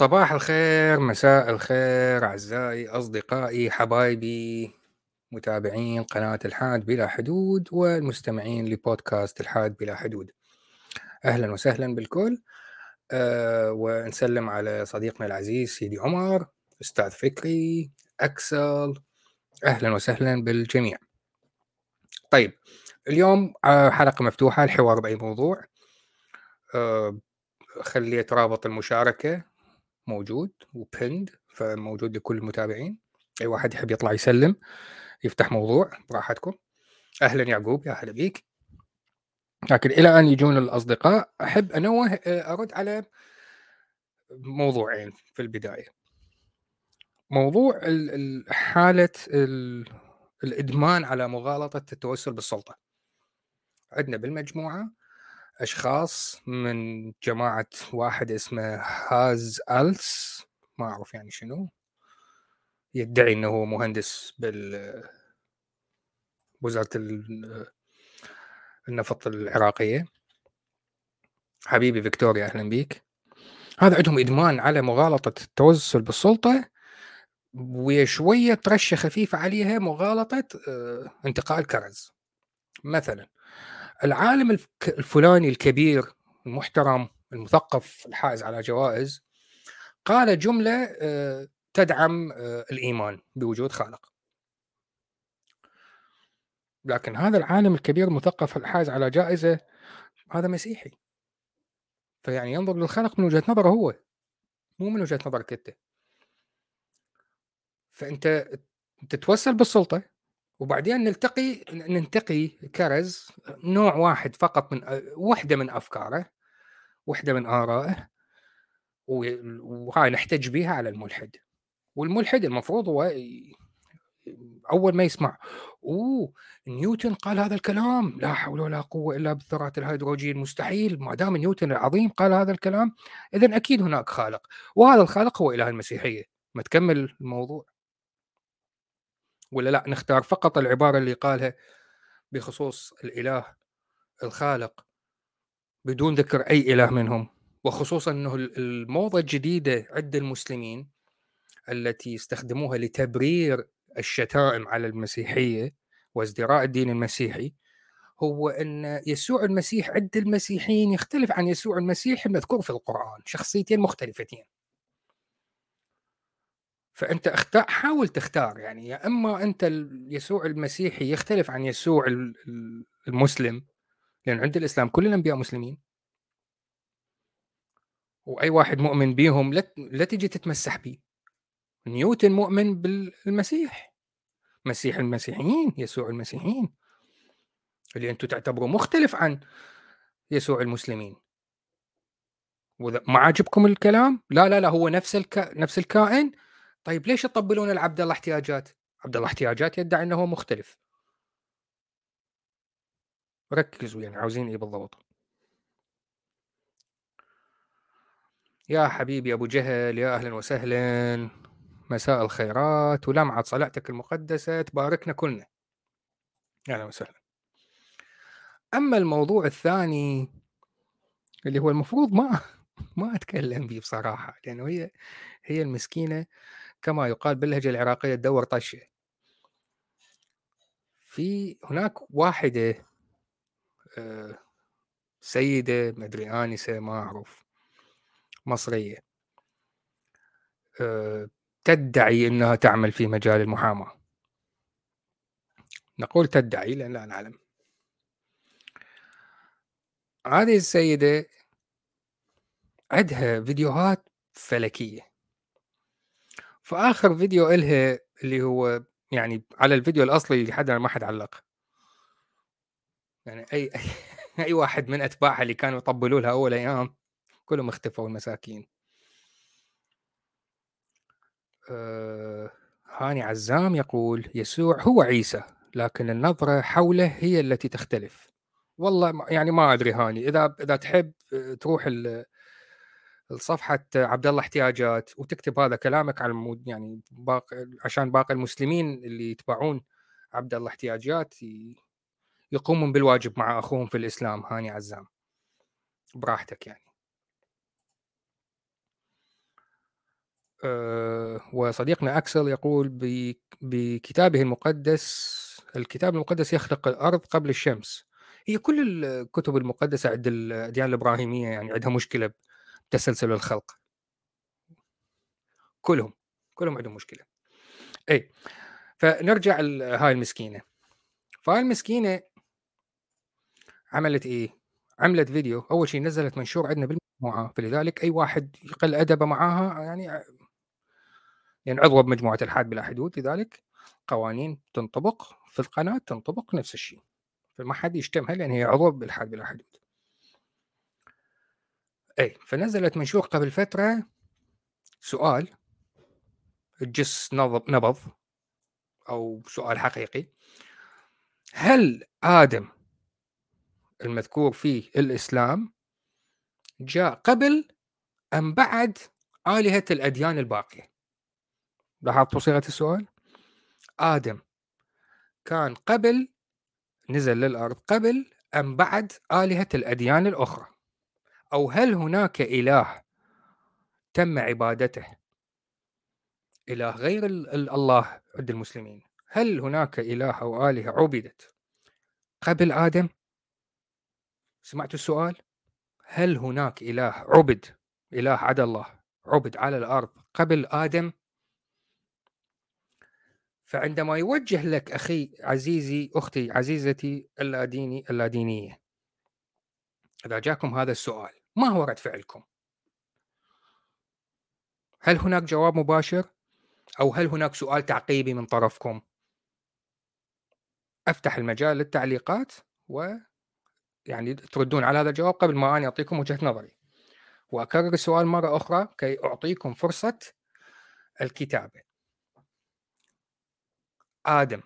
صباح الخير مساء الخير أعزائي أصدقائي حبايبي متابعين قناة الحاد بلا حدود والمستمعين لبودكاست الحاد بلا حدود. أهلا وسهلا بالكل. أه ونسلم على صديقنا العزيز سيدي عمر أستاذ فكري أكسل. أهلا وسهلا بالجميع. طيب اليوم آه، حلقة مفتوحة الحوار بأي موضوع. أه خليت رابط المشاركة موجود وبند فموجود لكل المتابعين. أي واحد يحب يطلع يسلم يفتح موضوع براحتكم. أهلا يعقوب يا هلا بيك. لكن إلى أن يجون الأصدقاء أحب انوه أرد على موضوعين في البداية. موضوع حالة الإدمان على مغالطة التوسل بالسلطة. عندنا بالمجموعة أشخاص من جماعة واحد اسمه هاز الس ما أعرف يعني شنو. يدعي إنه هو مهندس بال وزارة النفط العراقية. حبيبي فيكتوريا أهلا بيك. هذا عندهم إدمان على مغالطة التوسل بالسلطة ويا شوية ترشة خفيفة عليها مغالطة آه، انتقال كرز مثلا. العالم الفلاني الكبير المحترم المثقف الحائز على جوائز قال جملة آه، تدعم آه، الإيمان بوجود خالق. لكن هذا العالم الكبير المثقف الحائز على جائزة هذا مسيحي. فيعني ينظر للخلق من وجهة نظره هو مو من وجهة نظرك انت فأنت تتوسل بالسلطة وبعدين نلتقي ننتقي كرز نوع واحد فقط من وحدة من أفكاره وحدة من آرائه وهاي نحتج بها على الملحد. والملحد المفروض هو أول ما يسمع أوه نيوتن قال هذا الكلام لا حول ولا قوة إلا بالذرات الهيدروجين مستحيل ما دام نيوتن العظيم قال هذا الكلام اذا أكيد هناك خالق. وهذا الخالق هو إله المسيحية. ما تكمل الموضوع. ولا لا؟ نختار فقط العبارة اللي قالها بخصوص الإله الخالق بدون ذكر أي إله منهم وخصوصا أنه الموضة الجديدة عند المسلمين التي استخدموها لتبرير الشتائم على المسيحية وازدراء الدين المسيحي هو أن يسوع المسيح عند المسيحيين يختلف عن يسوع المسيح المذكور في القرآن شخصيتين مختلفتين. فأنت اختار حاول تختار يعني يا إما أنت يسوع المسيحي يختلف عن يسوع المسلم لأن عند الإسلام كل الأنبياء مسلمين. وأي واحد مؤمن بيهم لا لا تجي تتمسح به نيوتن مؤمن بالمسيح. مسيح المسيحيين يسوع المسيحيين. اللي أنتم تعتبروه مختلف عن يسوع المسلمين. وما عاجبكم الكلام؟ لا لا لا هو نفس الك... نفس الكائن. طيب ليش تطبلون العبد الله احتياجات؟ عبد الله احتياجات يدعي إنه هو مختلف. ركزوا يعني عاوزين إيه بالضبط؟ يا حبيبي أبو جهل يا أهلا وسهلا مساء الخيرات ولمعة صلاتك المقدسة تباركنا كلنا. أهلا وسهلا. أما الموضوع الثاني اللي هو المفروض ما ما أتكلم به بصراحة لأنه هي هي المسكينة كما يقال باللهجة العراقية تدور طشة. في هناك واحدة آه، سيدة مدري آنسة ما أعرف مصرية آه، تدعي أنها تعمل في مجال المحاماة. نقول تدعي لأن لا نعلم. هذه السيدة عندها فيديوهات فلكية. فاخر فيديو الها اللي هو يعني على الفيديو الأصلي لحد ما حد علق يعني أي أي واحد من أتباعها اللي كانوا يطبلوا لها أول أيام كلهم اختفوا المساكين. آه هاني عزام يقول يسوع هو عيسى لكن النظرة حوله هي التي تختلف. والله يعني ما أدري هاني إذا إذا تحب آه، تروح صفحه عبد الله احتياجات وتكتب هذا كلامك على يعني باقي عشان باقي المسلمين اللي يتبعون عبد الله احتياجات يقومون بالواجب مع أخوهم في الإسلام هاني عزام. براحتك يعني. آه، وصديقنا أكسل يقول بكتابه المقدس الكتاب المقدس يخلق الأرض قبل الشمس. هي كل الكتب المقدسة عند الأديان الإبراهيمية يعني عندها مشكلة بتسلسل الخلق. كلهم كلهم عندهم مشكلة. إي فنرجع لهاي المسكينة. فهاي المسكينة عملت إيه؟ عملت فيديو. أول شيء نزلت منشور عندنا بالمجموعة فلذلك أي واحد يقل أدبه معاها يعني يعني عضو بمجموعة الحاد بلا حدود لذلك قوانين تنطبق في القناة تنطبق نفس الشيء فما حد يشتمها لأن هي عضو بالحاد بلا حدود. اي فنزلت منشور قبل فترة سؤال الجس نبض أو سؤال حقيقي. هل آدم المذكور في الإسلام جاء قبل أم بعد آلهة الأديان الباقية؟ لاحظت صيغة السؤال؟ آدم كان قبل نزل للأرض قبل أم بعد آلهة الأديان الأخرى؟ أو هل هناك إله تم عبادته؟ إله غير الله عند المسلمين. هل هناك إله أو آلهة عبدت قبل آدم؟ سمعتوا السؤال؟ هل هناك إله عبد إله عدا الله عبد على الأرض قبل آدم؟ فعندما يوجه لك أخي عزيزي أختي عزيزتي اللاديني اللادينيه إذا جاكم هذا السؤال ما هو رد فعلكم؟ هل هناك جواب مباشر؟ أو هل هناك سؤال تعقيبي من طرفكم؟ أفتح المجال للتعليقات و يعني تردون على هذا الجواب قبل ما اني أعطيكم وجهة نظري. وأكرر السؤال مرة أخرى كي أعطيكم فرصة الكتابة. آدم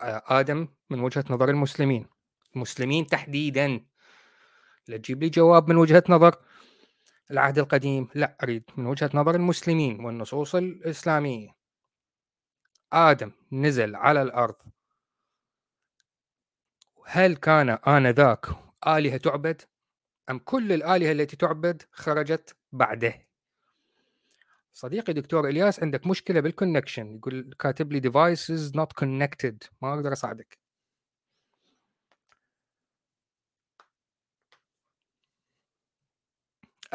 آدم من وجهة نظر المسلمين المسلمين تحديدا لا تجيب لي جواب من وجهة نظر العهد القديم. لا أريد من وجهة نظر المسلمين والنصوص الإسلامية. آدم نزل على الأرض. هل كان آنذاك آلهة تعبد؟ أم كل الآلهة التي تعبد خرجت بعده؟ صديقي دكتور إلياس عندك مشكلة بالكونكشن يقول كاتب لي devices not connected. ما أقدر أساعدك.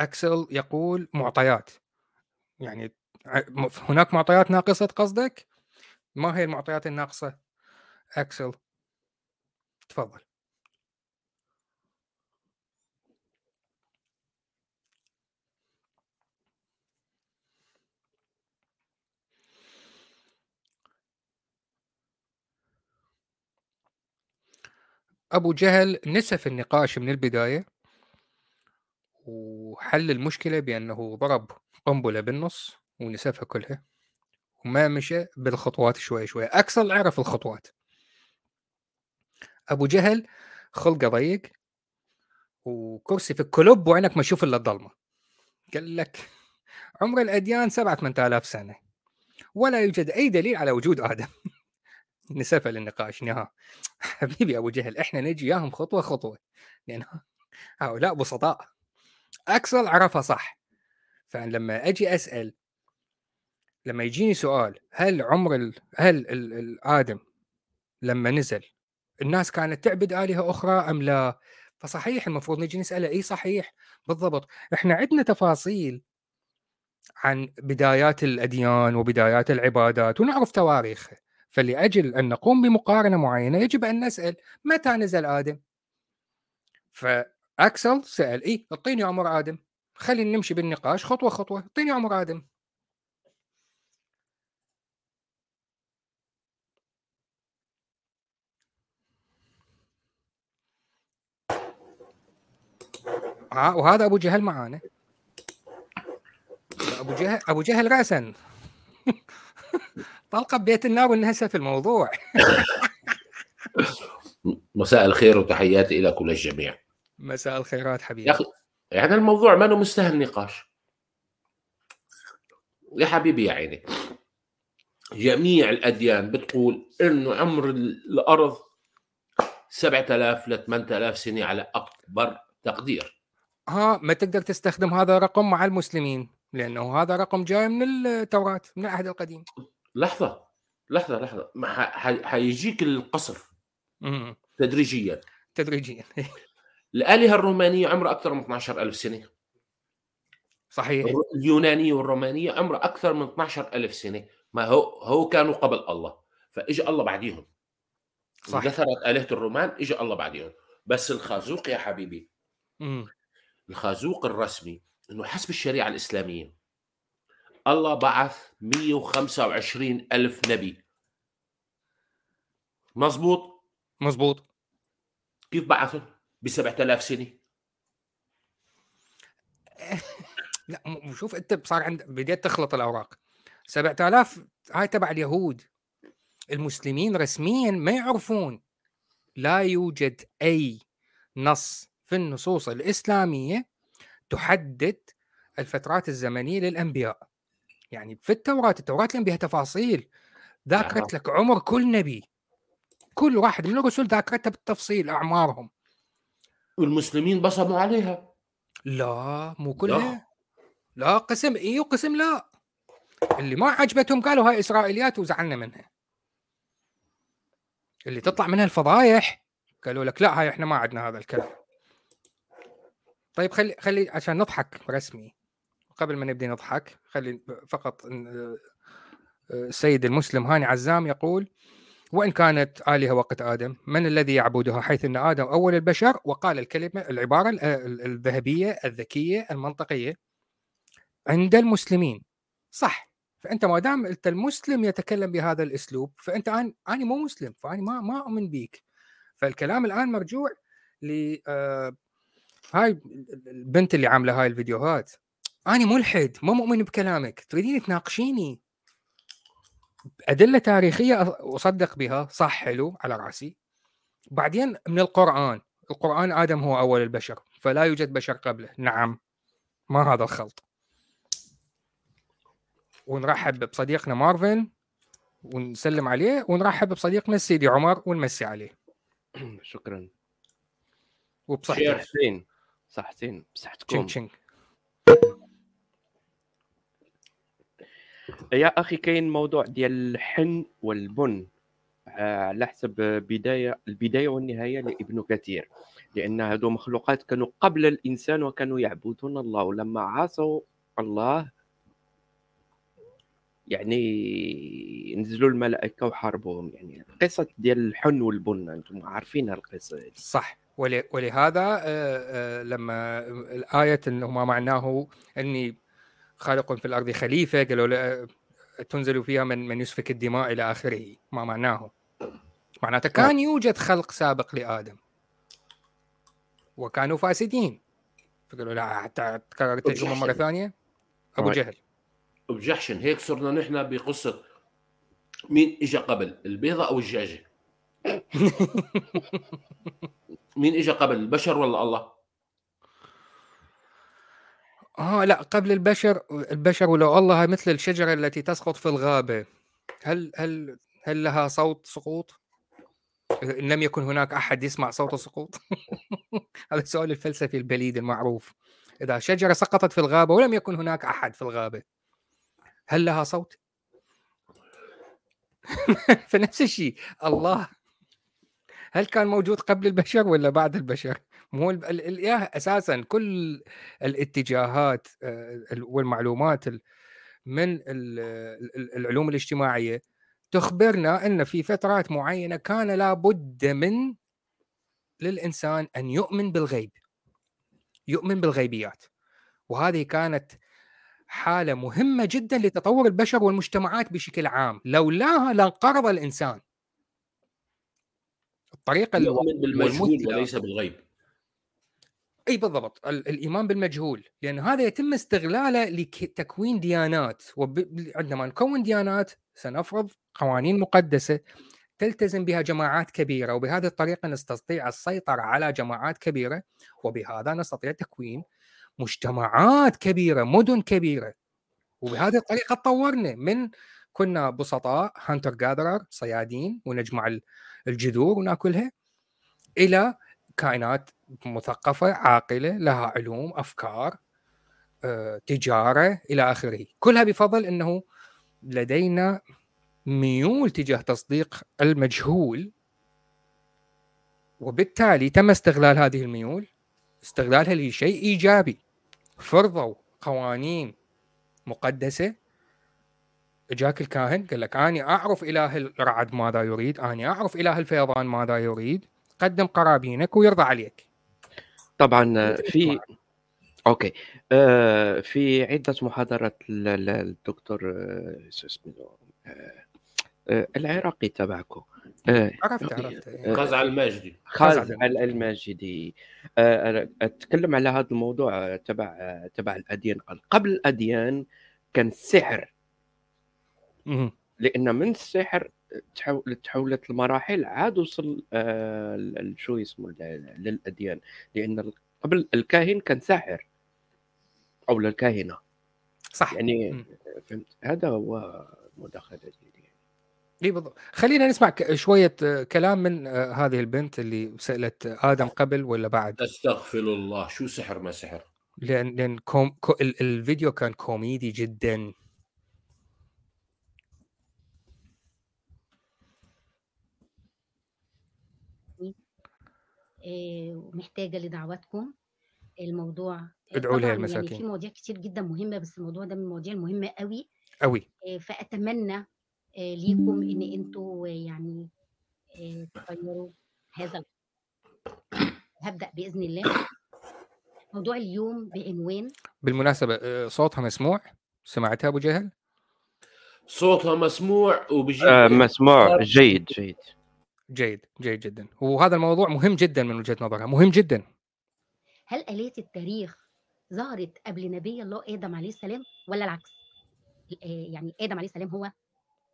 أكسل يقول معطيات. يعني هناك معطيات ناقصة قصدك؟ ما هي المعطيات الناقصة؟ أكسل. تفضل. أبو جهل نسف النقاش من البداية. وحل المشكلة بأنه ضرب قنبلة بالنص ونسفها كلها وما مشى بالخطوات شوي شوي. أكسل عرف الخطوات. أبو جهل خلقه ضيق وكرسي في الكلوب وعينك ما تشوف إلا الضلمة. قال لك عمر الأديان سبعة 8000 سنة ولا يوجد أي دليل على وجود آدم. نسفه للنقاش نها حبيبي أبو جهل إحنا نجي وياهم خطوة خطوة. لأن هؤلاء بسطاء. اكسل عرفها صح. فلما أجي أسأل لما يجيني سؤال هل عمر ال... هل ال... الادم لما نزل الناس كانت تعبد آلهة أخرى أم لا؟ فصحيح المفروض نجي نسأله إي صحيح بالضبط. إحنا عندنا تفاصيل عن بدايات الأديان وبدايات العبادات ونعرف تواريخها فلأجل أن نقوم بمقارنة معينة يجب أن نسأل متى نزل آدم؟ فأكسل سأل إيه أعطيني عمر آدم. خلينا نمشي بالنقاش خطوة خطوة أعطيني عمر آدم. آه وهذا أبو جهل معانا. أبو جهل أبو جهل راسا. طلقة ببيت النار والنهسة في الموضوع. مساء الخير وتحياتي إلى كل الجميع. مساء الخيرات حبيبي. يا أخي يعني الموضوع ما مستاهل نقاش. يا حبيبي يا عيني جميع الأديان بتقول إنه عمر الأرض 7000 ل 8000 سنة على أكبر تقدير. ها ما تقدر تستخدم هذا الرقم مع المسلمين لأنه هذا رقم جاي من التوراة من العهد القديم. لحظة لحظة لحظة. حيجيك القصر تدريجيا. تدريجيا. الآلهة الرومانية عمرها أكثر من 12000 سنة. صحيح. اليونانية والرومانية عمرها أكثر من 12000 سنة. ما هو هو كانوا قبل الله فإجا الله بعديهم. صح. دثرت آلهة الرومان إجا الله بعديهم. بس الخازوق يا حبيبي. مم. الخازوق الرسمي إنه حسب الشريعة الإسلامية الله بعث 125 ألف نبي. مزبوط؟ مزبوط. كيف بعثهم ب 7000 سنة. لا شوف انت صار عند بديت تخلط الأوراق. 7000 هاي تبع اليهود. المسلمين رسميا ما يعرفون. لا يوجد أي نص في النصوص الإسلامية تحدد الفترات الزمنية للأنبياء. يعني في التوراة التوراة بها تفاصيل. ذاكرت لك عمر كل نبي. كل واحد من الرسل ذاكرتها بالتفصيل أعمارهم. والمسلمين بصموا عليها. لا مو كلها لا. قسم إي وقسم لا. اللي ما عجبتهم قالوا هاي إسرائيليات وزعلنا منها. اللي تطلع منها الفضايح قالوا لك لا هاي إحنا ما عندنا هذا الكلام. طيب خلي خلي عشان نضحك رسمي قبل ما نبدأ نضحك خلي فقط السيد المسلم هاني عزام يقول وإن كانت آلهة وقت آدم من الذي يعبدها حيث أن آدم أول البشر؟ وقال الكلمة العبارة الذهبية الذكية المنطقية عند المسلمين. صح. فأنت ما دام أنت المسلم يتكلم بهذا الأسلوب فأنت أنا أنا مو مسلم فأنا ما ما أؤمن بيك. فالكلام الآن مرجوع ل آه، هاي البنت اللي عاملة هاي الفيديوهات. أنا ملحد ما مؤمن بكلامك. تريدين تناقشيني؟ أدلة تاريخية أصدق بها صح حلو على رأسي. بعدين من القرآن. القرآن آدم هو أول البشر فلا يوجد بشر قبله. نعم ما هذا الخلط. ونرحب بصديقنا مارفن ونسلم عليه ونرحب بصديقنا السيدي عمر ونمسي عليه. شكرا. وبصحتك. حسين. صح حسين بصحتكم تشينج يا أخي كاين موضوع ديال اللحن والبن آه، على حسب بداية البداية والنهاية لابن كثير. لأن هذو مخلوقات كانوا قبل الإنسان وكانوا يعبدون الله ولما عاصوا الله يعني نزلوا الملائكة وحاربوهم. يعني قصة ديال الحن والبن أنتم عارفين القصة. صح. ولهذا آه، آه، لما الآية أنه ما معناه أني خالق في الأرض خليفة قالوا تنزل فيها من من يسفك الدماء إلى آخره ما معناه. معناته كان نعم. يوجد خلق سابق لآدم. وكانوا فاسدين. فقالوا لا حتى تكرر التجربة مرة ثانية. أبو جهل. جحشن هيك صرنا نحن بقصة مين اجى قبل البيضة أو الدجاجة مين اجى قبل البشر ولا الله؟ آه لا قبل البشر البشر ولو الله مثل الشجرة التي تسقط في الغابة هل هل هل لها صوت سقوط؟ إن لم يكن هناك أحد يسمع صوت السقوط هذا السؤال الفلسفي البليد المعروف إذا شجرة سقطت في الغابة ولم يكن هناك أحد في الغابة هل لها صوت؟ فنفس الشيء الله هل كان موجود قبل البشر ولا بعد البشر؟ مو الاله أساسا كل الاتجاهات آه، والمعلومات من العلوم الاجتماعية تخبرنا إن في فترات معينة كان لابد من للإنسان أن يؤمن بالغيب يؤمن بالغيبيات. وهذه كانت حالة مهمة جدا لتطور البشر والمجتمعات بشكل عام. لولاها لانقرض الإنسان. الطريقة يؤمن بالمجهول وليس بالغيب. إي بالضبط الإيمان بالمجهول لأن هذا يتم استغلاله لتكوين ديانات وعندما نكون ديانات سنفرض قوانين مقدسة تلتزم بها جماعات كبيرة وبهذه الطريقة نستطيع السيطرة على جماعات كبيرة وبهذا نستطيع تكوين مجتمعات كبيرة مدن كبيرة. وبهذه الطريقة تطورنا من كنا بسطاء هانتر جاذرر صيادين ونجمع الجذور وناكلها إلى كائنات مثقفة عاقلة لها علوم أفكار آه، تجارة إلى آخره. كلها بفضل أنه لدينا ميول تجاه تصديق المجهول وبالتالي تم استغلال هذه الميول استغلالها لشيء إيجابي. فرضوا قوانين مقدسة. جاك الكاهن قال لك اني أعرف إله الرعد ماذا يريد اني أعرف إله الفيضان ماذا يريد قدم قرابينك ويرضى عليك. طبعا في أوكي. آه في عدة محاضرات للدكتور آه اسمه آه العراقي تبعكم آه عرفت عرفت خازع الماجدي خازع الماجدي آه أتكلم على هذا الموضوع تبع تبع الأديان قبل الأديان كان السحر لأن من السحر تحولت المراحل عاد وصل آه شو اسمه للأديان. لأن قبل الكاهن كان ساحر. أو للكاهنة. صح. يعني فهمت؟ هذا هو مداخلة يعني. إي بالضبط. خلينا نسمع شوية آه، كلام من آه، هذه البنت اللي سألت آدم قبل ولا بعد؟ أستغفر الله. شو سحر ما سحر؟ لأن لأن كوم كو الفيديو كان كوميدي جدا. ومحتاجة لدعواتكم. الموضوع ادعوا لها يعني المساكين في مواضيع كتير جدا مهمة بس الموضوع ده من المواضيع المهمة قوي قوي فأتمنى ليكم إن أنتوا يعني تغيروا هذا هبدأ بإذن الله. موضوع اليوم بعنوان بالمناسبة صوتها مسموع. سمعتها أبو جهل؟ صوتها مسموع وبجي آه مسموع. جيد جيد. جيد جيد جدا وهذا الموضوع مهم جدا من وجهة نظرها مهم جدا هل آلية التاريخ ظهرت قبل نبي الله آدم عليه السلام ولا العكس؟ يعني آدم عليه السلام هو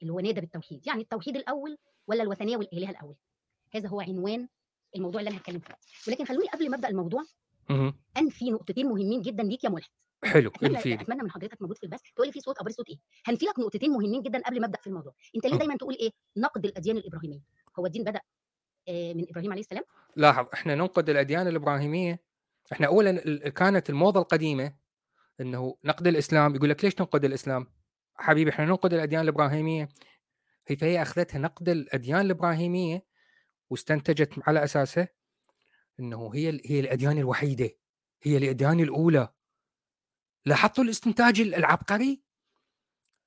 اللي هو نادى بالتوحيد، يعني التوحيد الأول ولا الوثنية والإله الأول؟ هذا هو عنوان الموضوع اللي أنا هتكلم فيه، ولكن خلوني قبل ما أبدأ الموضوع أنفي نقطتين مهمين جدا ليك يا ملحد. حلو اتمنى أتمنى من حضرتك موجود في البث تقول لي في صوت ابرز صوت إيه؟ هنفي لك نقطتين مهمين جدا قبل ما أبدأ في الموضوع. أنت ليه دايما تقول إيه؟ نقد الأديان الإبراهيمية. هو الدين بدأ من إبراهيم عليه السلام؟ لاحظ إحنا ننقد الأديان الإبراهيمية. إحنا اولا كانت الموضة القديمة إنه نقد الإسلام. يقول لك ليش تنقد الإسلام؟ حبيبي إحنا ننقد الأديان الإبراهيمية. هي فهي اخذتها نقد الأديان الإبراهيمية واستنتجت على أساسه؟ إنه هي هي الأديان الوحيدة هي الأديان الأولى. لاحظتوا الاستنتاج العبقري؟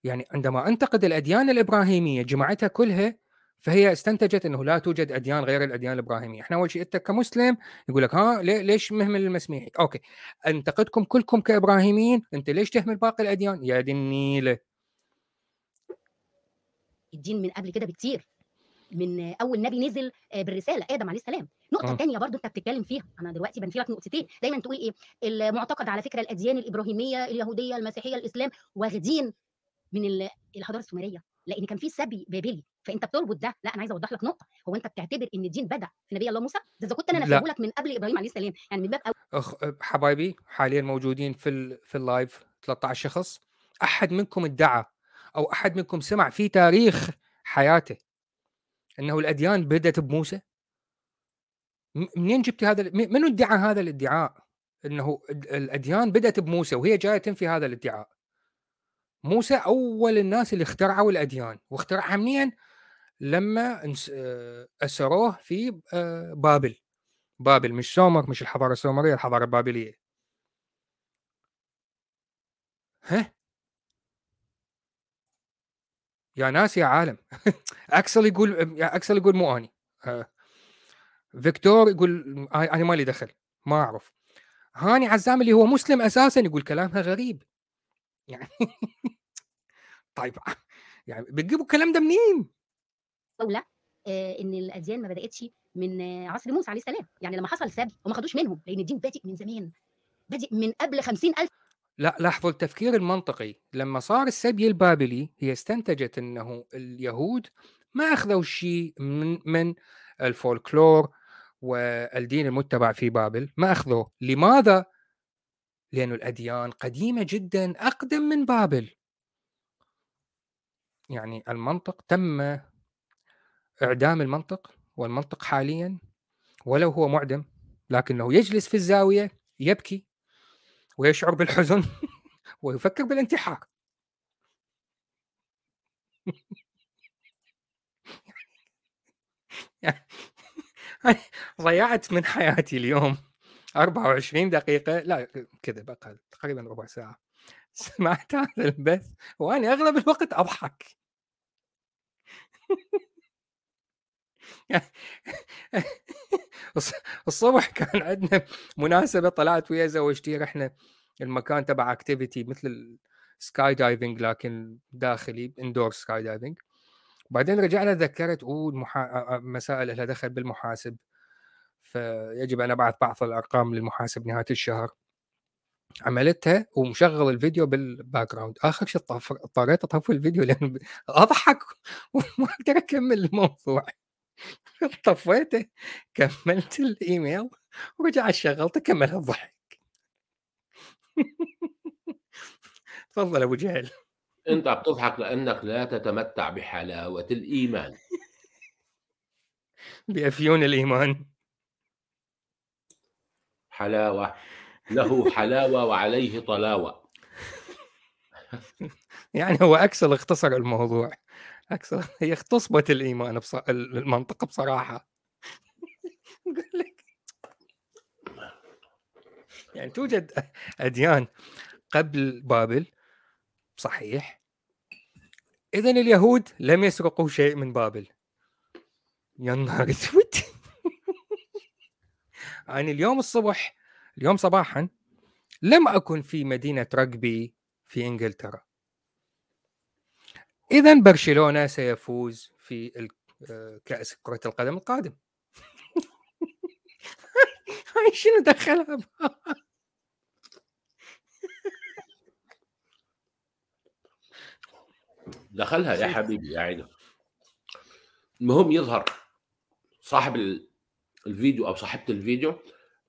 يعني عندما أنتقد الأديان الإبراهيمية جمعتها كلها فهي استنتجت إنه لا توجد أديان غير الأديان الإبراهيمية، إحنا أول شيء أنت كمسلم يقول لك ها ليش مهمل المسيحي؟ okay أنتقدكم كلكم كإبراهيميين، أنت ليش تهمل باقي الأديان؟ يا دي النيله. الدين من قبل كده بكتير من أول نبي نزل بالرسالة آدم عليه السلام نقطة ثانية برضو أنت بتتكلم فيها. أنا دلوقتي بنفي لك نقطتين. دايما تقول إيه؟ المعتقد على فكرة الأديان الإبراهيمية اليهودية المسيحية الإسلام واخدين من الحضارة السومرية. لأن كان في سبي بابلي. فأنت بتربط ده. لا أنا عايز أوضح لك نقطة. هو أنت بتعتبر إن الدين بدأ في نبي الله موسى؟ ده إذا كنت أنا نفيه لك من قبل إبراهيم عليه السلام. يعني من باب أخ حبايبي حاليا موجودين في ال... في اللايف 13 شخص. أحد منكم ادعى أو أحد منكم سمع في تاريخ حياته إنه الأديان بدأت بموسى؟ منين جبت هذا منو ادعى هذا الادعاء؟ إنه الأديان بدأت بموسى وهي جاية تنفي هذا الادعاء. موسى أول الناس اللي اخترعوا الأديان واخترعها منين؟ لما أسروه في بابل. بابل مش سومر مش الحضارة السومرية الحضارة البابلية. ها؟ يا ناس يا عالم. أكسل يقول أكسل يقول مو أني. فيكتور يقول أنا مالي دخل ما أعرف. هاني عزام اللي هو مسلم أساسا يقول كلامها غريب. يعني طيب يعني بتجيبوا الكلام ده منين؟ آه إن الأديان ما بدأتش من عصر موسى عليه السلام. يعني لما حصل سبي وما خدوش منهم لأن الدين بادئ من زمان بادئ من قبل خمسين ألف. لا لاحظوا التفكير المنطقي. لما صار السبي البابلي هي استنتجت إنه اليهود ما أخذوا شيء من من الفولكلور والدين المتبع في بابل ما أخذوه. لماذا؟ لأن الأديان قديمة جدا أقدم من بابل. يعني المنطق تم إعدام المنطق والمنطق حاليا ولو هو معدم لكنه يجلس في الزاوية يبكي ويشعر بالحزن ويفكر بالانتحار. ضيعت من حياتي اليوم 24 دقيقة لا كذا أقل تقريبا ربع ساعة. سمعت هذا البث وأنا أغلب الوقت أضحك. الصبح كان عندنا مناسبة طلعت ويا زوجتي رحنا المكان تبع activity مثل ال skydiving لكن داخلي indoor skydiving بعدين رجعنا ذكرت أوه المحا... مسائل لها دخل بالمحاسب. فيجب أن أبعث بعض الأرقام للمحاسب نهاية الشهر. عملتها ومشغل الفيديو بال background اخر شيء اضطريت أطفي الفيديو لأن أضحك وما أقدر أكمل الموضوع. طفيته كملت الإيميل ورجعت شغلته كمل الضحك تفضل أبو جهل. أنت بتضحك لأنك لا تتمتع بحلاوة الإيمان. بافيون الإيمان. حلاوة له حلاوة وعليه طلاوة. يعني هو أكسل اختصر الموضوع. أكسل هي اختصبت الإيمان بص... المنطقة بصراحة. لك يعني توجد أديان قبل بابل صحيح. اذا اليهود لم يسرقوا شيء من بابل. يا نهار أسود. يعني اليوم الصبح اليوم صباحا لم أكن في مدينة رجبي في إنجلترا. اذا برشلونة سيفوز في آه، كأس كرة القدم القادم. هاي شنو دخلها؟ دخلها يا حبيبي يا عيني. المهم يظهر صاحب الفيديو أو صاحبة الفيديو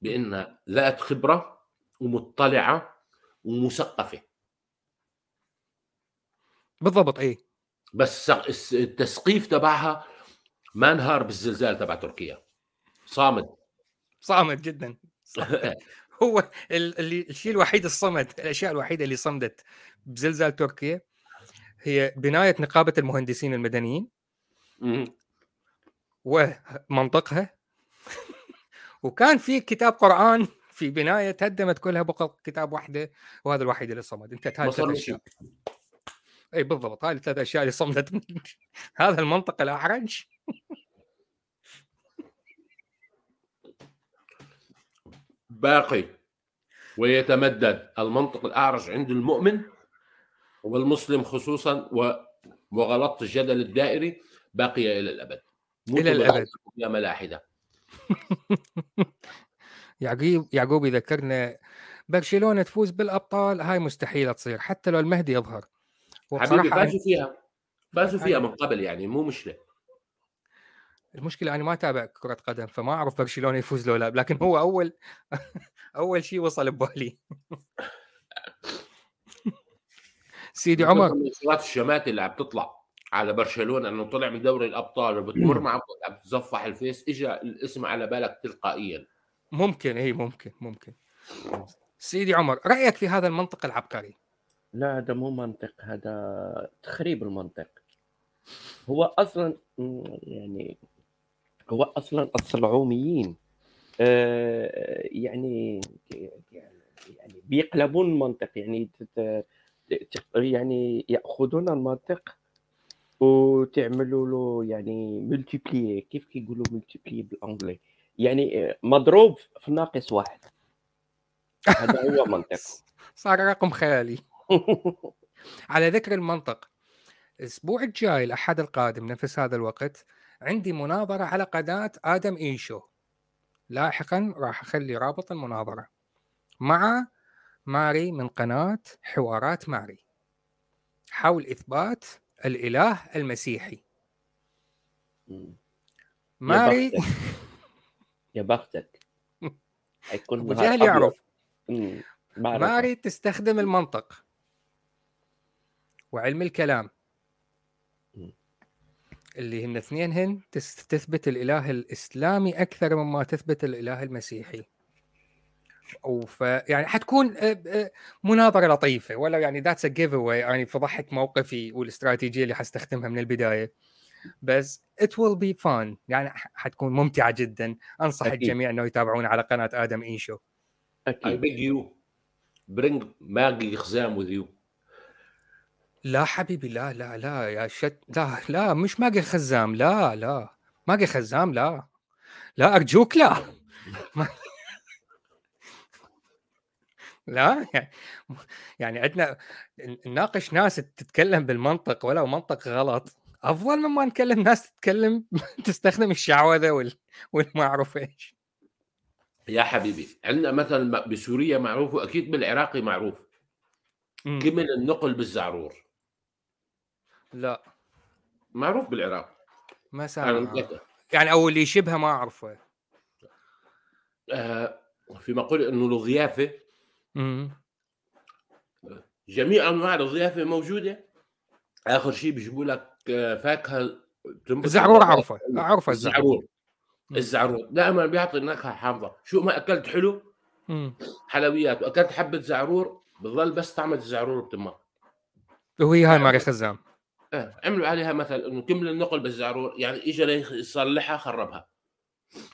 بانها ذات خبرة ومطلعة ومثقفة. بالضبط اي بس التسقيف تبعها ما انهار بالزلزال تبع تركيا. صامد. صامد جدا. هو اللي الشيء الوحيد الصمد الأشياء الوحيدة اللي صمدت بزلزال تركيا هي بناية نقابة المهندسين المدنيين. ومنطقها. وكان في كتاب قرآن في بناية تهدمت كلها بقى كتاب واحدة وهذا الوحيد اللي صمد. انت هاي ثلاث أشياء. إي بالضبط هاي الثلاث أشياء اللي صمدت. هذا المنطق الاعرج باقي ويتمدد. المنطق الأعرج عند المؤمن. والمسلم خصوصا وغلط الجدل الدائري باقية إلى الأبد. إلى الأبد. يا ملاحدة. يعقوب يعقوب يذكرنا برشلونة تفوز بالأبطال هاي مستحيلة تصير حتى لو المهدي يظهر. حبيبي فازوا فيها. فازوا فيها من قبل يعني مو مشكلة. المشكلة أنا ما أتابع كرة قدم فما أعرف برشلونة يفوز لو لا لكن هو اول أول شيء وصل ببالي. سيدي عمر. منشورات الشمات اللي عم تطلع على برشلونة إنه طلع من دوري الأبطال وبتمر مع عم تتصفح الفيس اجى الاسم على بالك تلقائيا. ممكن اي ممكن ممكن. سيدي عمر رأيك في هذا المنطق العبقري؟ لا هذا مو منطق هذا تخريب المنطق. هو أصلا يعني هو أصلا الصلعوميين آه، يعني يعني بيقلبون المنطق يعني يعني يأخذون المنطق وتعملوا له يعني ملتيبلي كيف كيقولوا ملتيبلي بالانجلي؟ يعني مضروب في ناقص واحد. هذا هو منطق صار رقم خيالي. على ذكر المنطق الأسبوع الجاي الأحد القادم نفس هذا الوقت عندي مناظرة على قناة آدم إيشو. لاحقا راح أخلي رابط المناظرة. مع ماري من قناة حوارات ماري حول إثبات الإله المسيحي. ماري يا بختك. حيكون أبو جهل يعرف. ماري تستخدم المنطق وعلم الكلام. اللي هن اثنينهن تثبت الإله الإسلامي أكثر مما تثبت الإله المسيحي. وف يعني حتكون آه، آه، مناظرة لطيفة ولا يعني that's a giveaway يعني فضحت موقفي والاستراتيجية اللي حستخدمها من البداية. بس it will be fun يعني حتكون ممتعة جدا. انصح أكيد. الجميع إنه يتابعون على قناة آدم ايشو I أكيد. Beg you bring Maggie Khzam with you. لا حبيبي لا لا لا يا shit لا لا مش ماجي خزام لا لا. ماجي خزام لا. لا أرجوك لا. لا يعني يعني عندنا نناقش ناس تتكلم بالمنطق ولو منطق غلط أفضل مما نكلم ناس تتكلم تستخدم الشعوذة وال والما اعرف إيش؟ يا حبيبي عندنا مثلا بسوريا معروف وأكيد بالعراقي معروف. كمل النقل بالزعرور. لا. معروف بالعراق. ما سامع. يعني أو اللي يشبهها ما أعرفه. آه في مقولة إنه الضيافه. جميع أنواع الضيافة موجودة. آخر شيء بيجيبوا لك آه، فاكهة. الزعرور. اعرفه اعرفه الزعرور الزعرور دائما بيعطي نكهه حامضة. شو ما أكلت حلو مم. حلويات. وأكلت حبة زعرور بضل بس طعم الزعرور بتمك وهي هاي ماري خزام آه. عملوا عليها مثل إنه كمل النقل بالزعرور يعني اجى ليصلحها خربها.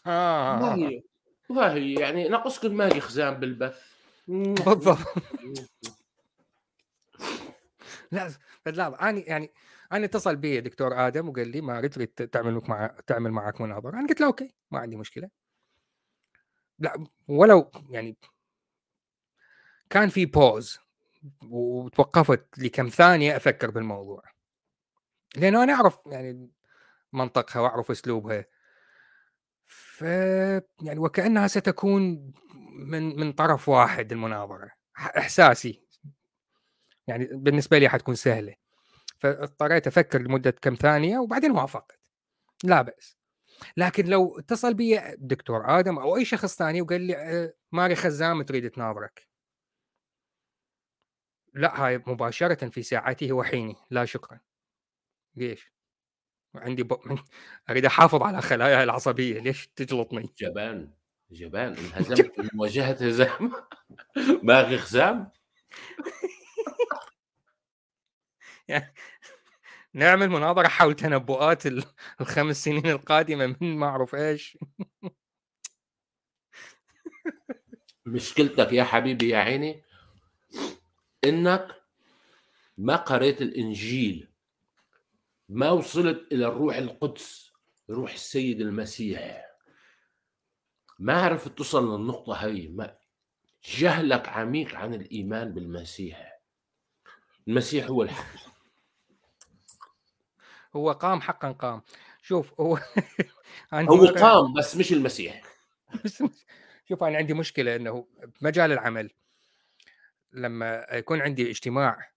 آه. ما هي ما هي يعني ناقصكم ماجي خزام بالبث. بالضبط لا لا أنا يعني أنا اتصل بي دكتور آدم وقال لي ما تريد تعمل مع تعمل معك مناظرة. أنا قلت له okay ما عندي مشكلة. لا ولو يعني كان في pause وتوقفت لكم ثانية أفكر بالموضوع. لأنه أنا أعرف يعني منطقها وأعرف أسلوبها. ف يعني وكأنها ستكون من من طرف واحد المناظرة إحساسي. يعني بالنسبة لي حتكون سهلة. فاضطريت أفكر لمدة كم ثانية وبعدين وافقت لا بأس. لكن لو اتصل بي دكتور آدم أو أي شخص ثاني وقال لي آه، ماري خزام تريد تناظرك. لا هاي مباشرة في ساعته وحيني لا شكرا. ليش؟ عندي ب... أريد أحافظ على خلاياي العصبية. ليش تجلطني؟ جبان. جبان انهزمت من مواجهة هزام. ماغي خزام. نعمل مناظره حول تنبؤات ال- الخمس سنين القادمة من ما اعرف إيش؟ مشكلتك يا حبيبي يا عيني إنك ما قريت الإنجيل ما وصلت إلى الروح القدس روح السيد المسيح. ما عرفت توصل للنقطة هاي. ما جهلك عميق عن الإيمان بالمسيح. المسيح هو الحق. هو قام حقا قام. شوف هو أنا هو مرة- قام بس مش المسيح. شوف أنا عندي مشكلة إنه بمجال العمل لما يكون عندي اجتماع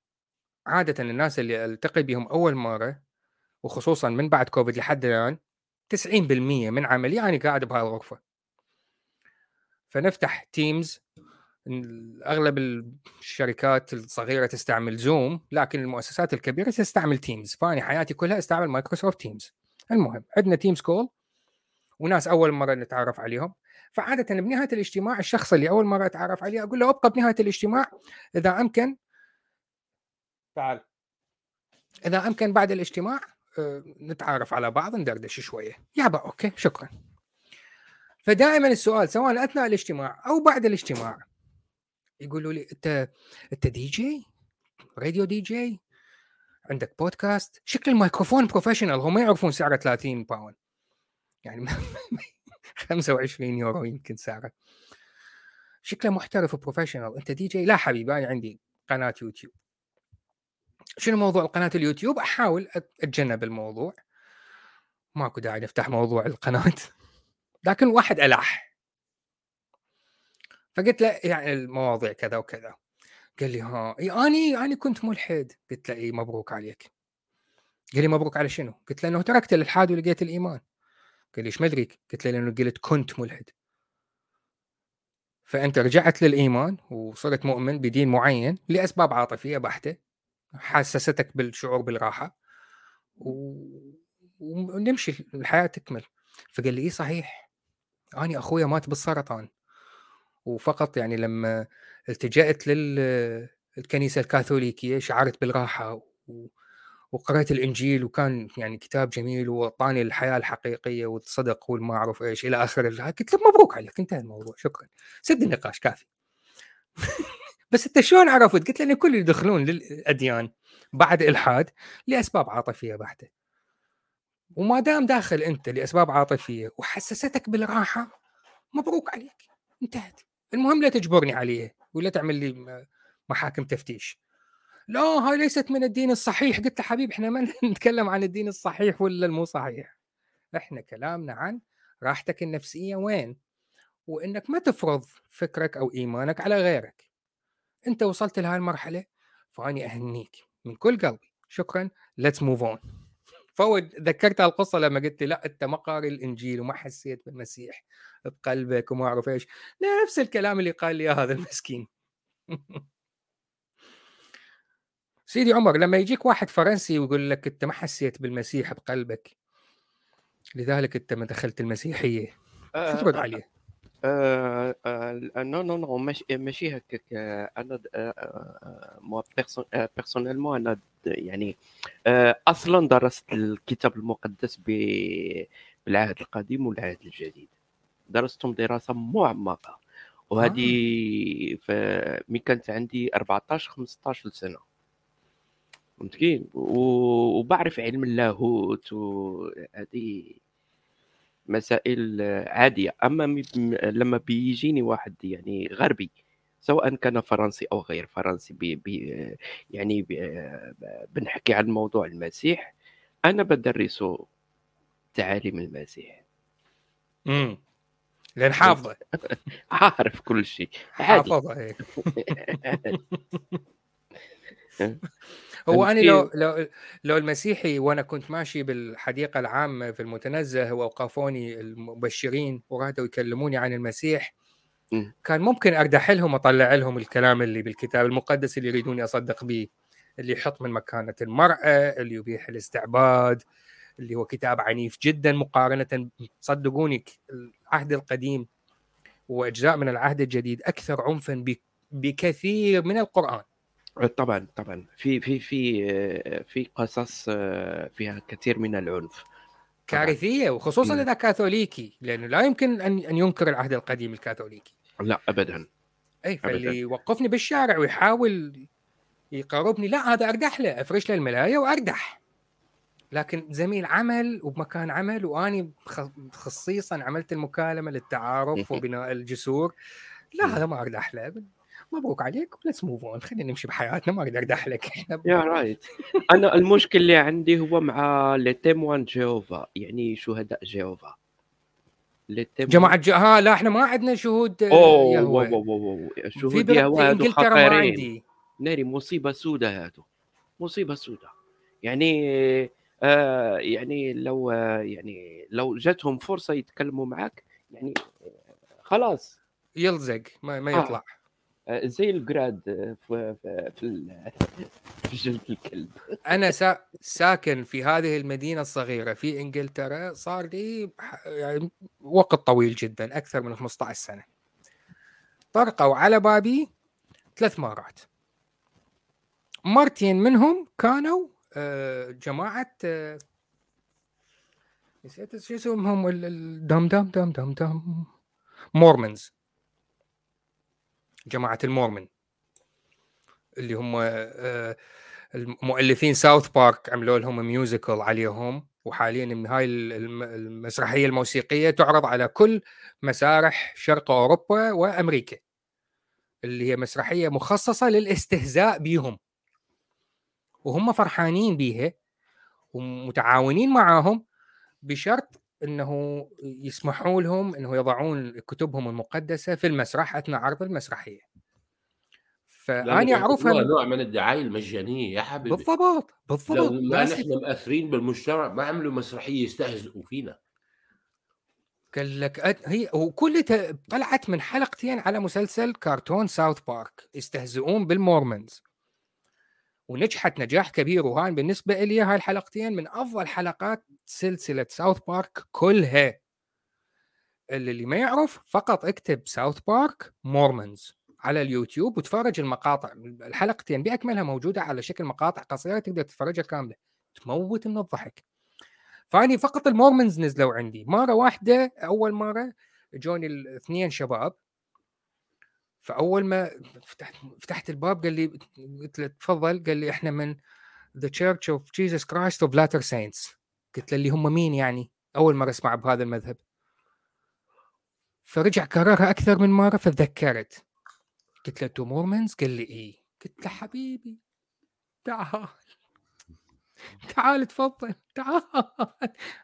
عادة الناس اللي ألتقي بهم أول مرة وخصوصا من بعد كوفيد لحد الآن 90% من عملي أنا قاعد بهاي الغرفة. فنفتح Teams اغلب الشركات الصغيرة تستعمل Zoom لكن المؤسسات الكبيرة تستعمل Teams فاني حياتي كلها أستعمل Microsoft Teams المهم عندنا Teams call وناس أول مرة نتعرف عليهم. فعادة بنهاية الاجتماع الشخص اللي أول مرة أتعرف عليه أقول له أبقى بنهاية الاجتماع إذا أمكن. تعال. إذا أمكن بعد الاجتماع آه، نتعرف على بعض ندردش شوية. يابا okay شكرا. فدائما السؤال سواء أثناء الاجتماع أو بعد الاجتماع. يقولوا لي أنت أنت دي جي radio DJ عندك بودكاست شكل الميكروفون professional هم ما يعرفون سعره 30 pound يعني 25 يورو يمكن سعره. شكله محترف professional أنت دي جي لا حبيبي أنا عندي قناة يوتيوب. شنو موضوع القناة اليوتيوب؟ أحاول أتجنب الموضوع. ماكو داعي نفتح موضوع القناة. لكن واحد الح فقلت له يعني المواضيع كذا وكذا. قال لي ها. إي أني أني كنت ملحد. قلت له إي مبروك عليك. قال لي مبروك على شنو؟ قلت له إنه تركت الإلحاد ولقيت الإيمان. قال لي إيش مدريك؟ قلت له لأنه قلت كنت ملحد. فأنت رجعت للإيمان وصرت مؤمن بدين معين لأسباب عاطفية بحتة حسستك بالشعور بالراحة و... ونمشي الحياة تكمل. فقال لي إي صحيح. أني أخويا مات بالسرطان وفقط يعني لما التجأت للكنيسة الكاثوليكية شعرت بالراحة و... وقرأت الإنجيل وكان يعني كتاب جميل وأعطاني الحياة الحقيقية والصدق والما أعرف إيش إلى آخر قلت له مبروك عليك انتهى الموضوع شكرا سد النقاش كافي بس أنت شلون عرفت؟ قلت لأن كل يدخلون للأديان بعد إلحاد لأسباب عاطفية بحتة. وما دام داخل أنت لأسباب عاطفية وحسستك بالراحة مبروك عليك انتهت. المهم لا تجبرني عليه ولا تعمل لي محاكم تفتيش. لا هاي ليست من الدين الصحيح قلت له حبيبي إحنا ما نتكلم عن الدين الصحيح ولا المو صحيح. إحنا كلامنا عن راحتك النفسية وين؟ وإنك ما تفرض فكرك أو إيمانك على غيرك. أنت وصلت لهاي المرحلة فاني أهنيك من كل قلبي شكرا let's move on فود ذكرت القصة لما قلت لي لا انت ما قاري الانجيل وما حسيت بالمسيح بقلبك وما اعرف إيش نفس الكلام اللي قال لي هذا المسكين سيدي عمر لما يجيك واحد فرنسي ويقول لك انت ما حسيت بالمسيح بقلبك لذلك انت ما دخلت المسيحيه شو آه، ترد آه، عليه؟ آه، آه، non non non ماشي هكاك آه، أنا آه، آه، moi person- آه، personnellement أنا يعني آه، أصلا درست الكتاب المقدس بالعهد القديم والعهد الجديد. درستهم دراسة معمقة. وهذه ف- ملي كانت عندي 14 15 سنة. فهمت كيف و- وبعرف علم اللاهوت وهذه مسائل عادية. أما لما بيجيني واحد يعني غربي سواء كان فرنسي أو غير فرنسي بي بي يعني بي بنحكي عن موضوع المسيح. أنا بدرسه تعاليم المسيح. امم لأن حافظه. عارف كل شيء. حافظه إيه. هو أنا لو؟ لو لو المسيحي وأنا كنت ماشي بالحديقة العامة في المتنزه وأوقفوني المبشرين ورادوا يكلموني عن المسيح كان ممكن اردح لهم اطلع لهم الكلام اللي بالكتاب المقدس اللي يريدوني اصدق به اللي يحط من مكانة المرأة اللي يبيح الاستعباد اللي هو كتاب عنيف جدا مقارنة صدقوني العهد القديم وإجزاء من العهد الجديد أكثر عنفا بك- بكثير من القرآن. طبعا طبعا. في في في في قصص فيها كثير من العنف. كارثية وخصوصا. إذا كاثوليكي لأنه لا يمكن أن أن ينكر العهد القديم الكاثوليكي. لا ابدا. اي فاللي يوقفني بالشارع ويحاول يقربني لا هذا اردح له أفرش له الملاية واردح لكن زميل عمل وبمكان عمل وأني خصيصا عملت المكالمة للتعارف وبناء الجسور لا هذا ما اردح له. مبروك عليك let's move on خلينا نمشي بحياتنا ما أقدر اردح لك. إحنا يا رايت. أنا المشكل اللي عندي هو مع les témoins Jéhovah يعني شهداء جيهوفا جماعة ج... ها لا إحنا ما عندنا شهود آه، oh wow. في شهود يهوى هادو إنجلترا ما خطيرين عندي. ناري مصيبة سوداء هادو مصيبة سوداء يعني آه يعني لو آه يعني لو جاتهم فرصة يتكلموا معك يعني آه، خلاص. يلزق ما, ما آه. يطلع. آه، زي الجراد آه، في في في, جلد الكلب. أنا سا... ساكن في هذه المدينة الصغيرة في إنجلترا صار لي يعني وقت طويل جدا أكثر من 15 سنة. طرقوا على بابي ثلاث مرات. مرتين منهم كانوا آه، جماعة آه، نسيت شو اسمهم ال- ال- دم دم دم دم دم Mormons. جماعة المورمن اللي هم آه، المؤلفين South Park عملوا لهم musical عليهم وحاليا من هاي الم- المسرحية الموسيقية تعرض على كل مسارح شرق أوروبا وأمريكا اللي هي مسرحية مخصصة للاستهزاء بيهم. وهم فرحانين بيها ومتعاونين معاهم بشرط إنه يسمحوا لهم إنه يضعون كتبهم المقدسة في المسرح أثناء عرض المسرحية. فاني أعرفها نوع من الدعاية المجانية يا حبيبي. بالضبط لو بالضبط ما ناس نحن مأثرين بالمجتمع ما عملوا مسرحية يستهزئوا فينا. قال لك أد... هي وكل ت... طلعت من حلقتين على مسلسل كرتون ساوث بارك يستهزئون بالمورمنز. ونجحت نجاح كبير وهاي بالنسبة لي هاي الحلقتين من أفضل حلقات سلسلة South Park كلها. اللي ما يعرف فقط اكتب South Park Mormons على اليوتيوب وتفرج المقاطع. الحلقتين بأكملها موجودة على شكل مقاطع قصيرة تقدر تتفرجها كاملة. تموت من الضحك. فأني فقط ال Mormons نزلوا عندي. مرة واحدة أول مرة جوني الاثنين شباب فأول ما فتحت فتحت الباب قال لي قلت له تفضل قال لي إحنا من the Church of Jesus Christ of Latter Saints قلت له اللي هم مين يعني؟ أول مرة أسمع بهذا المذهب. فرجع كررها أكثر من مرة فتذكرت قلت له the Mormons قال لي إيه. قلت له حبيبي تعال تعال تفضل تعال.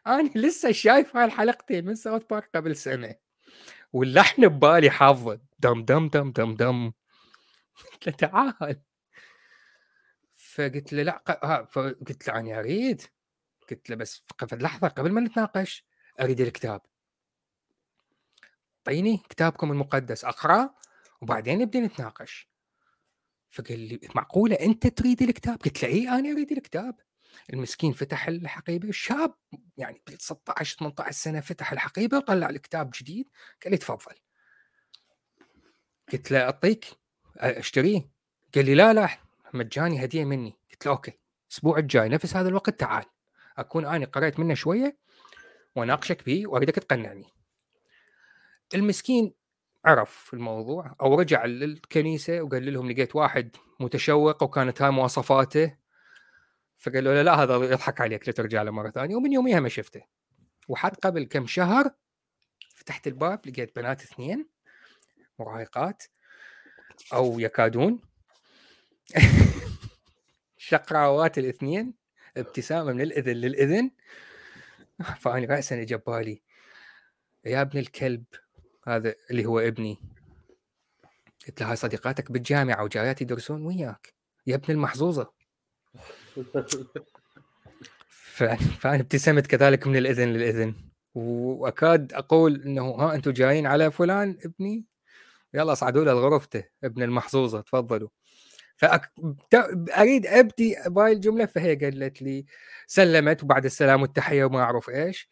أنا لسه شايف هاي الحلقتين من South Park قبل سنة. واللحن ببالي حافظه دم دم دم دم دم. قلت له تعال. فقلت له لا فقلت له أنا أريد. قلت له بس لحظه قبل ما نتناقش أريد الكتاب. أعطيني كتابكم المقدس أقرأ وبعدين نبدأ نتناقش. فقال لي معقولة أنت تريد الكتاب؟ قلت له اي أنا أريد الكتاب. المسكين فتح الحقيبة شاب يعني 16 18 سنة فتح الحقيبة وطلع الكتاب جديد. قال لي تفضل. قلت له أعطيك أشتريه؟ قال لي لا لا مجاني هدية مني. قلت له أوكي الأسبوع الجاي نفس هذا الوقت تعال. أكون أنا قريت منه شوية وأناقشك به وأريدك تقنعني. المسكين عرف الموضوع أو رجع للكنيسة وقال لهم لقيت واحد متشوق وكانت هاي مواصفاته. فقالوا له لا هذا يضحك عليك لا ترجع له مرة ثانية. ومن يوميها ما شفته. وحتى قبل كم شهر فتحت الباب لقيت بنات اثنين. مراهقات أو يكادون. شقراوات الاثنين ابتسامة من الإذن للإذن. فأني راسا اجى بالي يا ابن الكلب هذا اللي هو ابني. قلت له هاي صديقاتك بالجامعة وجايات يدرسون وياك. يا ابن المحظوظة. فأنا ابتسمت كذلك من الإذن للإذن. وأكاد أقول إنه ها أنتم جايين على فلان ابني؟ يلا صعدوا له غرفته ابن المحظوظة تفضلوا. فاريد أبدي بهاي الجمله فهي قالت لي سلمت وبعد السلام والتحية وما أعرف إيش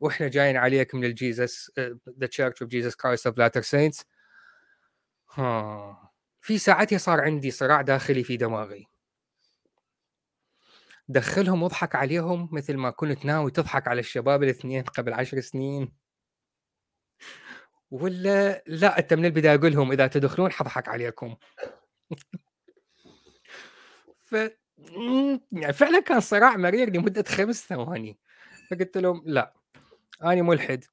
وإحنا جايين عليك من ال Jesus the Church of Jesus Christ of Latter Saints في ساعتها صار عندي صراع داخلي في دماغي. دخلهم واضحك عليهم مثل ما كنت ناوي تضحك على الشباب الاثنين قبل عشر سنين. ولا لا أنت من البداية قول لهم إذا تدخلون حضحك عليكم. ف يعني فعلا كان صراع مرير لمدة خمس ثواني. فقلت لهم لا أنا ملحد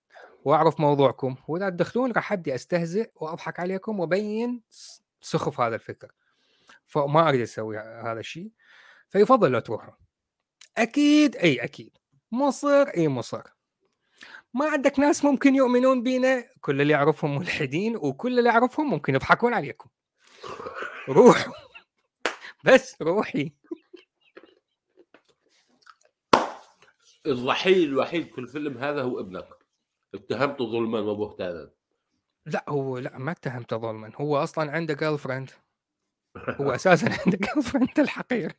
وأعرف موضوعكم وإذا تدخلون راح أبدي أستهزئ وأضحك عليكم وأبين سخف هذا الفكر. فما أريد أسوي هذا الشيء. فيفضل لو تروحوا أكيد إي أكيد. مصر إي مصر. ما عندك ناس ممكن يؤمنون بينا. كل اللي يعرفهم ملحدين وكل اللي يعرفهم ممكن يضحكون عليكم. روحوا. بس روحي. الضحيه الوحيد في الفيلم هذا هو ابنك. اتهمته ظلما وبهتانا. لا هو لا ما اتهمته ظلما. هو أصلا عنده girlfriend هو أساسا عنده girlfriend الحقير.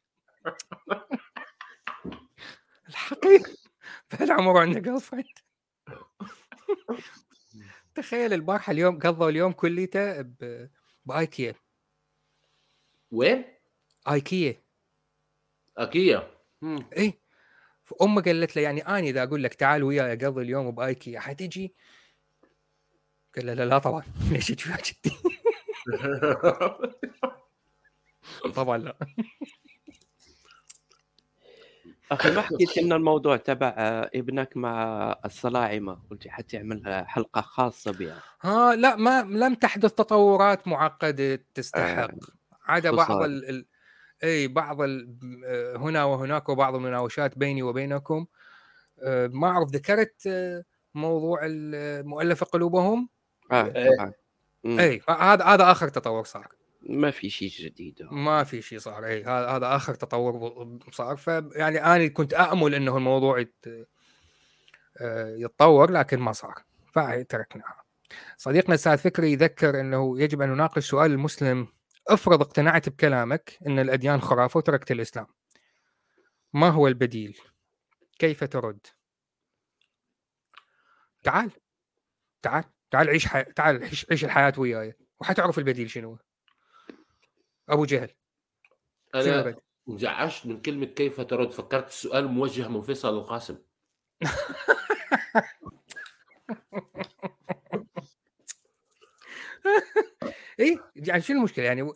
الحقير فالعمر عنده girlfriend تخيل البارحة اليوم قضوا اليوم كليته بآيكيا. وين؟ IKEA. IKEA. اي فأمه قالت له يعني أنا إذا أقول لك تعال وياي أقضي اليوم بآيكيا حتجي؟ قال له لا لا طبعا. ليش تجي جدي؟ طبعا لا. أخي ما حكيت لنا الموضوع تبع ابنك مع الصلاعمة؟ قلت حتعمل حلقة خاصة بها. ها لا ما لم تحدث تطورات معقدة تستحق. آه. عدا بعض ال... ال... إي بعض ال... هنا وهناك وبعض المناوشات بيني وبينكم. آه، ما أعرف ذكرت آه، موضوع المؤلفه قلوبهم؟ آه طبعا إي هذا هذا آخر تطور صار. ما في شيء جديد ما في شيء صار اي هذا هذا آخر تطور صار. فيعني أنا كنت امل إنه الموضوع آه، يتطور لكن ما صار. فتركناها صديقنا السعد فكري يذكر إنه يجب أن نناقش سؤال المسلم افرض اقتنعت بكلامك إن الأديان خرافة وتركت الإسلام. ما هو البديل؟ كيف ترد؟ تعال تعال تعال عيش حي... تعال عيش الحياة وياي. وحتعرف البديل شنو أبو جهل. أنا؟ انزعجت من كلمة كيف ترد. فكرت السؤال موجه من فيصل القاسم اي يعني شنو المشكلة؟ يعني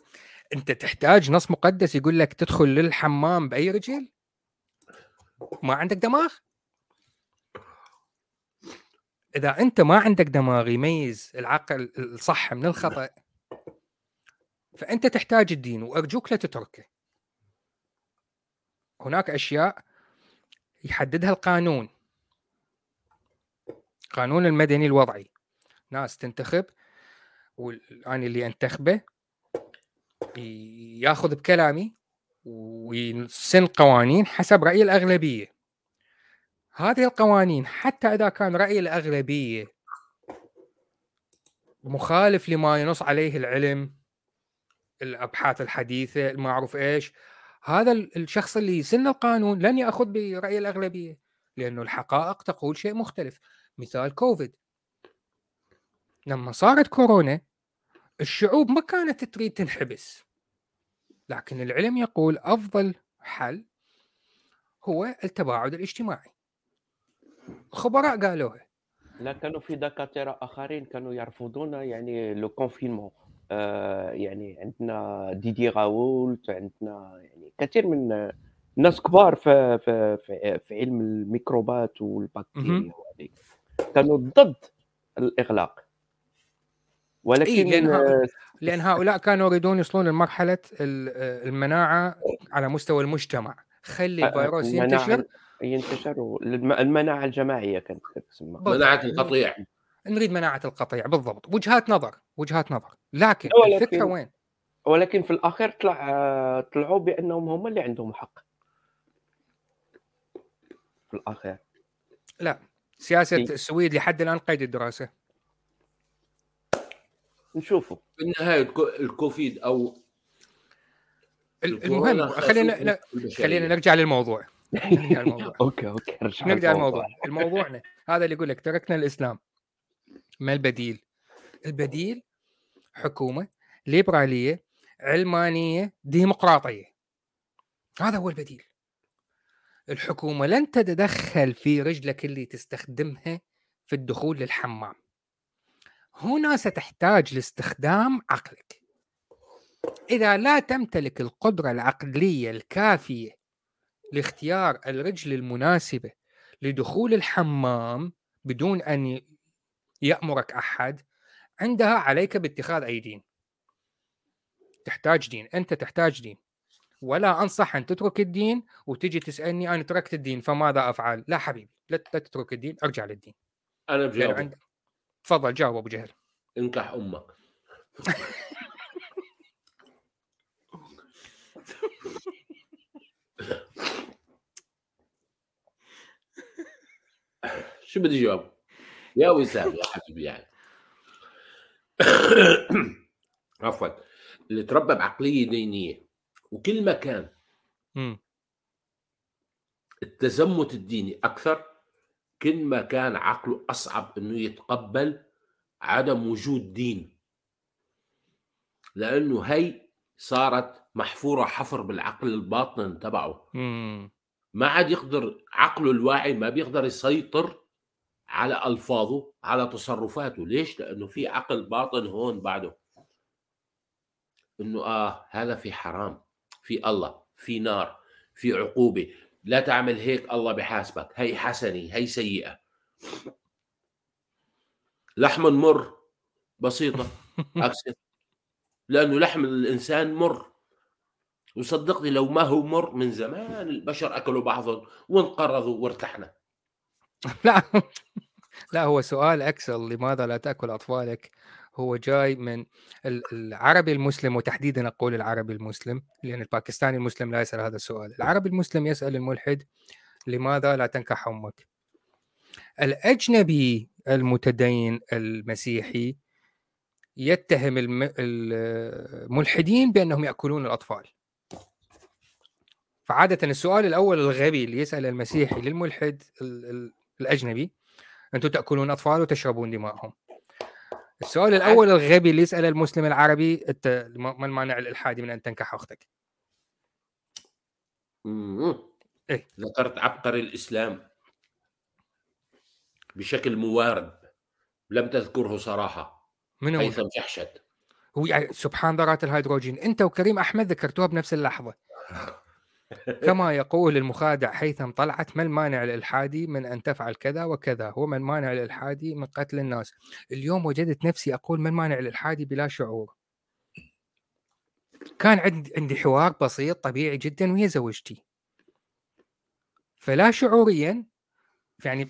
أنت تحتاج نص مقدس يقول لك تدخل للحمام بأي رجل؟ ما عندك دماغ؟ إذا أنت ما عندك دماغ يميز العقل الصح من الخطأ فأنت تحتاج الدين وأرجوك لا تتركه. هناك أشياء يحددها القانون. قانون المدني الوضعي. ناس تنتخب والآن اللي أنتخبه ياخذ بكلامي ويسن قوانين حسب رأي الأغلبية. هذه القوانين حتى إذا كان رأي الأغلبية مخالف لما ينص عليه العلم الأبحاث الحديثة المعروف إيش. هذا ال- الشخص اللي يسن القانون لن يأخذ برأي الأغلبية لأنه الحقائق تقول شيء مختلف. مثال كوفيد. لما صارت كورونا الشعوب ما كانت تريد تنحبس. لكن العلم يقول أفضل حل هو التباعد الاجتماعي. الخبراء قالوها. لا كانوا في دكاترة آخرين كانوا يرفضون يعني le confinement يعني عندنا Didier Raoult عندنا يعني كثير من ناس كبار في في في, في علم الميكروبات والبكتيريا وهذيك. كانوا ضد الإغلاق. ولكن لأن ها- آه، لأن هؤلاء كانوا يريدون يوصلون لمرحلة ال- آه، المناعة على مستوى المجتمع. خلي الفيروس المناعة- ينتشر. ينتشر المناعة الجماعية كانت تسمى. مناعة القطيع. نريد مناعة القطيع بالضبط. وجهات نظر وجهات نظر. لكن ولكن- الفكرة وين؟ ولكن في الاخير طلع آه، طلعوا بأنهم هم اللي عندهم حق. في الاخير سياسة إي. السويد لحد الآن قيد الدراسة. نشوفوا. في النهاية الكو- الكوفيد أو المهم خلينا لا. خلينا نرجع للموضوع. okay okay رجع نرجع الموضوع. للموضوع. الموضوعنا هذا اللي يقول لك تركنا الإسلام. ما البديل؟ البديل حكومة ليبرالية علمانية ديمقراطية. هذا هو البديل. الحكومة لن تتدخل في رجلك اللي تستخدمها في الدخول للحمام. هنا ستحتاج لاستخدام عقلك. إذا لا تمتلك القدرة العقلية الكافية لاختيار الرجل المناسبة لدخول الحمام بدون أن ي- يأمرك أحد عندها عليك باتخاذ أي دين. تحتاج دين أنت تحتاج دين. ولا أنصح أن تترك الدين وتجي تسألني أنا تركت الدين فماذا أفعل؟ لا حبيبي لا تترك الدين ارجع للدين. أنا لأنه بجاوب عند... تفضل جاوب أبو جهل. انكح أمك. شو بدي جاوب يا وسام يا حبيبي يعني عفوا اللي تربى بعقلية دينية وكل ما كان. التزمت الديني أكثر كل ما كان عقله أصعب إنه يتقبل عدم وجود دين لأنه هي صارت محفورة حفر بالعقل الباطن تبعه. ما عاد يقدر عقله الواعي ما بيقدر يسيطر على ألفاظه على تصرفاته. ليش؟ لأنه في عقل باطن هون بعده. إنه آه هذا في حرام في الله في نار في عقوبة. لا تعمل هيك الله بحاسبك. هي حسنة هي سيئة. لحم مر بسيطة. اكسر لأنه لحم الإنسان مر. وصدقني لو ما هو مر من زمان البشر أكلوا بعضهم وانقرضوا وارتحنا. لا. لا هو سؤال أكسل لماذا لا تأكل أطفالك؟ هو جاي من ال- العربي المسلم وتحديدا أقول العربي المسلم لأن الباكستاني المسلم لا يسأل هذا السؤال. العربي المسلم يسأل الملحد لماذا لا تنكح أمك؟ الأجنبي المتدين المسيحي يتهم الم- الملحدين بأنهم يأكلون الأطفال. فعادة السؤال الأول الغبي اللي يسأل المسيحي للملحد الأجنبي أنتم تأكلون أطفال وتشربون دماءهم. السؤال الأول الغبي اللي يساله المسلم العربي أنت ما المانع الالحادي من أن تنكح أختك؟ إيه؟ ذكرت عبقري الإسلام. بشكل موارد لم تذكره صراحة من هو؟ هيثم جحشت هو يعني سبحان ذرات الهيدروجين. أنت وكريم أحمد ذكرتوها بنفس اللحظة. كما يقول المخادع هيثم طلعت ما المانع الالحادي من أن تفعل كذا وكذا؟ هو ما المانع الالحادي من قتل الناس. اليوم وجدت نفسي أقول ما المانع الالحادي بلا شعور. كان عندي عندي حوار بسيط طبيعي جدا وهي زوجتي. فلا شعوريا يعني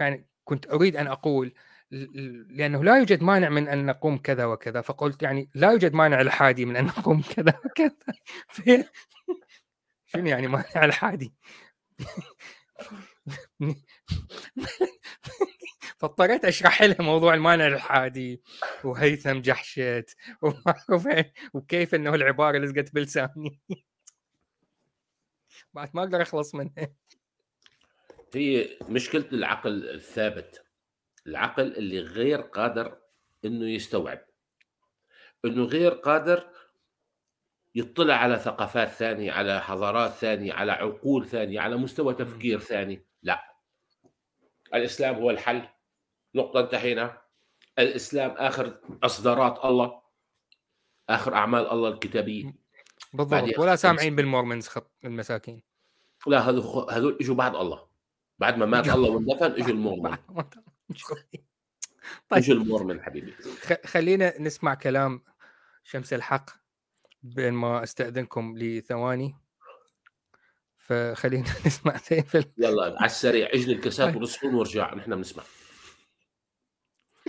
يعني كنت أريد أن أقول لأنه لا يوجد مانع من أن نقوم كذا وكذا فقلت يعني لا يوجد مانع الحادي من أن نقوم كذا وكذا. شنو يعني مانع الحادي فاضطريت أشرح لها موضوع المانع الحادي وهيثم جحشت وكيف إنه العبارة لزقت بلساني. بعد ما أقدر أخلص منها. هي مشكلة العقل الثابت. العقل اللي غير قادر إنه يستوعب. إنه غير قادر يطلع على ثقافات ثانية على حضارات ثانية على عقول ثانية على مستوى تفكير ثاني. لا. الإسلام هو الحل. نقطة انتهينا. الإسلام آخر أصدارات الله آخر أعمال الله الكتابية. بالضبط. ولا سامعين بالمورمنز خط المساكين. لا هذول هذول إجوا بعد الله. بعد ما مات الله واندفن إجوا المورمن. طيب إجوا المورمن حبيبي. خلينا نسمع كلام شمس الحق. بين ما أستأذنكم لثواني. فخلينا نسمع سيف يلا على السريع. اجلي الكاسات طيب. ونصفون وارجع نحن بنسمع.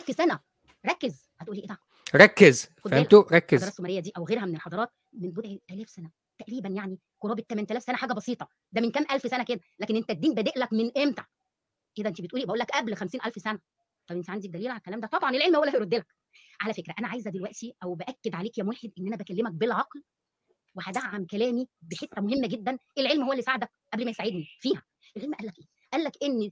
في سنة. ركز. هتقولي إيه ده ركز. فهمتوا؟ ركز. الحضاره السومرية دي أو غيرها من الحضارات من بضع الاف سنة تقريبا يعني قرابة 8000 سنة حاجة بسيطة. ده من كام ألف سنة كده؟ لكن أنت الدين بادئ لك من إمتى؟ كده أنت بتقولي بقول لك قبل 50000 سنة. طب أنت عندك دليل على الكلام ده؟ طبعا العلم هو اللي هيرد لك. على فكرة أنا عايزة دلوقتي أو بأكد عليك يا ملحد إن أنا بكلمك بالعقل وهدعم كلامي بحتة مهمة جدا. العلم هو اللي ساعدك قبل ما يساعدني فيها. العلم قال لك إيه؟ قال لك إن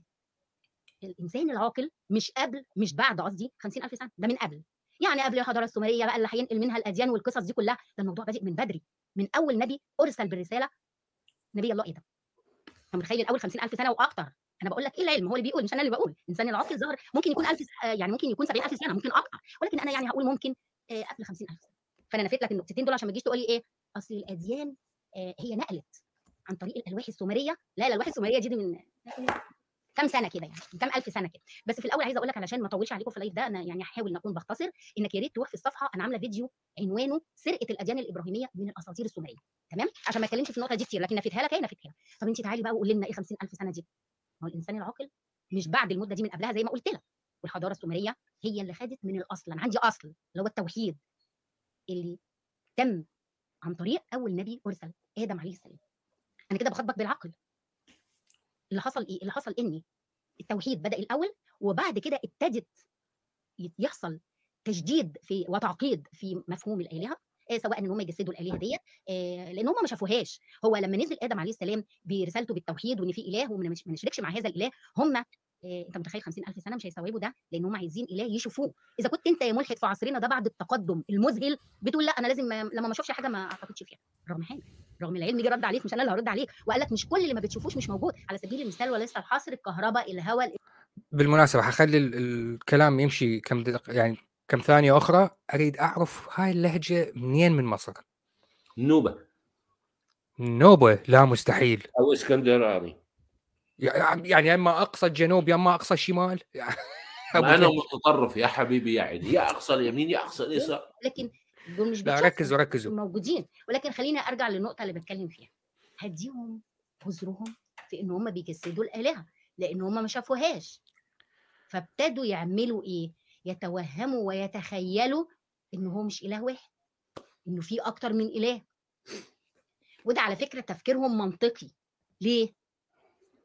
الإنسان العاقل مش قبل مش بعد قصدي 50000 سنة ده من قبل. يعني قبل الحضارة السومرية بقى اللي هينقل منها الأديان والقصص دي كلها ده الموضوع بادئ من بدري. من أول نبي أرسل بالرسالة نبي الله إيه ده؟ أنت متخيل الأول 50000 سنة وأكتر. أنا بقول لك إيه العلم؟ هو اللي بيقول مش أنا اللي بقول. الانسان العاقل ظهر ممكن يكون 1000 يعني ممكن يكون 70000 سنة ممكن أكتر ولكن أنا يعني هقول ممكن آه، قبل 50000 سنة. فأنا نفيت لك النقطتين دول عشان ما تجيش تقول لي إيه أصل الأديان آه، هي نقلت عن طريق الألواح السومرية. لا الألواح السومرية دي من كام سنة كده يعني كام ألف سنة كده. بس في الأول عايزة أقول لك علشان ما أطولش عليكم في ال live ده أنا يعني هحاول إن أكون بختصر إنك يا ريت تروح في الصفحة أنا عاملة فيديو عنوانه سرقة الأديان الإبراهيمية من الأساطير السومرية. تمام؟ عشان ما اتكلمش في النقطة دي كتير لكن نفيتها لك هي نفيتها طب انت تعالي بقى وقولي لنا إيه 50000 سنة دي. ما هو الإنسان العاقل مش بعد المدة دي من قبلها زي ما قلت لك. والحضارة السومرية هي اللي خدت من الأصل. أنا عندي أصل اللي هو التوحيد اللي تم عن طريق أول نبي أرسل آدم عليه السلام. أنا كده بخاطبك بالعقل. اللي حصل إيه؟ اللي حصل إني التوحيد بدأ الأول وبعد كده ابتدت يحصل تجديد في وتعقيد في مفهوم الآلهة. سواء إن هم يجسدوا الآلهة ديت آه، لأن هم ما شافوهاش. هو لما نزل آدم عليه السلام برسالته بالتوحيد وإن في إله وما نشركش مع هذا الإله هم آه، أنت متخيل 50000 سنة مش هيستوعبوا ده لأن هم عايزين إله يشوفوه. إذا كنت أنت يا ملحد في عصرنا ده بعد التقدم المذهل بتقول لأ أنا لازم لما ما أشوفش حاجة ما أعتقدش فيها. رغم حاجة رغم العلم جه رد عليك مش أنا اللي هرد عليك. وقال لك مش كل اللي ما بتشوفوش مش موجود. على سبيل المثال ولسه الحصر الكهرباء الهواء بالمناسبة هخلي الكلام يمشي كم يعني كم ثانية أخرى أريد أعرف هاي اللهجة منين من مصر؟ نوبة. نوبة؟ لا مستحيل. أو إسكندراني. يعني يا إما أقصى الجنوب يا إما أقصى الشمال؟ أنا متطرف يا حبيبي يا عيني يا أقصى اليمين يا أقصى اليسار. لكن دول مش لا ركزوا ركزوا. موجودين. ولكن خلينا أرجع للنقطة اللي بتكلم فيها. هديهم عذرهم في إن هم بيجسدوا الآلهة لأن هم ما شافوهاش. فابتدوا يعملوا إيه؟ يتوهموا ويتخيلوا إن هو مش إله واحد إنه في أكتر من إله. وده على فكرة تفكيرهم منطقي. ليه؟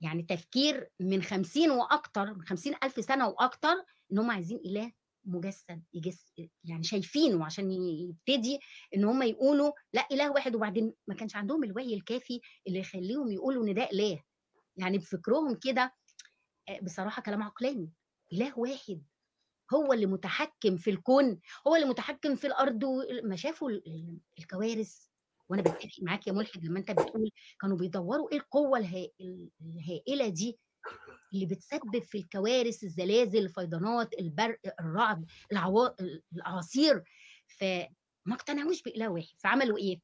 يعني تفكير من خمسين وأكتر من خمسين ألف سنة وأكتر إن هم عايزين إله مجسد يجس يعني شايفينه عشان يبتدي إن هم يقولوا لا إله واحد وبعدين ما كانش عندهم الوعي الكافي اللي يخليهم يقولوا إن ده إله. يعني بفكرهم كده آه، بصراحة كلام عقلاني. إله واحد. هو اللي متحكم في الكون هو اللي متحكم في الأرض ما شافوا الكوارث. وأنا بتفق معاك يا ملحد لما أنت بتقول كانوا بيدوروا إيه القوة الهائلة دي اللي بتسبب في الكوارث الزلازل الفيضانات البرق الرعد العوا... الأعاصير. فما اقتنعوش بإله واحد. فعملوا إيه؟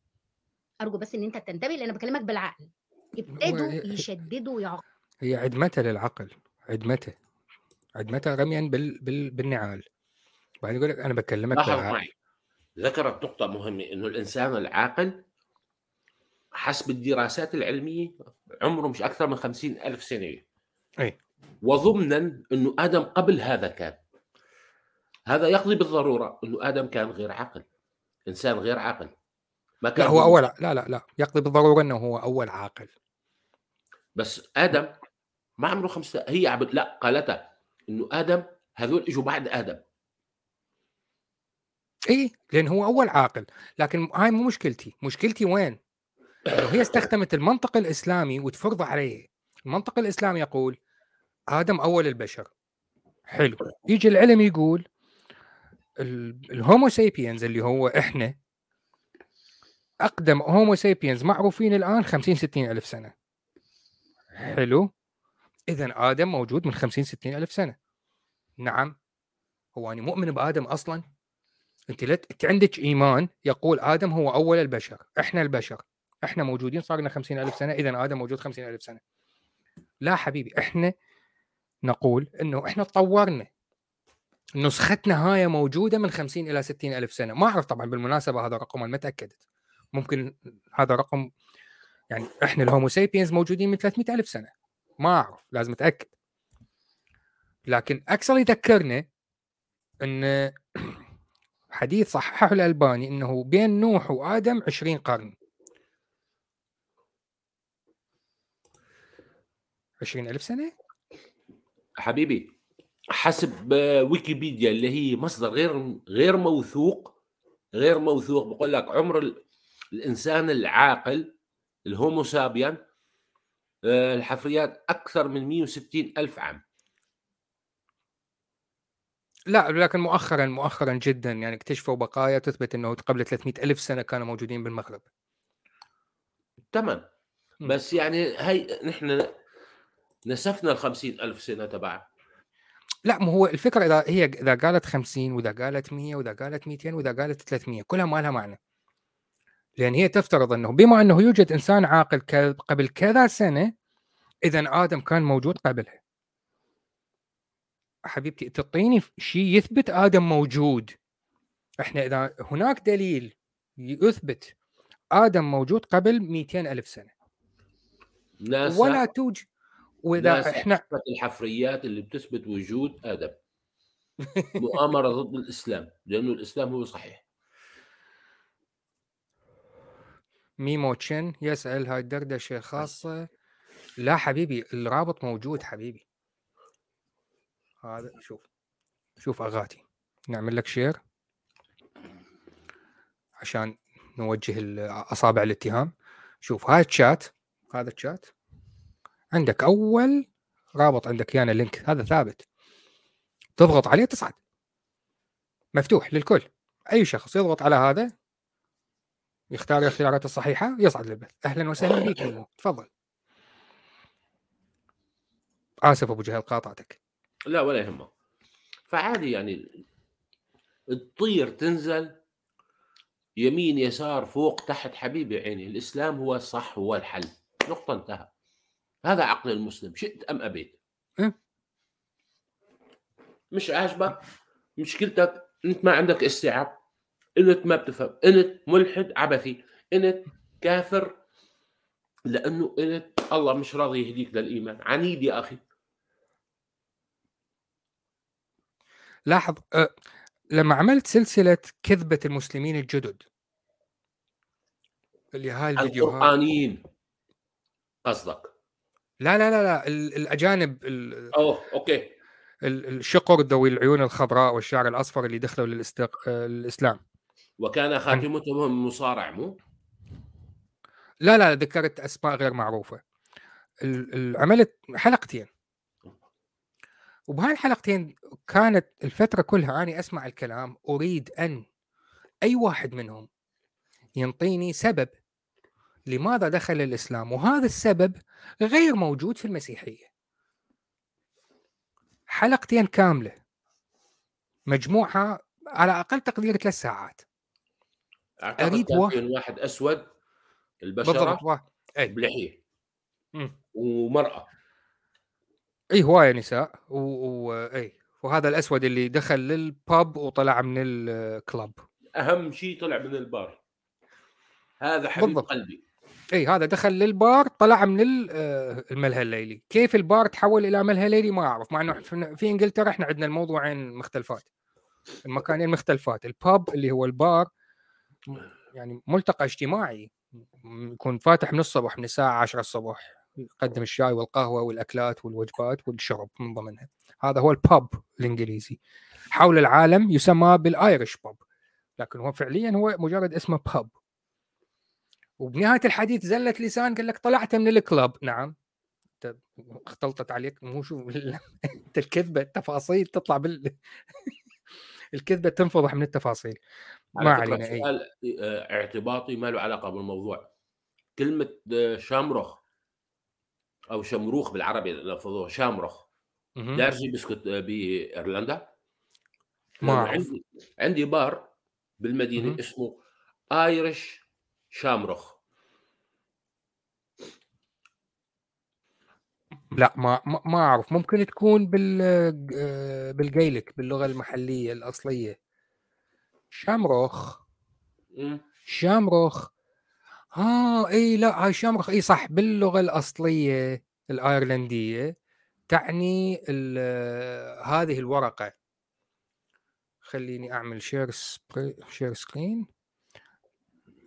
أرجو بس إن أنت تنتبه لأن أنا بكلمك بالعقل. ابتدوا يشددوا ويعقلوا هي عدمته للعقل عدمته عدمته رميا بال... بال... بالنعال. بعدين يقول لك أنا بكلمك معي ذكرت نقطة مهمة إنه الإنسان العاقل حسب الدراسات العلمية عمره مش أكثر من خمسين ألف سنة. إي. وضمنا إنه آدم قبل هذا كان. هذا يقضي بالضرورة إنه آدم كان غير عاقل إنسان غير عاقل. ما كان لا هو اول لا لا لا يقضي بالضرورة إنه هو أول عاقل. بس آدم ما عمره خمسة هي عبد لا قالتها إنه آدم هذول إجوا بعد آدم. اي لأن هو أول عاقل. لكن هاي مو مشكلتي. مشكلتي وين؟ لو هي استخدمت المنطق الإسلامي وتفرض عليه. المنطق الإسلامي يقول آدم أول البشر. حلو. يجي العلم يقول الهومو سيبينز اللي هو إحنا أقدم هومو سيبينز معروفين الآن 50 60 ألف سنة. حلو. اذا آدم موجود من 50 60 ألف سنة. نعم. هو أنا مؤمن بآدم أصلا. أنت لت... أنت عندك إيمان يقول آدم هو أول البشر إحنا البشر. إحنا موجودين صار لنا 50 ألف سنة اذا آدم موجود 50 ألف سنة. لا حبيبي إحنا نقول إنه إحنا تطورنا. نسختنا هاي موجودة من 50 إلى 60 ألف سنة. ما أعرف طبعا بالمناسبة هذا رقم ما تأكدت. ممكن هذا رقم يعني إحنا الهومو سيبينز موجودين من 300 ألف سنة. ما أعرف لازم أتأكد. لكن أكثر يذكرنا إن حديث صححه الألباني إنه بين نوح وآدم 20 قرن. 20000 سنة؟ حبيبي حسب ويكيبيديا اللي هي مصدر غير غير موثوق غير موثوق. بقول لك عمر الإنسان العاقل الهومو سابيان آه، الحفريات أكثر من 160 ألف عام. لا لكن مؤخرا مؤخرا جدا يعني اكتشفوا بقايا تثبت إنه قبل 300 ألف سنة كانوا موجودين بالمغرب. تمام. بس يعني هي نحن نسفنا ال 50000 سنة تبعها. لا ما هو الفكرة إذا هي إذا قالت 50 وإذا قالت 100 وإذا قالت 200 وإذا قالت 300 كلها ما لها معنى. لأن هي تفترض أنه بما أنه يوجد إنسان عاقل قبل كذا سنة اذا آدم كان موجود قبلها حبيبتي تعطيني شيء يثبت آدم موجود. إحنا إذا هناك دليل يثبت آدم موجود قبل 200 ألف سنة. ولا توجد وإذا إحنا الحفريات اللي بتثبت وجود آدم. مؤامرة ضد الإسلام لأنه الإسلام هو صحيح. ميمو تشن يسأل هاي الدردشة خاصة. لا حبيبي الرابط موجود حبيبي. هذا شوف شوف أغاتي. نعمل لك share عشان نوجه أصابع الاتهام. شوف هاي الشات هذا الشات. عندك أول رابط عندك يانا لينك هذا ثابت. تضغط عليه تصعد مفتوح للكل. أي شخص يضغط على هذا يختار الخيارات الصحيحة يصعد للبث. أهلا وسهلا بك تفضل. آسف أبو جهل قاطعتك. لا ولا يهمه فعادي يعني تطير تنزل يمين يسار فوق تحت حبيبي عيني. الإسلام هو الصح هو الحل. نقطة انتهى. هذا عقل المسلم. شئت أم أبيت؟ إيه؟ مش عاجبك؟ مشكلتك؟ أنت ما عندك استيعاب؟ انت ما بتفهم انت ملحد عبثي انت كافر لأنه انت الله مش راضي يهديك للإيمان. عنيد يا أخي. لاحظ أه لما عملت سلسلة كذبة المسلمين الجدد اللي هاي الفيديوهات. القرآنيين قصدك. لا لا لا لا الأجانب أوه أوكي. الشقر ذوي العيون الخضراء والشعر الأصفر اللي دخلوا للاستق... للإسلام. وكان خاتمتهم مصارع مو؟ لا لا ذكرت أسماء غير معروفة. عملت حلقتين. وبهاي الحلقتين كانت الفترة كلها اني أسمع الكلام أريد أن أي واحد منهم ينطيني سبب لماذا دخل الإسلام وهذا السبب غير موجود في المسيحية. حلقتين كاملة مجموعها على أقل تقدير ثلاث ساعات. أعتقد كان واحد- واحد أسود البشرة بالضبط بلحية. ومرأة. أي هواية نساء. و... و... أي. وهذا الأسود اللي دخل للباب وطلع من الكلاب أهم شيء طلع من البار. هذا حبيب بالضبط. قلبي. أي هذا دخل للبار طلع من آه، الملهى الليلي. كيف البار تحول إلى ملهى ليلي؟ ما أعرف. مع إنه في إنجلترا إحنا عندنا الموضوعين مختلفات. المكانين مختلفات. الباب اللي هو البار يعني ملتقى اجتماعي يكون فاتح من الصبح من الساعة 10 الصبح يقدم الشاي والقهوة والأكلات والوجبات والشرب من ضمنها. هذا هو الباب الإنجليزي. حول العالم يسمى بالايرش باب لكن هو فعليا هو مجرد اسمه باب وبنهاية الحديث زلت لسان قال لك طلعت من الكلاب نعم. اختلطت عليك مو شو انت الكذبة التفاصيل تطلع بال الكذبة تنفضح من التفاصيل. على ما فكرة علينا اي سؤال آه، اعتباطي ما له علاقة بالموضوع كلمة آه، شامرخ أو شمروخ بالعربي لفظوها شامرخ. دارجي بسكت آه، بإيرلندا ما. عندي عندي بار بالمدينة مهم. اسمه آيرش شامرخ لا ما ما أعرف ممكن تكون بال بال Gaelic باللغة المحلية الأصلية shamrock مم. shamrock ها إي لا هاي shamrock إي صح. باللغة الأصلية الآيرلندية تعني هذه الورقة. خليني أعمل share share screen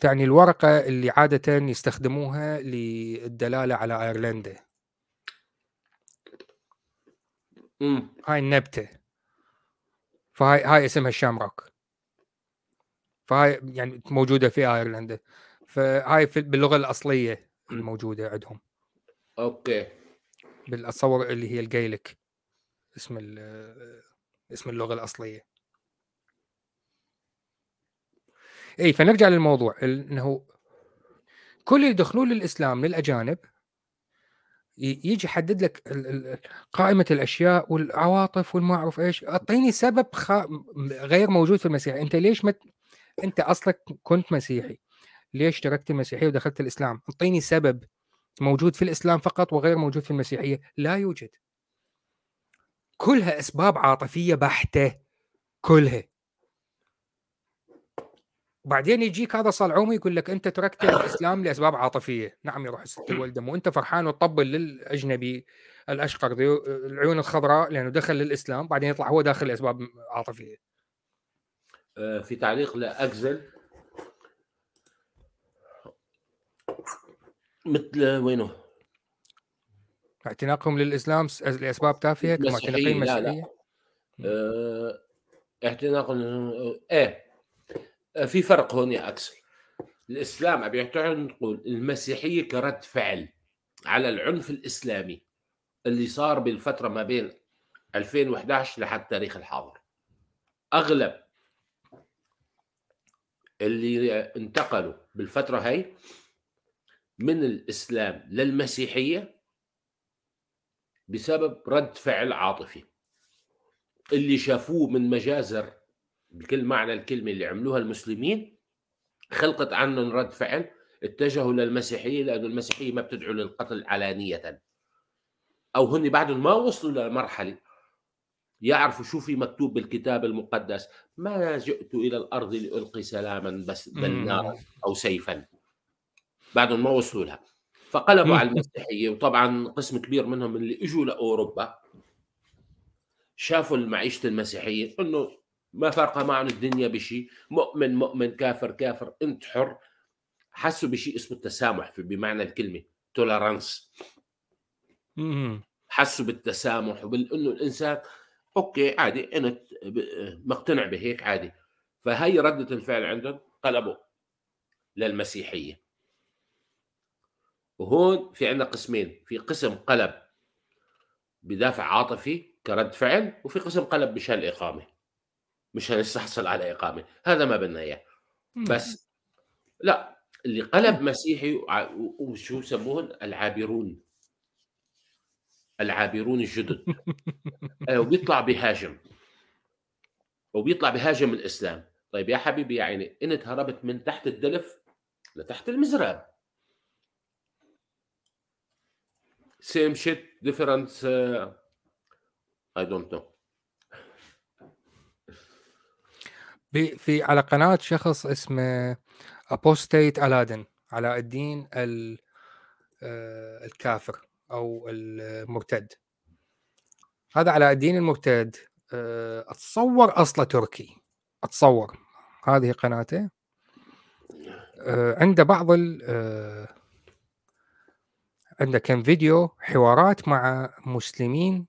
تعني الورقة اللي عادة يستخدموها للدلالة على آيرلندا. مم. هاي النبتة. فهاي هاي اسمها ال shamrock فهاي يعني موجودة في ايرلندا فهاي في باللغة الأصلية الموجودة عندهم. okay. بالاتصور اللي هي ال Gaelic اسم اسم اللغة الأصلية. إي فنرجع للموضوع إنه كل اللي يدخلون للإسلام للأجانب يجي يحدد لك قائمة الأشياء والعواطف والما اعرف إيش. أعطيني سبب خ... غير موجود في المسيحيه أنت ليش مت... أنت أصلك كنت مسيحي. ليش تركت المسيحية ودخلت الإسلام؟ أعطيني سبب موجود في الإسلام فقط وغير موجود في المسيحية. لا يوجد. كلها أسباب عاطفية بحتة. كلها. وبعدين يجيك هذا صلعومي يقول لك أنت تركت الإسلام لأسباب عاطفية. نعم يا روح ست الولده وانت فرحان وتطبل للأجنبي الأشقر ذي العيون الخضراء لأنه دخل للإسلام بعدين يطلع هو داخل لأسباب عاطفية. في تعليق لاجزل مثل وينه؟ اعتناقهم للإسلام لأسباب تافهة كما اعتناقين لا، لا. آه، اعتناق آه، إيه آه، في فرق هون يا اكسل الإسلام ابي نقول المسيحية كرد فعل على العنف الإسلامي اللي صار بالفترة ما بين 2011 لحد التاريخ الحاضر. أغلب اللي انتقلوا بالفترة هاي من الإسلام للمسيحية بسبب رد فعل عاطفي. اللي شافوه من مجازر بكل معنى الكلمة اللي عملوها المسلمين خلقت عنهم رد فعل اتجهوا للمسيحية لأنه المسيحية ما بتدعو للقتل علانية. أو هن بعدهم ما وصلوا لمرحلة يعرفوا شو في مكتوب بالكتاب المقدس. ما جئت إلى الأرض لألقي سلاما بس بل. نارا أو سيفا. بعدهم ما وصلوا لها. فقلبوا على المسيحية وطبعا قسم كبير منهم اللي إجوا لأوروبا. شافوا معيشه المسيحية إنه ما فارقة معهم الدنيا بشيء مؤمن مؤمن كافر كافر أنت حر. حسوا بشيء اسمه التسامح في بمعنى الكلمة tolerance. حسوا بالتسامح وبانه الإنسان okay عادي أنا مقتنع بهيك عادي. فهي ردة الفعل عندهم قلبوا للمسيحية. وهون في عندنا قسمين في قسم قلب بدافع عاطفي كرد فعل وفي قسم قلب مشان الإقامة مشان يستحصل على إقامة. هذا ما بدنا إياه. بس لا اللي قلب مسيحي وشو يسموهم العابرون. العابرون الجدد. آه، وبيطلع بيهاجم وبيطلع بيهاجم الإسلام. طيب يا حبيبي يا عيني انت هربت من تحت الدلف لتحت المزراب shit different uh, I don't know. في على قناة شخص اسمه أبوستيت ألادن علاء الدين ال آه، الكافر. أو المرتد. هذا علاء الدين المرتد. آه، أتصور أصله تركي. أتصور. هذه قناته. آه، عنده بعض ال عنده كم فيديو حوارات مع مسلمين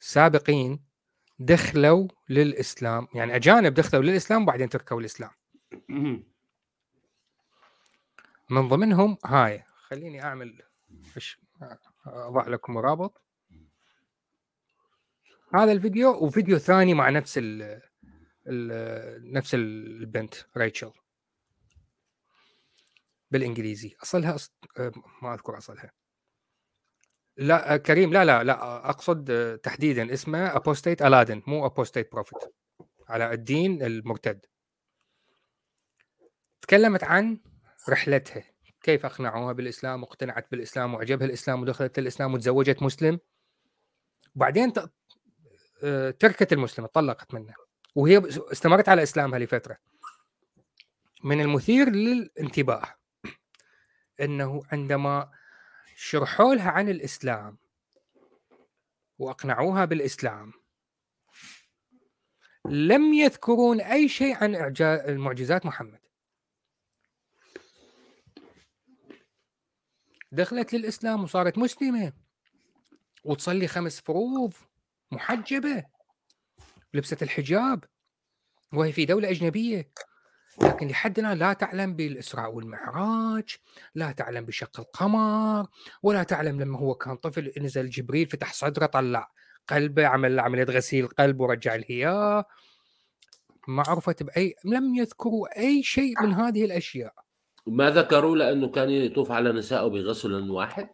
سابقين دخلوا للإسلام. يعني أجانب دخلوا للإسلام وبعدين تركوا الإسلام. من ضمنهم هاي. خليني أعمل أضع لكم رابط. هذا الفيديو وفيديو ثاني مع نفس ال نفس البنت ريتشل. بالإنجليزي. أصلها أص... ما أذكر أصلها. لا كريم لا لا لا أقصد تحديدا اسمه Apostate Aladdin مو Apostate Prophet. على الدين المرتد. تكلمت عن رحلتها. كيف أقنعوها بالإسلام واقتنعت بالإسلام وعجبها الإسلام ودخلت الإسلام وتزوجت مسلم؟ وبعدين تركت المسلم طلقت منه. وهي استمرت على إسلامها لفترة. من المثير للانتباه إنه عندما شرحوا لها عن الإسلام وأقنعوها بالإسلام لم يذكرون أي شيء عن اعجاز معجزات محمد. دخلت للإسلام وصارت مسلمة. وتصلي خمس فروض محجبة. لبست الحجاب. وهي في دولة أجنبية. لكن لحد الآن لا تعلم بالإسراء والمعراج لا تعلم بشق القمر ولا تعلم لما هو كان طفل نزل جبريل فتح صدره طلع قلبه عمل عملية غسيل قلب ورجع الهياء. ما عرفت بأي لم يذكروا أي شيء من هذه الأشياء. ما ذكروا لأنه كان يطوف على نسائه بغسل واحد؟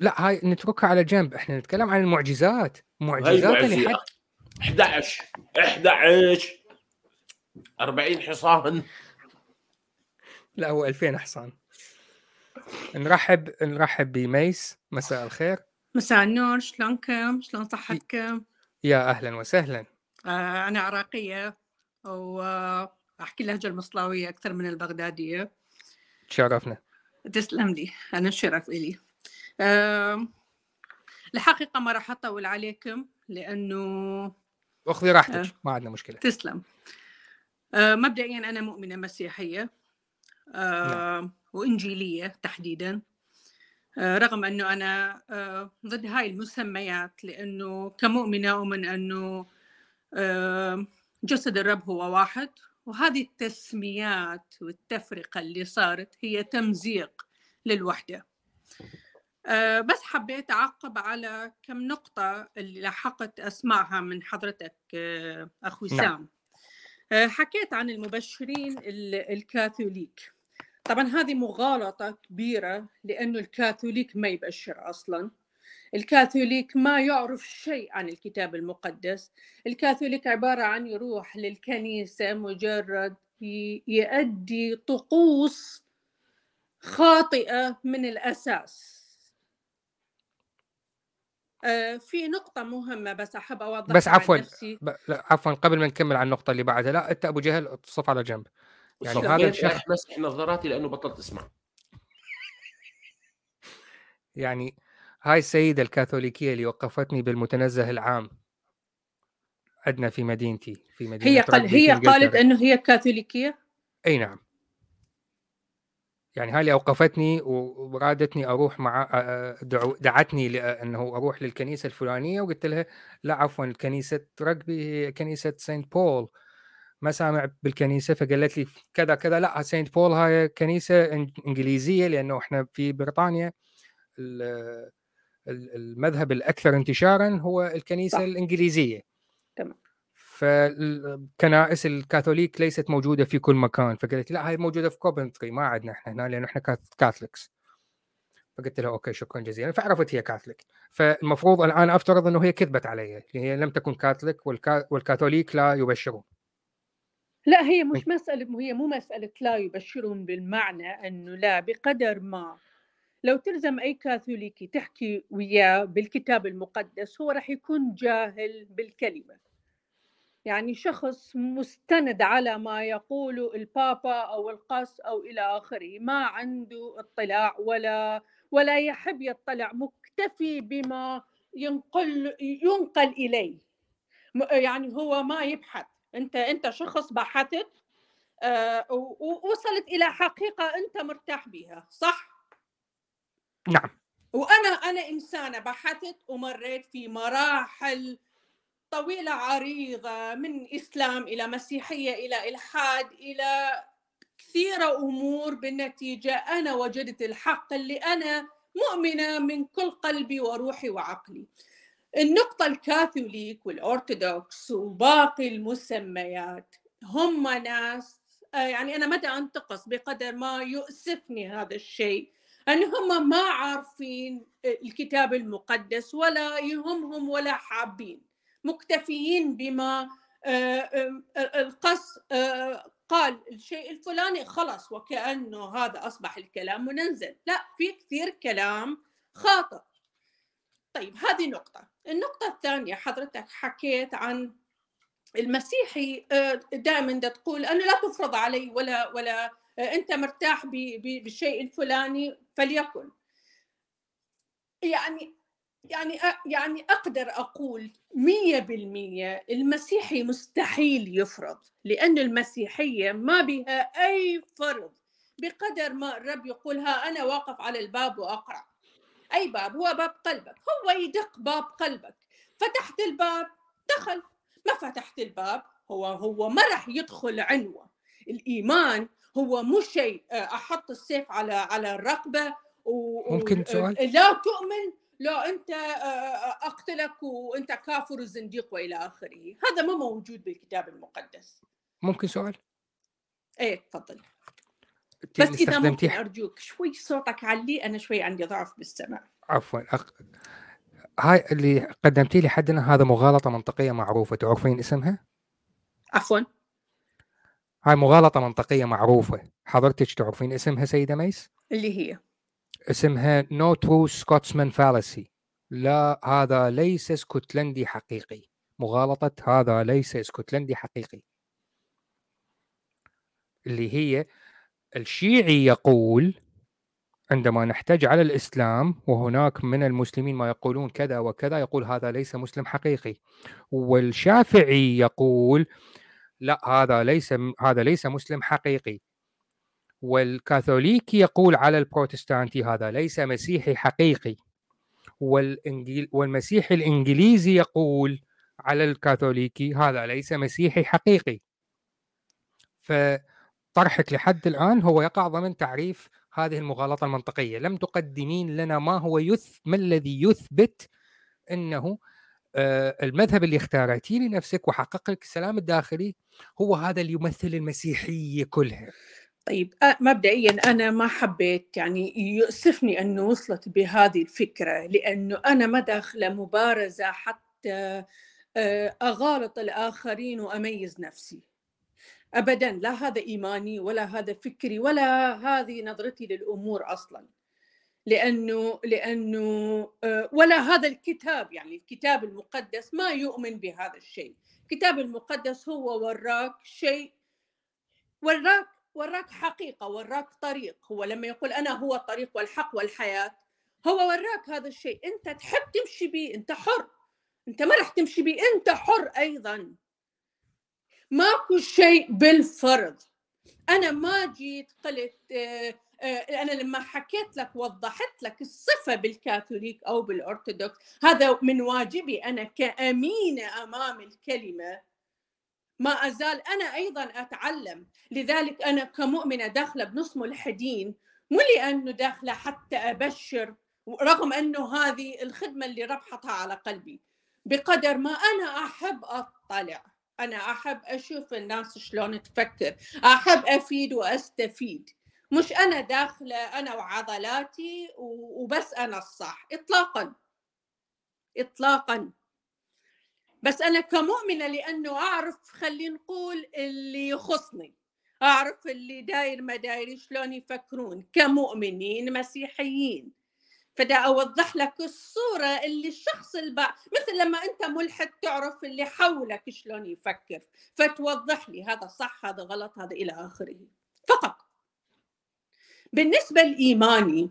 لا هاي نتركها على جنب. إحنا نتكلم عن المعجزات. معجزات اللي حد 11 11 40 حصان. لا هو 2000 حصان. نرحب نرحب بميس. مساء الخير. مساء النور. شلونكم؟ شلون صحتكم؟ يا أهلا وسهلا. آه أنا عراقية واحكي اللهجة المصلاوية أكثر من البغدادية. تشرفنا. تسلم لي أنا الشرف إلي. آه الحقيقة ما راح أطول عليكم لأنه اخذي راحتك آه. ما عندنا مشكلة. تسلم. آه، مبدئيا أنا مؤمنة مسيحية آه، نعم. وإنجيلية تحديدا. آه، رغم أنه أنا ضد هاي المسميات لأنه كمؤمنة أؤمن أنه جسد الرب هو واحد وهذه التسميات والتفرقة اللي صارت هي تمزيق للوحدة. بس حبيت أعقب على كم نقطة اللي لحقت أسمعها من حضرتك أخوي نعم. سام. آه، حكيت عن المبشرين الكاثوليك. طبعا هذه مغالطة كبيرة لأنه الكاثوليك ما يبشر أصلا. الكاثوليك ما يعرف شيء عن الكتاب المقدس. الكاثوليك عبارة عن يروح للكنيسة مجرد يؤدي طقوس خاطئة من الأساس. آه، في نقطة مهمة بس أحب أوضح بس عفوا ب... لا عفوا قبل ما نكمل على النقطة اللي بعدها لا أنت أبو جهل صف على جنب. يعني هذا الشخص مسح نظاراتي لأنه بطلت أسمع. يعني هاي السيدة الكاثوليكية اللي وقفتني بالمتنزه العام. عندنا في مدينتي في مدينة هي قال هي قالت إنه هي كاثوليكية؟ أي نعم. يعني هاي اللي أوقفتني ورادتني أروح مع دعتني لأنه أروح للكنيسة الفلانية وقلت لها لا عفوا كنيسه رجبي هي كنيسة سانت بول. ما سامع بالكنيسة فقالت لي كذا كذا لا سانت بول هاي كنيسة إنجليزية لأنه إحنا في بريطانيا. المذهب الأكثر انتشارا هو الكنيسة صح. الإنجليزية. تمام. فالكنائس الكاثوليك ليست موجودة في كل مكان فقلت لا هاي موجودة في كوفنتري ما عندنا إحنا هنا لأن إحنا Catholics فقلت لها okay شكرا جزيلا. فعرفت هي كاثوليك فالمفروض الآن أفترض إنه هي كذبت علي هي لم تكن كاثوليك والكا... والكاثوليك لا يبشرون. لا هي مش مسألة هي مو مسألة لا يبشرون بالمعنى أنه لا بقدر ما. لو تلزم أي كاثوليكي تحكي وياه بالكتاب المقدس هو راح يكون جاهل بالكلمة. يعني شخص مستند على ما يقوله البابا أو القس أو إلى آخره ما عنده اطلاع ولا ولا يحب يطلع مكتفي بما ينقل ينقل إليه. يعني هو ما يبحث. أنت أنت شخص بحثت آه، ووصلت إلى حقيقة أنت مرتاح بها صح؟ نعم. وأنا أنا إنسانة بحثت ومريت في مراحل طويلة عريضة من إسلام إلى مسيحية إلى إلحاد إلى كثيرة أمور بالنتيجة أنا وجدت الحق اللي أنا مؤمنة من كل قلبي وروحي وعقلي. النقطة الكاثوليك والأرثوذكس وباقي المسميات هم ناس يعني أنا متى أنتقص بقدر ما يؤسفني هذا الشيء؟ أن هم ما عارفين الكتاب المقدس ولا يهمهم ولا حابين مكتفيين بما آه، القص آه، قال الشيء الفلاني خلص وكأنه هذا أصبح الكلام منزل. لا في كثير كلام خاطئ. طيب هذه نقطة. النقطة الثانية حضرتك حكيت عن المسيحي آه، دائما تقول أنا لا تفرض علي ولا ولا آه، أنت مرتاح بالشيء الفلاني فليكن. يعني يعني يعني أقول مية بالمية المسيحي مستحيل يفرض لأن المسيحية ما بها أي فرض بقدر ما الرب يقول ها أنا واقف على الباب وأقرأ. أي باب؟ هو باب قلبك. هو يدق باب قلبك. فتحت الباب دخل. ما فتحت الباب؟ هو هو ما راح يدخل عنوة. الإيمان هو مو شيء آه، أحط السيف على على الرقبة و... ممكن سؤال؟ لا تؤمن لا أنت آه، آه، أقتلك وأنت كافر وزنديق وإلى آخره. هذا ما موجود بالكتاب المقدس. ممكن سؤال؟ إيه تفضل. بس إذا ممكن أرجوك شوي صوتك علي أنا شوي عندي ضعف بالسمع عفوا أق... هاي اللي قدمتي لي حدنا هذا مغالطة منطقية معروفة تعرفين اسمها؟ عفوا. هاي مغالطة منطقية معروفة. حضرتك تعرفين اسمها سيدة ميس؟ اللي هي. اسمها No true Scotsman fallacy لا هذا ليس اسكتلندي حقيقي. مغالطة هذا ليس اسكتلندي حقيقي. اللي هي الشيعي يقول عندما نحتج على الإسلام وهناك من المسلمين ما يقولون كذا وكذا يقول هذا ليس مسلم حقيقي. والشافعي يقول لا هذا ليس هذا ليس مسلم حقيقي. والكاثوليكي يقول على البروتستانتي هذا ليس مسيحي حقيقي. والإنجيل والمسيحي الإنجليزي يقول على الكاثوليكي هذا ليس مسيحي حقيقي. ف طرحك لحد الآن هو يقع ضمن تعريف هذه المغالطة المنطقية. لم تقدمين لنا ما هو يث ما الذي يثبت أنه المذهب اللي اختارتيه لنفسك وحقق لك السلام الداخلي هو هذا اللي يمثل المسيحية كلها. طيب مبدئيا أنا ما حبيت يعني يؤسفني أنه وصلت بهذه الفكرة لأنه أنا ما داخلة مبارزة حتى آه، أغالط الآخرين وأميز نفسي. ابدا لا هذا إيماني ولا هذا فكري ولا هذه نظرتي للأمور أصلا. لأنه لأنه آه، ولا هذا الكتاب يعني الكتاب المقدس ما يؤمن بهذا الشيء. الكتاب المقدس هو وراك شيء وراك وراك حقيقة وراك طريق. هو لما يقول أنا هو الطريق والحق والحياة هو وراك هذا الشيء. أنت تحب تمشي به أنت حر. أنت ما راح تمشي به أنت حر أيضا. ماكو شيء بالفرض. أنا ما جيت قلت آه، أنا لما حكيت لك وضحت لك الصفة بالكاثوليك أو بالأرثوذكس هذا من واجبي أنا كامينه أمام الكلمة. ما أزال أنا أيضا أتعلم. لذلك أنا كمؤمنة داخلة بنص ملحدين مو لأنه داخلة حتى أبشر رغم انه هذه الخدمة اللي ربحتها على قلبي. بقدر ما أنا أحب أطلع أنا أحب أشوف الناس شلون تفكر أحب أفيد وأستفيد. مش أنا داخلة أنا وعضلاتي وبس أنا الصح اطلاقا. اطلاقا. بس أنا كمؤمنة لأنه أعرف خلينا نقول اللي يخصني. أعرف اللي داير ما داير شلون يفكرون. كمؤمنين مسيحيين. فدا أوضح لك الصورة اللي الشخص البع... مثل لما أنت ملحد تعرف اللي حولك شلون يفكر فتوضح لي هذا صح هذا غلط هذا إلى آخره. فقط. بالنسبة لإيماني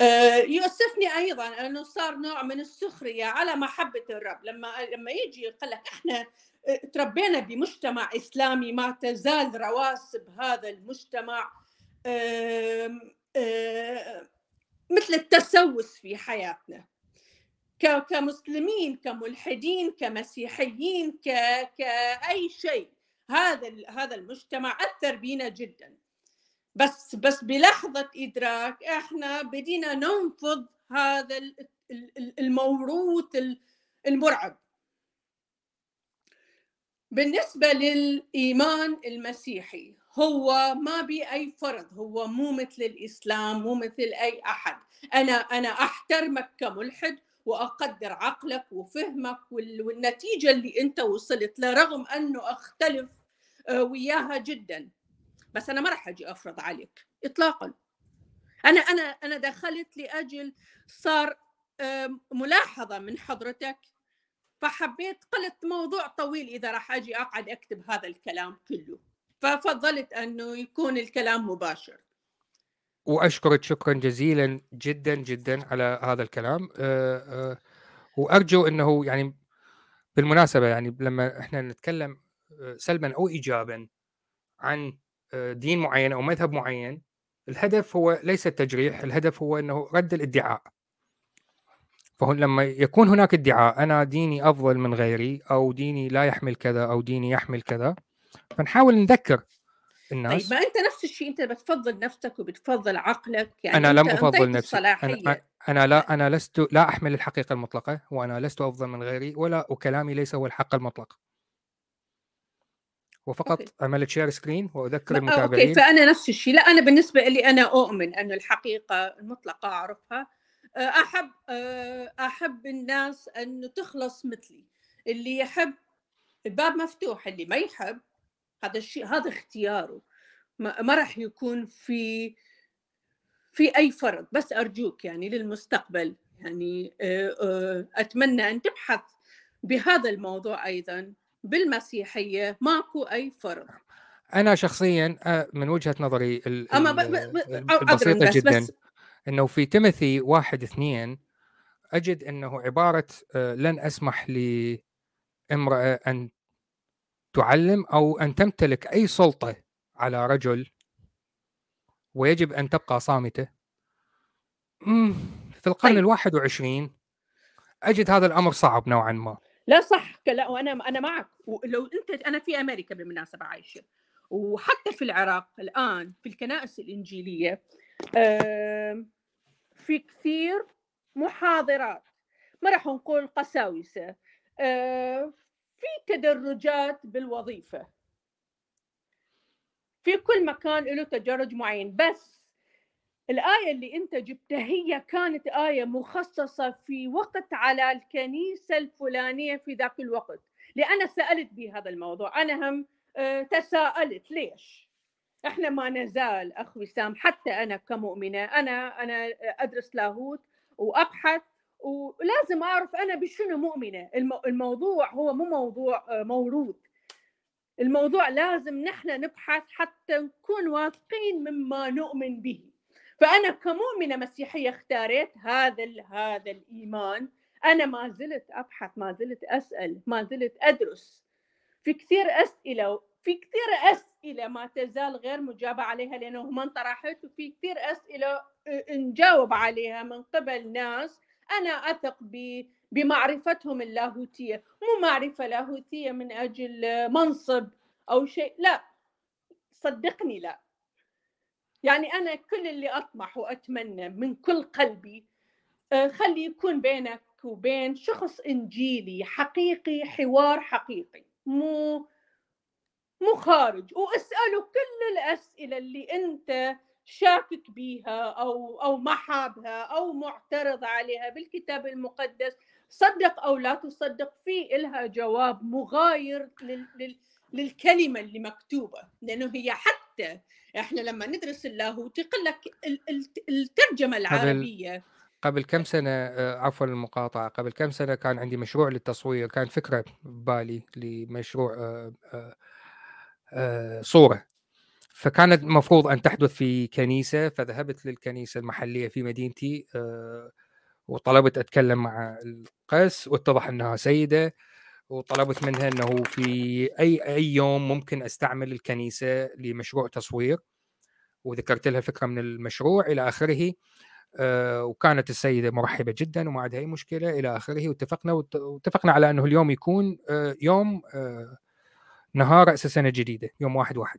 آه، يؤسفني أيضا إنه صار نوع من السخرية على محبة الرب. لما لما يجي يقول لك إحنا آه، تربينا بمجتمع إسلامي ما تزال رواسب هذا المجتمع مثل التسوس في حياتنا. كمسلمين كملحدين كمسيحيين ك... كأي شيء. هذا هذا المجتمع أثر بينا جدا. بس بس بلحظة إدراك إحنا بدينا ننفض هذا الموروث المرعب. بالنسبة للإيمان المسيحي هو ما بي أي فرض هو مو مثل الإسلام مو مثل أي أحد. أنا أنا أحترمك كملحد وأقدر عقلك وفهمك والنتيجة اللي أنت وصلت لها رغم أنه أختلف آه، وياها جدا. بس أنا ما راح أجي أفرض عليك إطلاقا. أنا أنا أنا دخلت لأجل صار ملاحظة من حضرتك فحبيت قلت موضوع طويل إذا راح أجي أقعد أكتب هذا الكلام كله. ففضلت أنه يكون الكلام مباشر. وأشكرك شكرا جزيلا جدا جدا على هذا الكلام. أه أه وأرجو إنه يعني بالمناسبة يعني لما إحنا نتكلم آه، سلبا أو ايجابا عن آه، دين معين أو مذهب معين الهدف هو ليس التجريح الهدف هو إنه رد الادعاء. فهو لما يكون هناك ادعاء أنا ديني أفضل من غيري أو ديني لا يحمل كذا أو ديني يحمل كذا فنحاول نذكر الناس. طيب ما أنت نفس الشيء أنت بتفضل نفسك وبتفضل عقلك يعني أنا لم أفضل نفسي. أنا, أنا لا. أنا لست لا أحمل الحقيقة المطلقة وأنا لست أفضل من غيري ولا وكلامي ليس هو الحق المطلق. وفقط okay. عملت share screen وأذكر المتابعين okay فأنا نفس الشيء. لا أنا بالنسبة لي أنا اؤمن ان الحقيقة المطلقة أعرفها. أحب أحب الناس أن تخلص مثلي. اللي يحب الباب مفتوح اللي ما يحب هذا الشيء هذا اختياره. ما, ما راح يكون في في أي فرض. بس أرجوك يعني للمستقبل يعني أتمنى أن تبحث بهذا الموضوع أيضا. بالمسيحية ماكو أي فرض أنا شخصيا من وجهة نظري أما البسيطة جدا. بس إنه في تيموثي واحد اثنين أجد إنه عبارة لن أسمح لامرأة أن تعلم أو أن تمتلك أي سلطة على رجل ويجب أن تبقى صامتة. في القرن طيب. الواحد وعشرين أجد هذا الأمر صعب نوعا ما. لا صح. لا وأنا أنا معك. ولو أنت أنا في أمريكا بالمناسبة عايشة. وحتى في العراق الآن في الكنائس الإنجيلية في كثير محاضرات. ما راح نقول قساوسة. في تدرجات بالوظيفة. في كل مكان له تدرج معين. بس الآية اللي أنت جبتها هي كانت آية مخصصة في وقت على الكنيسة الفلانية في ذاك الوقت لأنا سألت بهذا الموضوع أنا هم آه، تساءلت ليش؟ إحنا ما نزال اخ وسام حتى أنا كمؤمنة أنا أنا أدرس لاهوت وأبحث ولازم أعرف أنا بشنو مؤمنة. الموضوع هو مو موضوع آه، موروث الموضوع لازم نحن نبحث حتى نكون واثقين مما نؤمن به. فأنا كمؤمنة مسيحية اختاريت هذا هذا الإيمان. أنا ما زلت أبحث ما زلت أسأل ما زلت أدرس. في كثير أسئلة في كثير أسئلة ما تزال غير مجابة عليها لأنه ما انطرحت وفي كثير أسئلة نجاوب عليها من قبل ناس. أنا أثق بمعرفتهم اللاهوتية. مو معرفة لاهوتية من أجل منصب أو شيء لا. صدقني لا. يعني أنا كل اللي أطمح وأتمنى من كل قلبي آه، خلي يكون بينك وبين شخص إنجيلي حقيقي حوار حقيقي مو مو خارج. وأسأله كل الأسئلة اللي أنت شاكك بيها أو أو ما حابها أو معترض عليها بالكتاب المقدس. صدق أو لا تصدق في إلها جواب مغاير لل لل للكلمة اللي مكتوبة لأنه هي حتى إحنا لما ندرس اللاهوت يقول لك الترجمة العربية. قبل كم سنة آه، عفوا المقاطعة. قبل كم سنة كان عندي مشروع للتصوير كان فكرة ببالي لمشروع آه، آه، صورة. فكانت المفروض أن تحدث في كنيسة فذهبت للكنيسة المحلية في مدينتي وطلبت أتكلم مع القس واتضح أنها سيدة. وطلبت منها أنه في أي أي يوم ممكن أستعمل الكنيسة لمشروع تصوير وذكرت لها فكرة من المشروع إلى آخره آه، وكانت السيدة مرحبة جدا وما عندها أي مشكلة إلى آخره واتفقنا واتفقنا على إنه اليوم يكون آه، يوم آه، نهار راس السنة الجديده يوم واحد واحد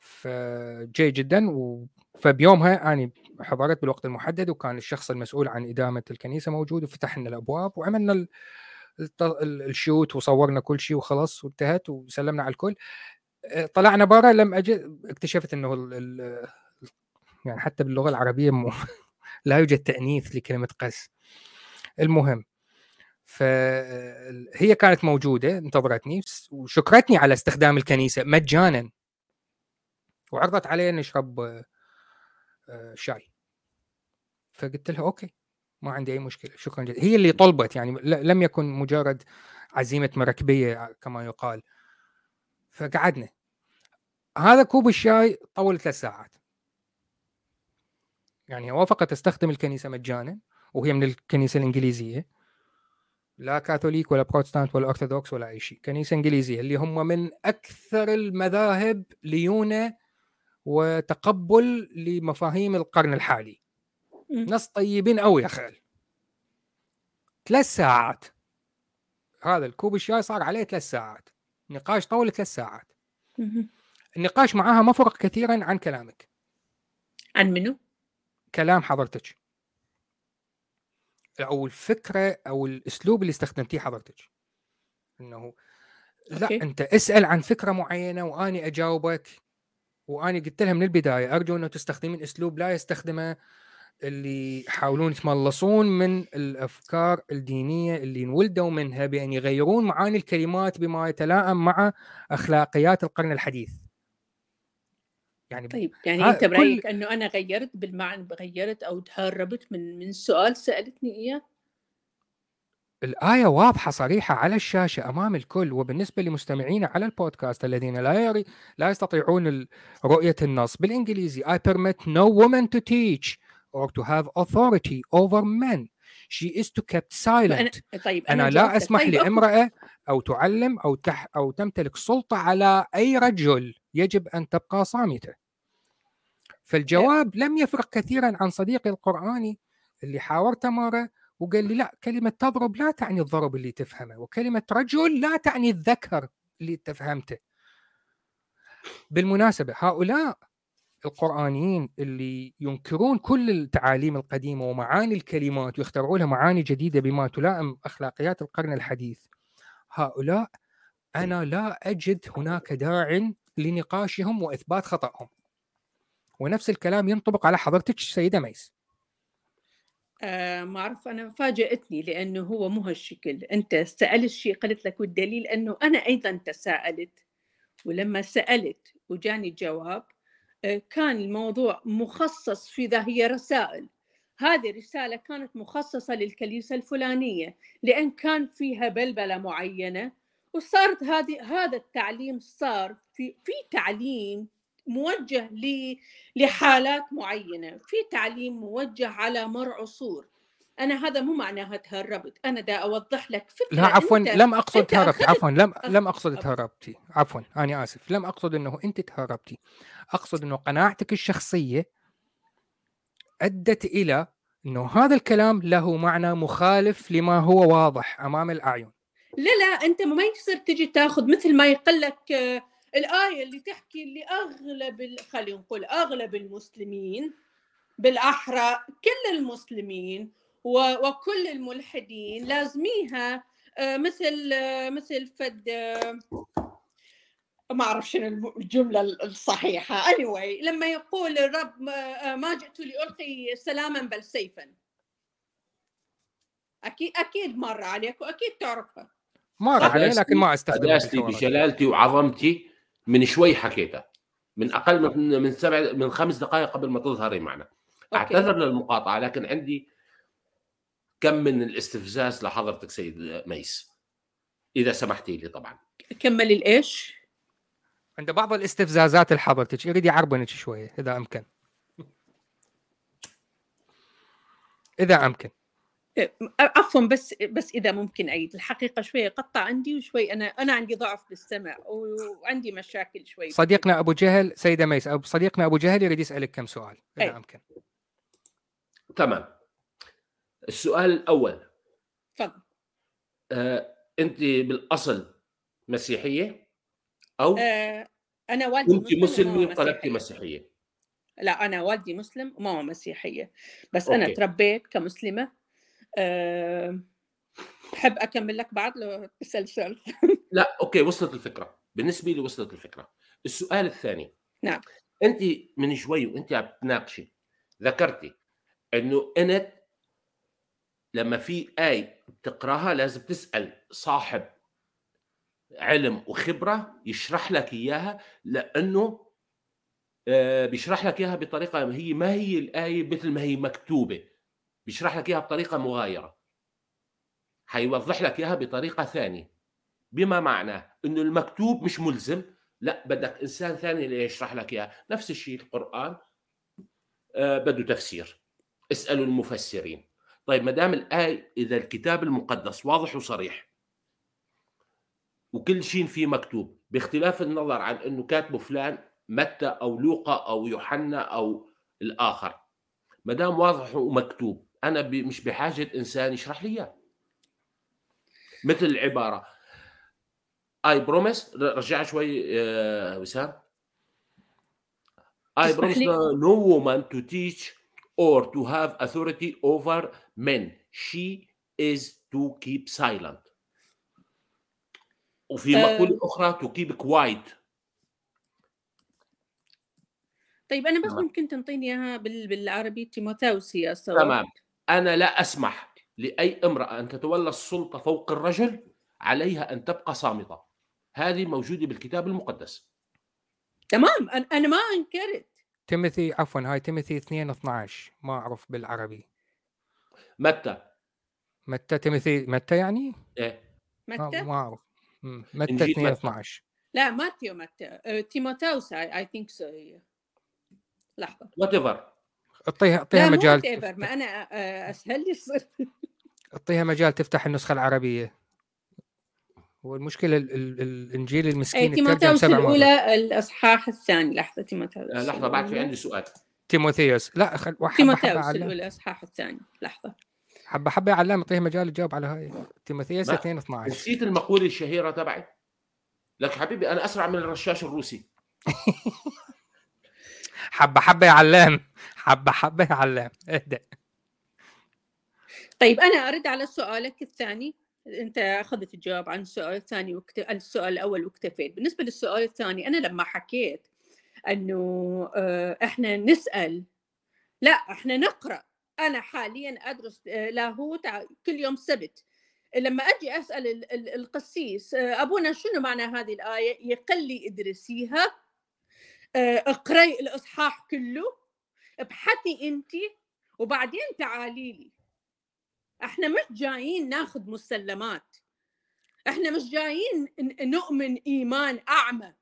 فجيد جدا و... فبيومها أنا حضرت بالوقت المحدد وكان الشخص المسؤول عن إدامة الكنيسة موجود وفتحنا الأبواب وعملنا. الشوت وصورنا كل شيء وخلص وانتهت وسلمنا على الكل. طلعنا برا لم أجد اكتشفت إنه ال... يعني حتى باللغة العربية م... لا يوجد تأنيث لكلمة قس. المهم فهي كانت موجودة انتظرتني وشكرتني على استخدام الكنيسة مجانا. وعرضت علي نشرب آه، شاي. فقلت لها okay. ما عندي أي مشكلة شكرا جدا هي اللي طلبت يعني لم يكن مجرد عزيمة مركبية كما يقال. فقعدنا. هذا كوب الشاي طول ثلاث ساعات. يعني وافقت تستخدم الكنيسة مجانا وهي من الكنيسة الإنجليزية. لا كاثوليك ولا بروتستانت ولا أرثوذكس ولا أي شيء. كنيسة إنجليزية اللي هم من أكثر المذاهب ليونة وتقبل لمفاهيم القرن الحالي. ناس طيبين قوي يا خال ثلاث ساعات. هذا الكوب الشاي صار عليه ثلاث ساعات. نقاش طول ثلاث ساعات. النقاش معاها ما فرق كثيرا عن كلامك. عن منو؟ كلام حضرتك. أو الفكرة أو الأسلوب اللي استخدمتيه حضرتك. إنه لا أوكي. أنت اسأل عن فكرة معينة واني أجاوبك. واني قلت لها من البداية أرجو إنه تستخدمين أسلوب لا يستخدمه. اللي يحاولون يتملصون من الأفكار الدينية اللي انولدوا منها بأن يغيرون معاني الكلمات بما يتلائم مع أخلاقيات القرن الحديث. يعني طيب يعني أنت برأيك كل... أنه أنا غيرت بالمعنى غيرت أو تهربت من من سؤال سألتني إياه؟ الآية واضحة صريحة على الشاشة أمام الكل وبالنسبة لمستمعينا على البودكاست الذين لا يري لا يستطيعون رؤية النص بالإنجليزي I permit no woman to teach or to have authority over men. She is to kept silent. أنا, طيب أنا, أنا لا أسمح طيب لامرأة أو تعلم أو تح أو تمتلك سلطة على أي رجل يجب أن تبقى صامتة. فالجواب لم يفرق كثيرا عن صديقي القرآني اللي حاورته مرة وقال لي لا كلمة تضرب لا تعني الضرب اللي تفهمه وكلمة رجل لا تعني الذكر اللي تفهمته. بالمناسبة هؤلاء القرآنيين اللي ينكرون كل التعاليم القديمة ومعاني الكلمات ويخترعوا لها معاني جديدة بما تلائم أخلاقيات القرن الحديث. هؤلاء أنا لا أجد هناك داع لنقاشهم وإثبات خطأهم. ونفس الكلام ينطبق على حضرتك سيدة ميس. آه ما أعرف أنا فاجأتني لأنه هو مو هالشكل. أنت سألت شيء قلت لك والدليل أنه أنا أيضا تساءلت. ولما سألت وجاني الجواب كان الموضوع مخصص في ذا هي رسائل. هذه رسالة كانت مخصصة للكنيسة الفلانية لأن كان فيها بلبلة معينة وصارت هذه هذا التعليم صار في في تعليم موجه لحالات معينة في تعليم موجه على مر عصور. أنا هذا مو معناها تهربت أنا دا أوضح لك فكرة لا عفوا لم أقصد تهربتي عفوا لم لم أقصد تهربتي عفوا أنا آسف لم أقصد إنه أنت تهربتي أقصد إنه قناعتك الشخصية أدت إلى إنه هذا الكلام له معنى مخالف لما هو واضح أمام الأعين. لا لا أنت ما يصير تجي تاخذ مثل ما يقول لك آه، الآية اللي تحكي اللي أغلب خلينا نقول أغلب المسلمين بالأحرى كل المسلمين وكل الملحدين لازميها آه، مثل آه، مثل فد آه، ما أعرف شنو الجملة الصحيحة anyway لما يقول الرب ما- جئت لألقي سلاما بل سيفا أكيد أكيد مر عليك وأكيد تعرفها مر صح. عليه لكن ما استخدمه قداستي بالحوارات. بجلالتي وعظمتي من شوي حكيتها من أقل من من سبع من خمس دقائق قبل ما تظهري معنا okay. اعتذر للمقاطعة لكن عندي كم من الاستفزاز لحضرتك سيد ميس؟ إذا سمحتي لي طبعا. كمل الإيش؟ عنده بعض الاستفزازات لحضرتك يريد يعربنك شوية إذا أمكن. إذا أمكن. عفوا بس بس إذا ممكن أعيد. الحقيقة شوية قطع عندي وشوي أنا أنا عندي ضعف بالسمع وعندي مشاكل شوي. صديقنا أبو جهل سيدة ميس أو صديقنا أبو جهل يريد يسألك كم سؤال إذا أي. أمكن. تمام. السؤال الأول. تفضل. آه، أنت بالأصل مسيحية أو آه أنا والدي مسلم مسلمه وانقلبتي مسيحية. مسيحية؟ لا أنا والدي مسلم وماما مسيحية. بس أنا okay. تربيت كمسلمة. أه بحب أكمل لك بعد لو تسأل سؤال. لا okay وصلت الفكرة. بالنسبة لي وصلت الفكرة. السؤال الثاني. نعم. أنت من شوي وأنت عم تناقشي ذكرتي إنه أنت لما في آية بتقراها لازم تسأل صاحب علم وخبرة يشرح لك إياها لأنه آه، بيشرح لك إياها بطريقة هي ما هي الآية مثل ما هي مكتوبة. بيشرح لك إياها بطريقة مغايرة. حيوضح لك إياها بطريقة ثانية. بما معناه إنه المكتوب مش ملزم. لا بدك إنسان ثاني اللي يشرح لك اياه نفس الشيء القرآن آه بده تفسير. اسألوا المفسرين. طيب ما دام الايه إذا الكتاب المقدس واضح وصريح وكل شيء فيه مكتوب باختلاف النظر عن إنه كاتبه فلان متى أو لوقا أو يوحنا أو الآخر ما دام واضح ومكتوب أنا مش بحاجة إنسان يشرح لي إياه. مثل العبارة. اي بروميس رجع شوي آه، وسام. I promise no woman to teach or to have authority over men. She is to keep silent. وفي آه. مقولة أخرى to keep quiet. طيب أنا بس تمام. ممكن تنطيني إياها بال- بالعربي تيموثاوس هي الصواب تمام. أنا لا أسمح لأي امرأة أن تتولى السلطة فوق الرجل عليها أن تبقى صامتة. هذه موجودة بالكتاب المقدس. تمام أنا- ما أنكرت تيموثي عفوا هاي تيموثي 2 12 ما أعرف بالعربي. متى؟ متى تيموثي متى يعني؟ ما, متى؟ ما أعرف. متى إنجيل 2 متى. 12 لا ماتيو متى. آه، تيموثاوس اي ثينك سو هي لحظة. وات ايفر اعطيها اعطيها لا مجال whatever، ما أنا آه، أسهل لي صرت اعطيها مجال تفتح النسخة العربية. والمشكلة ال ال الإنجيل اي المسكين يترجم تيموثاوس الأولى الأصحاح الثاني. لحظة تيموثاوس آه، لحظة بعد في الأولى. عندي سؤال. تيموثيوس. لا خل تيموثاوس علام الأولى الأصحاح الثاني. لحظة. حبة حبة علام اعطيها مجال تجاوب على هاي. تيموثيوس ما- 2 12 نسيت المقولة الشهيرة تبعي. لك حبيبي أنا أسرع من الرشاش الروسي. حبة حبة يا علام حبة حبة يا علام اهدأ. طيب أنا أرد على سؤالك الثاني. أنت أخذت الجواب عن السؤال الثاني وكت... السؤال الأول واكتفيت. بالنسبة للسؤال الثاني أنا لما حكيت إنه آه، إحنا نسأل لا إحنا نقرأ. أنا حاليا أدرس آه، لاهوت كل يوم سبت. لما أجي أسأل ال- ال- القسيس آه، أبونا شنو معنى هذه الآية؟ يقل لي ادرسيها اقرأي الإصحاح كله ابحثي انت وبعدين تعالي لي. إحنا مش جايين ناخذ مسلمات. إحنا مش جايين نؤمن إيمان أعمى.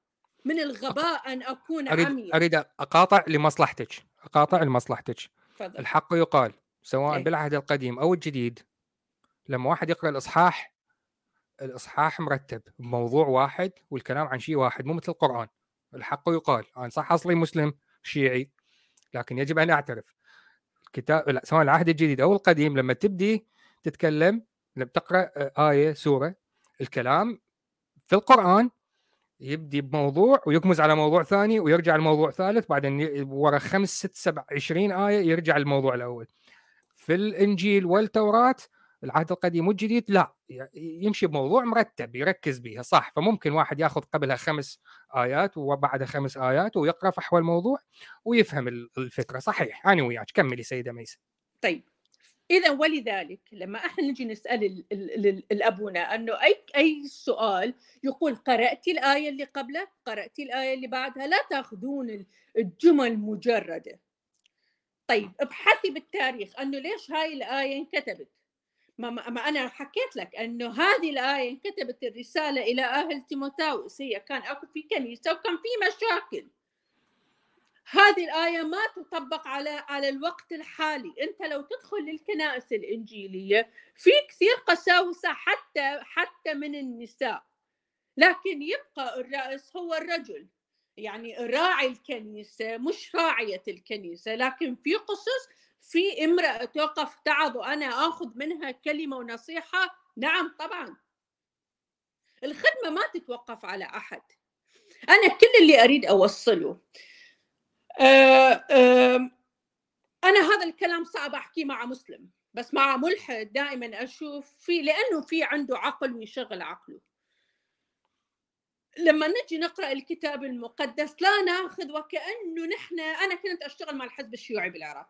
من الغباء أن أكون أريد عميا أريد أقاطع لمصلحتك. أقاطع لمصلحتك. تفضل. الحق يقال سواء إيه. بالعهد القديم أو الجديد لما واحد يقرأ الإصحاح الإصحاح مرتب بموضوع واحد والكلام عن شيء واحد مو مثل القرآن. الحق يقال أنا صح أصلي مسلم شيعي لكن يجب أن أعترف. الكتاب لا، سواء العهد الجديد أو القديم لما تبدي تتكلم لما تقرأ آه، آية سورة الكلام في القرآن يبدي بموضوع ويقمز على موضوع ثاني ويرجع لموضوع ثالث بعدين ورا خمس ست سبع عشرين آية يرجع للموضوع الأول. في الإنجيل والتوراة العهد القديم والجديد لا يمشي بموضوع مرتب يركز بيها صح. فممكن واحد ياخذ قبلها خمس آيات وبعدها خمس آيات ويقرأ فحوى الموضوع ويفهم ال- الفكرة. صحيح أنا وياك. كملي سيدة ميسة طيب إذا ولذلك لما إحنا نجي نسأل ال- ال- ال- الأبونا أنه أي أي سؤال يقول قرات الآية اللي قبله قرات الآية اللي بعدها لا تأخذون ال- الجمل مجردة. طيب ابحثي بالتاريخ أنه ليش هاي الآية انكتبت؟ ما, ما أنا حكيت لك إنه هذه الآية انكتبت الرسالة إلى أهل تيموثاوس هي كان أكو في كنيسة وكان في مشاكل. هذه الآية ما تطبق على على الوقت الحالي، أنت لو تدخل للكنائس الإنجيلية في كثير قساوسة حتى حتى من النساء، لكن يبقى الرأس هو الرجل، يعني راعي الكنيسة مش راعية الكنيسة، لكن في قصص في امرأة توقف تعظ وأنا آخذ منها كلمة ونصيحة، نعم طبعا. الخدمة ما تتوقف على أحد. أنا كل اللي أريد أوصله آه، آه، أنا هذا الكلام صعب احكيه مع مسلم بس مع ملحد دائما أشوف في لأنه في عنده عقل ويشغل عقله لما نجي نقرأ الكتاب المقدس لا ناخذ وكأنه نحن أنا كنت أشتغل مع الحزب الشيوعي بالعراق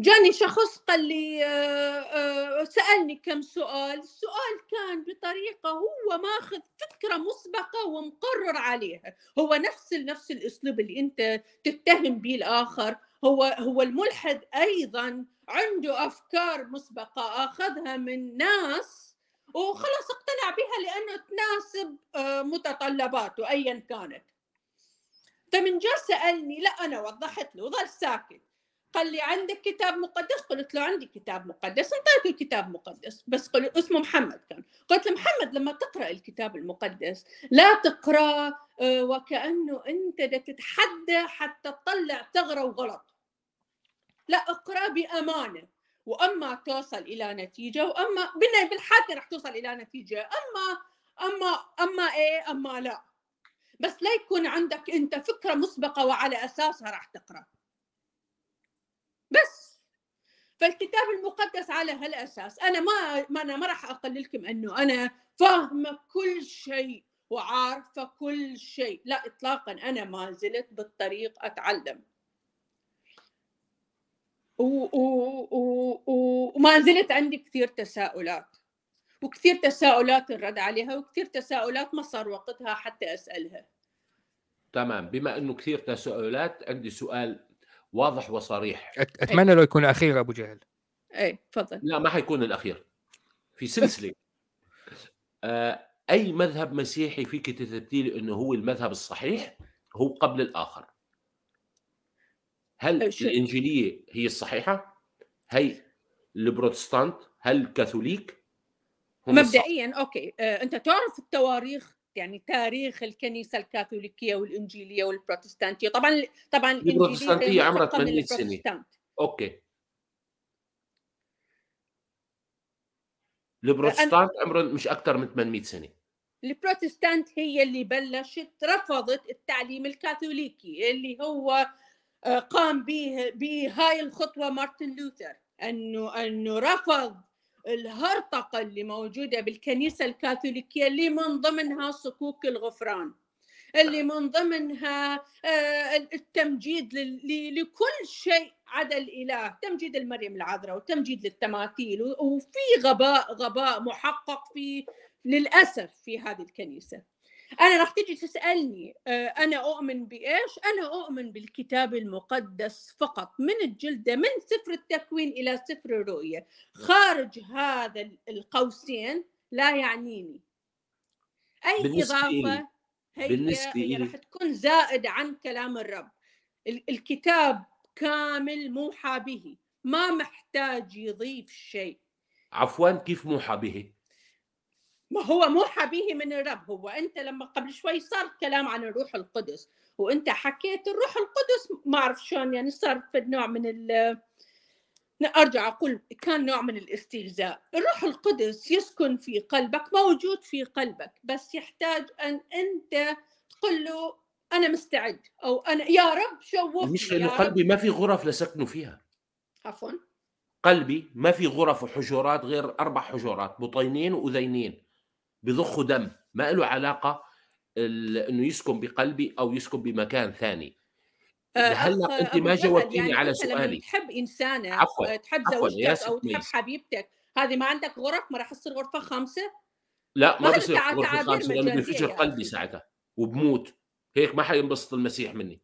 جاني شخص قال لي آه، آه، سألني كم سؤال. السؤال كان بطريقة هو ماخذ فكرة مسبقة ومقرر عليها. هو نفس نفس الأسلوب اللي أنت تتهم به الآخر. هو هو الملحد أيضا عنده أفكار مسبقة أخذها من ناس وخلاص اقتنع بها لأنه تناسب آه، متطلباته ايا كانت. فمن جاء سألني لا أنا وضحت له وظل ساكت. قال لي عندك كتاب مقدس؟ قلت له عندي كتاب مقدس انطيته الكتاب مقدس بس قل اسمه محمد كان. قلت له محمد لما تقرأ الكتاب المقدس لا تقرأ آه، وكأنه أنت تتحدى حتى تطلع ثغرة وغلط. لا اقرأ بأمانة. وأما توصل إلى نتيجة وأما بال- بالحاله رح توصل إلى نتيجة. أما أما أما إيه؟ أما لا. بس لا يكون عندك أنت فكرة مسبقة وعلى أساسها راح تقرأ. بس. فالكتاب المقدس على هالأساس. أنا ما ما أنا ما راح أقللكم إنه أنا فاهمة كل شيء وعارفة كل شيء. لا اطلاقا أنا ما زلت بالطريق أتعلم. وما زلت عندي كثير تساؤلات. وكثير تساؤلات الرد عليها وكثير تساؤلات ما صار وقتها حتى أسألها. تمام. بما إنه كثير تساؤلات عندي سؤال واضح وصريح. أت- أتمنى لو يكون اخير أبو جهل. إيه تفضل. لا ما حيكون الأخير. في سلسلة. آه، أي مذهب مسيحي فيك تثبتي لي إنه هو المذهب الصحيح هو قبل الآخر؟ هل شو- الإنجيلية هي الصحيحة؟ هي البروتستانت؟ هل الكاثوليك؟ هم الصح- مبدئيا أوكي. آه، أنت تعرف التواريخ يعني تاريخ الكنيسة الكاثوليكية والإنجيلية والبروتستانتية طبعا طبعا البروتستانتية الإنجيلية عمرها قبل 800 سنة. البروتستانت. okay البروتستانت عمرهم مش أكثر من 800 سنة البروتستانت هي اللي بلشت رفضت التعليم الكاثوليكي اللي هو آه، قام به بهاي الخطوة مارتن لوثر إنه إنه رفض الهرطقة اللي موجودة بالكنيسة الكاثوليكية اللي من ضمنها صكوك الغفران اللي من ضمنها آه، التمجيد لكل شيء عدا الإله تمجيد المريم العذراء وتمجيد للتماثيل وفي غباء غباء محقق في للأسف في هذه الكنيسة. أنا راح تيجي تسألني آه، أنا أؤمن بإيش؟ أنا أؤمن بالكتاب المقدس فقط من الجلدة من سفر التكوين إلى سفر الرؤيا خارج هذا ال- القوسين لا يعنيني. أي بالنسبة إضافة هي بالنسبة هي راح تكون زائد عن كلام الرب. ال- الكتاب كامل موحى به ما محتاج يضيف شيء. عفوا كيف موحى به؟ ما هو موحى به من الرب. هو أنت لما قبل شوي صار كلام عن الروح القدس وأنت حكيت الروح القدس. ما أعرف شلون يعني صار في نوع من ال أرجع أقول كان نوع من الاستهزاء. الروح القدس يسكن في قلبك موجود في قلبك بس يحتاج أن أنت تقول له أنا مستعد أو أنا يا رب شوفني مش يا انه رب. قلبي ما في غرف لسكنوا فيها. عفوا. قلبي ما في غرف وحجرات غير أربع حجرات بطينين وأذينين. بضخوا دم. ما له علاقة إنه يسكن بقلبي أو يسكن بمكان ثاني. آه، هلأ أنت ما جاوبتيني يعني على أنت لما سؤالي. تحب إنسانة عفواً، آه، تحب عفواً، يا زوجتك أو تحب. حبيبتك هذه ما عندك غرف؟ ما راح تصير غرفة خامسة؟ لا ما بصير غرفة خامسة لأنه بينفجر قلبي. ساعتها وبموت. هيك ما حينبسط المسيح مني.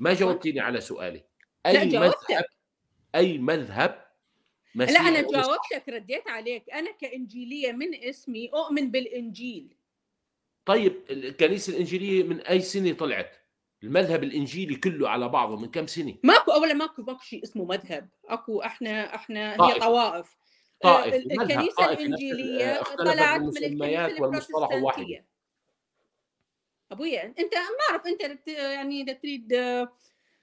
ما جاوبتيني على سؤالي. أي مذهب أي مذهب لا أنا. جاوبتك رديت عليك أنا كإنجيلية من اسمي أؤمن بالإنجيل طيب الكنيسة الإنجيلية من أي سنة طلعت؟ المذهب الإنجيلي كله على بعضه من كم سنة؟ ماكو اولا ماكو ماكو شيء اسمه مذهب أكو إحنا إحنا هي طائفة. طوائف طائف الكنيسة طائفة الإنجيلية طلعت من الكنيسة والمصطلح واحد أبويا أنت ما أعرف أنت يعني إذا تريد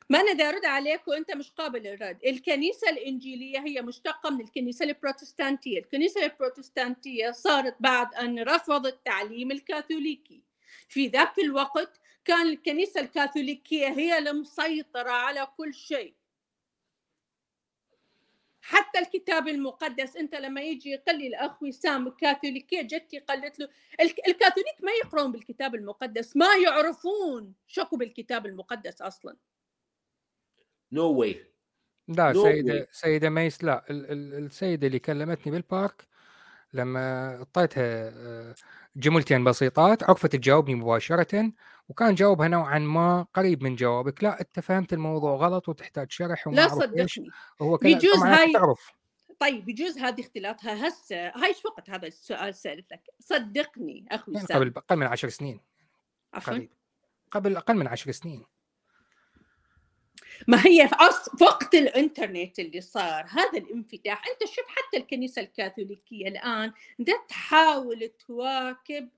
ما أنا دا ارد عليك وأنت مش قابل للرد الكنيسة الإنجيلية هي مشتقة من الكنيسة البروتستانتية. الكنيسة البروتستانتية صارت بعد أن رفضت التعليم الكاثوليكي. في ذاك الوقت كان الكنيسة الكاثوليكية هي المسيطرة على كل شيء. حتى الكتاب المقدس أنت لما يجي يقول لي الأخ وسام الكاثوليكيه جتي قالت له الك- الكاثوليك ما يقرون بالكتاب المقدس ما يعرفون شكو بالكتاب المقدس أصلا. No way لا No سيدة way. سيدة ميس لا ال- ال- السيدة اللي كلمتني بالبارك لما أعطيتها آه، جملتين بسيطات عرفت تجاوبني مباشرة وكان جوابها نوعا ما قريب من جوابك. لا أنت فهمت الموضوع غلط وتحتاج شرح وما لا أعرف إيش. صدقني. هو كلام بيجوز هاي- تعرف. طيب يجوز هذه اختلاطها. هسه هاي شو وقت هذا السؤال سالتك صدقني أخوي يعني قبل أقل من عشر سنين عفوا. قبل أقل من عشر سنين. ما هي في في وقت الإنترنت اللي صار هذا الانفتاح أنت شوف حتى الكنيسة الكاثوليكية الآن ده تحاول تواكب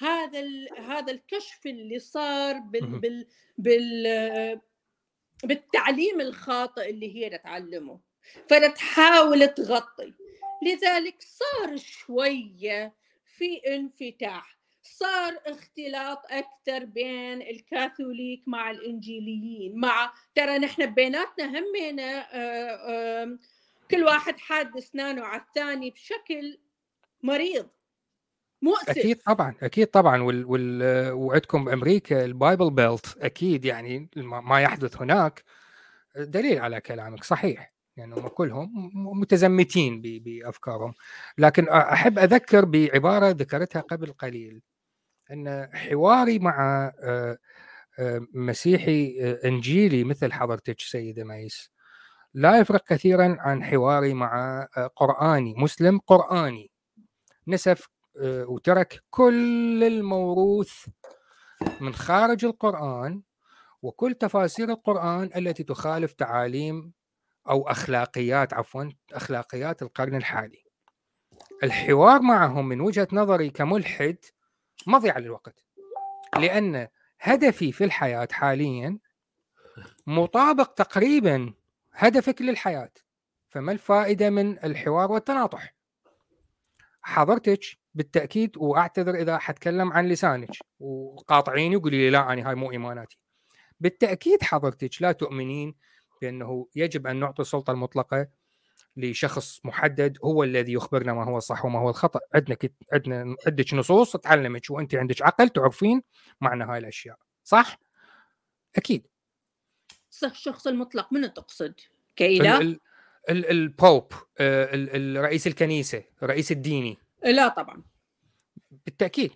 هذا. هذا الكشف اللي صار بال. بال بال بالتعليم الخاطئ اللي هي تتعلمه فتحاول تغطي لذلك صار شوية في انفتاح صار اختلاط أكثر بين الكاثوليك مع الإنجيليين. مع ترى نحن بيناتنا همينا آه، كل واحد حاد اسنانه على الثاني بشكل مريض مؤسف. أكيد طبعا أكيد طبعا. وال, وال وعندكم بأمريكا ال Bible Belt أكيد يعني ما يحدث هناك دليل على كلامك صحيح. يعني هم كلهم متزمتين بأفكارهم. لكن أحب أذكر بعبارة ذكرتها قبل قليل. أن حواري مع آه، آه، مسيحي آه، إنجيلي مثل حضرتك سيدة ميس لا يفرق كثيرا عن حواري مع قرآني مسلم قرآني. نسف وترك كل الموروث من خارج القرآن وكل تفاسير القرآن التي تخالف تعاليم أو أخلاقيات عفوا أخلاقيات القرن الحالي. الحوار معهم من وجهة نظري كملحد مضيعة للوقت لأن هدفي في الحياة حاليا مطابق تقريبا هدفك للحياة. فما الفائدة من الحوار والتناطح؟ حضرتك بالتأكيد وأعتذر إذا حتكلم عن لسانك وقاطعيني وقولي لي لا أنا هاي مو إيماناتي. بالتأكيد حضرتك لا تؤمنين بأنه يجب أن نعطي السلطة المطلقة لشخص محدد هو الذي يخبرنا ما هو الصح وما هو الخطأ. عندنا. عندنا عندك نصوص تعلمك وانت عندك عقل تعرفين معنى هاي الأشياء. صح؟ أكيد. الشخص المطلق من تقصد؟ ال... كإله؟ ال... ال... البوب آه،. رئيس الكنيسة الرئيس الديني. لا طبعا. بالتأكيد.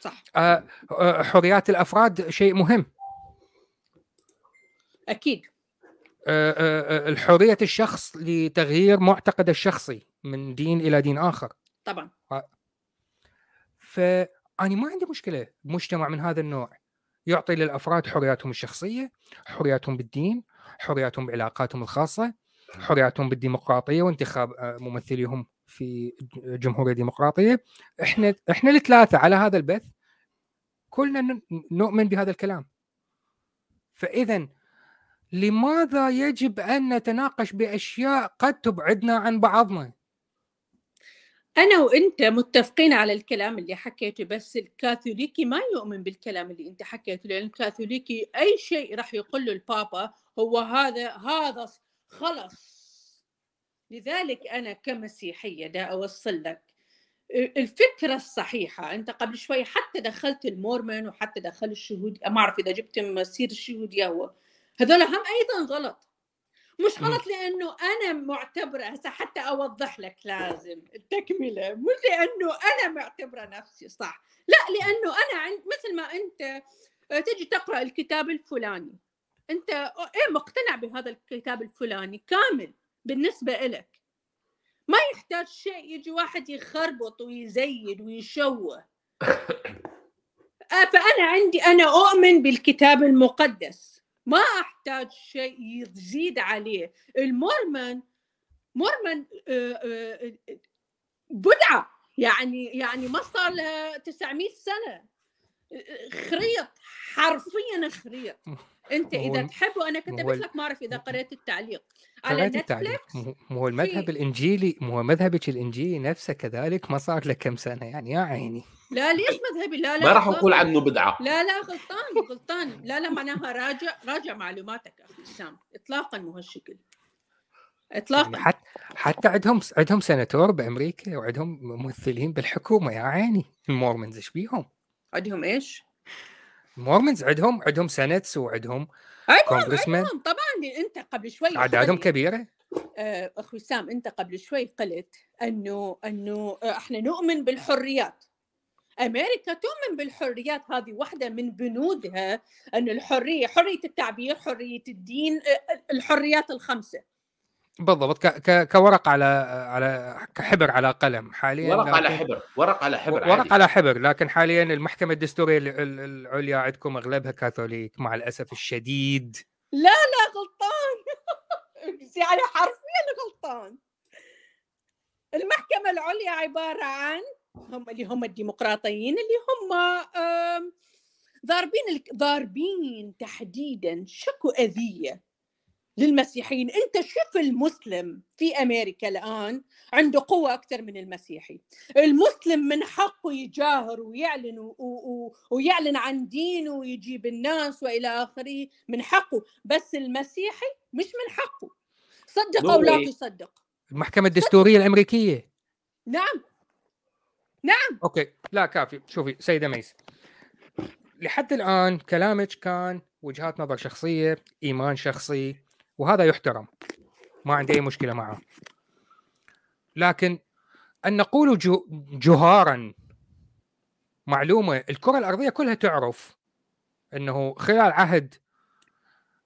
صح. آه، آه، حريات الأفراد شيء مهم. أكيد. آه، آه، آه، الحرية الشخص لتغيير معتقده الشخصي من دين إلى دين آخر. طبعا. فأنا ما عندي مشكلة بمجتمع من هذا النوع. يعطي للأفراد حرياتهم الشخصية حرياتهم بالدين حرياتهم بعلاقاتهم الخاصة حرياتهم بالديمقراطية وانتخاب آه، ممثليهم في جمهورية ديمقراطية. إحنا إحنا الثلاثة على هذا البث كلنا نؤمن بهذا الكلام. فاذا لماذا يجب أن نتناقش بأشياء قد تبعدنا عن بعضنا؟ أنا وأنت متفقين على الكلام اللي حكيته بس الكاثوليكي ما يؤمن بالكلام اللي أنت حكيته لأن الكاثوليكي أي شيء راح يقول له البابا هو هذا هذا خلص. لذلك أنا كمسيحية دا أوصل لك الفكرة الصحيحة أنت قبل شوي حتى دخلت المورمن وحتى دخلت الشهود ما أعرف إذا جبت مسير الشهود يهوى هذول هم أيضا غلط. مش غلط لأنه أنا معتبرة هسه حتى أوضح لك لازم التكملة. مش لأنه أنا معتبرة نفسي صح. لا لأنه أنا عند مثل ما أنت تجي تقرأ الكتاب الفلاني. أنت إيه مقتنع بهذا الكتاب الفلاني؟ كامل بالنسبة لك ما يحتاج شيء يجي واحد يخربط ويزيد ويشوه. فأنا عندي أنا أؤمن بالكتاب المقدس. ما أحتاج شيء يزيد عليه. المورمن مورمن بدعة. يعني يعني ما صار لها 900 سنة. خريط حرفيا خريط. أنت إذا تحب وأنا كتبت لك ما أعرف إذا قريت التعليق. على نتفليكس مو هو المذهب الانجيلي مو هو مذهبك الإنجيلي نفسه كذلك ما صار له كم سنة يعني؟ يا عيني. لا ليش مذهبي؟ لا لا ما راح نقول عنه بدعة. لا لا غلطان غلطان. لا لا معناها راجع راجع معلوماتك أخي سام اطلاقا مو هالشكل. اطلاقا. يعني حتى حتى عندهم عندهم سناتور بأمريكا وعندهم ممثلين بالحكومة يا عيني. ال Mormons إيش بيهم؟ عندهم إيش؟ ال Mormons عندهم عندهم senators وعندهم congressman. عندهم. طبعا أنت قبل شوي اعدادهم كبيرة. آه، أخوي سام أنت قبل شوي قلت إنه إنه إحنا نؤمن بالحريات. أمريكا تؤمن بالحريات. هذه واحدة من بنودها إن الحرية حرية التعبير حرية الدين الحريات الخمسة. بالضبط ك... ك... كورق على على كحبر على قلم حاليا ورق على حبر ورق على حبر ورق عادي. على حبر لكن حاليا المحكمة الدستورية العليا عندكم أغلبها كاثوليك مع الأسف الشديد. لا لا غلطان. يعني حرفيا غلطان. المحكمة العليا عبارة عن هم اللي هم الديمقراطيين اللي هم ضاربين ضاربين تحديدا شكو أذية. للمسيحيين. أنت شوف المسلم في أمريكا الآن عنده قوة أكثر من المسيحي. المسلم من حقه يجاهر ويعلن و... و... ويعلن عن دينه ويجيب الناس وإلى آخره من حقه. بس المسيحي مش من حقه. صدق أو لا تصدق؟ المحكمة الدستورية الأمريكية. نعم. نعم. okay. لا كافي. شوفي سيدة ميس. لحد الآن كلامك كان وجهات نظر شخصية إيمان شخصي وهذا يحترم. ما عندي أي مشكلة معه. لكن أن نقول جهارا معلومة الكرة الأرضية كلها تعرف إنه خلال عهد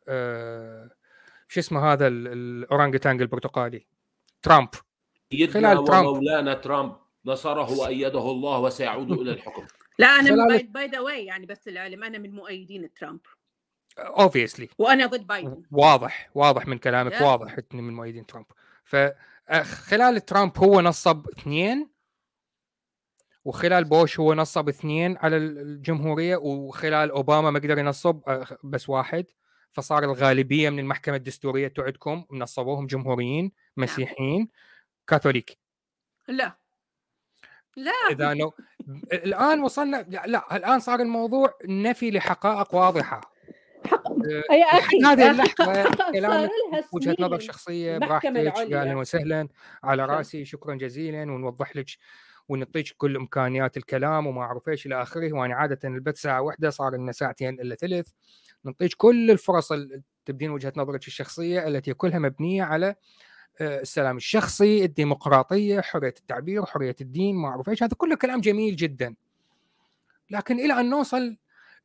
آه شو اسمه هذا الاورانجتانج البرتقالي؟ ترامب. خلال ترامب. مولانا ترامب نصره وأيده الله وسيعود إلى الحكم. لا أنا by the way يعني بس العلم أنا من مؤيدين ترامب. obviously وأنا ضد بايدن واضح واضح من كلامك yeah. واضح اني من مؤيدين ترامب. فخلال ترامب هو نصب اثنين وخلال بوش هو نصب اثنين على الجمهورية وخلال أوباما ما قدر ينصب بس واحد. فصار الغالبية من المحكمة الدستورية تعدكم نصبوهم جمهوريين مسيحيين كاثوليك. لا. لا. إذا لو الآن وصلنا لا الآن صار الموضوع نفي لحقائق واضحة. يا أخي هذه اللحظة كلامك وجهة نظر شخصية براحتك أهلا وسهلا على رأسي شكرا جزيلا ونوضح لك ونعطيك كل إمكانيات الكلام وما أعرف إيش إلى آخره. وأنا عادة البث ساعة واحدة صار لنا ساعتين إلا ثلث. نعطيك كل الفرص تبدين وجهة نظرك الشخصية التي كلها مبنية على آه، السلام الشخصي الديمقراطية حرية التعبير حرية الدين ما أعرف إيش. هذا كله كلام جميل جدا. لكن إلى أن نوصل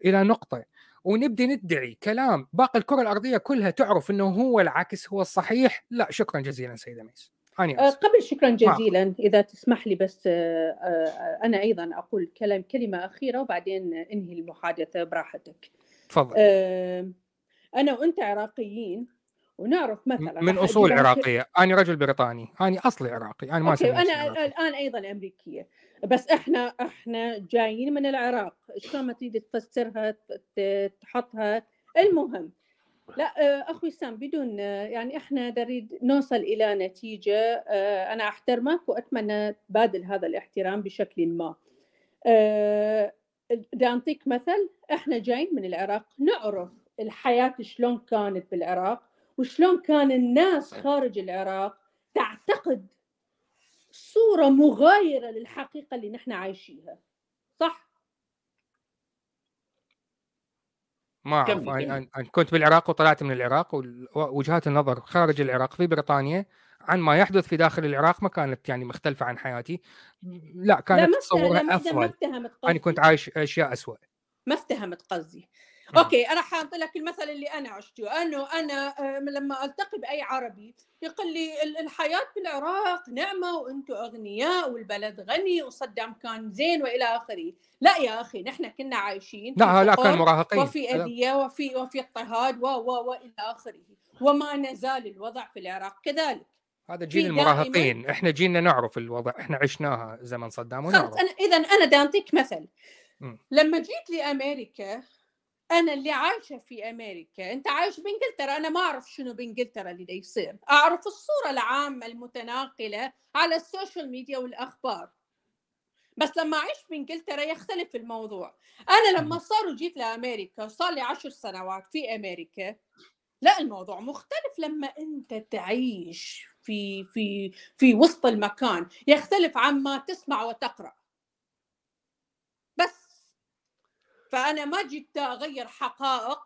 إلى نقطة ونبدي ندعي كلام باقي الكرة الأرضية كلها تعرف إنه هو العكس هو الصحيح. لا شكرا جزيلا سيدة ميس. أنا أسف. قبل شكرا جزيلا إذا تسمح لي بس آه، آه، أنا أيضا أقول كلام كلمة أخيرة وبعدين انهي المحادثة براحتك. تفضل. أنا وأنت عراقيين ونعرف مثلا من أصول عراقية. أنا رجل بريطاني أنا أصلي عراقي أنا ما أوكي. أنا الآن أيضا أمريكية. بس إحنا إحنا جايين من العراق. شلون ما تريد تفسرها تحطها؟ المهم لا آه، أخوي سام بدون آه، يعني إحنا نريد نوصل إلى نتيجة آه، أنا احترمك واتمنى تبادل هذا الاحترام بشكل ما. بدي اعطيك مثل إحنا جايين من العراق نعرف الحياة شلون كانت بالعراق. وشلون كان الناس خارج العراق تعتقد صورة مغايرة للحقيقة اللي نحن عايشيها صح ما أعرف. أنا كنت بالعراق وطلعت من العراق ووجهات النظر خارج العراق في بريطانيا عن ما يحدث في داخل العراق ما كانت يعني مختلفة عن حياتي لا لا كانت لا، تصورها افضل أنا كنت قصدي. عايش أشياء اسوء ما افتهمت قصدي. أوكي أنا حاط لك المثل اللي أنا عشته. أنه أنا آه، لما ألتقي بأي عربي يقول لي ال- الحياة بالعراق نعمة وأنتم أغنياء والبلد غني وصدام كان زين وإلى آخره. لا يا أخي نحن كنا عايشين لا لا كان مراهقين. وفي أذية وفي وفي اضطهاد و و والى آخره. وما نزال الوضع في العراق كذلك. هذا جيل المراهقين. إحنا جينا نعرف الوضع. إحنا عشناها زمن صدام ونعرف. أنا اذا أنا اعطيك مثل. مم. لما جيت لأمريكا أنا اللي عايشة في أمريكا أنت عايش بإنجلترا؟ أنا ما أعرف شنو بإنجلترا اللي دا يصير. أعرف الصورة العامة المتناقلة على ال social media والأخبار. بس لما أعيش بإنجلترا يختلف الموضوع. أنا لما صار وجيت لأمريكا صار لي عشر سنوات في أمريكا لا الموضوع مختلف لما أنت تعيش في في في وسط المكان. يختلف عما تسمع وتقرأ بس فأنا ما جيت أغير حقائق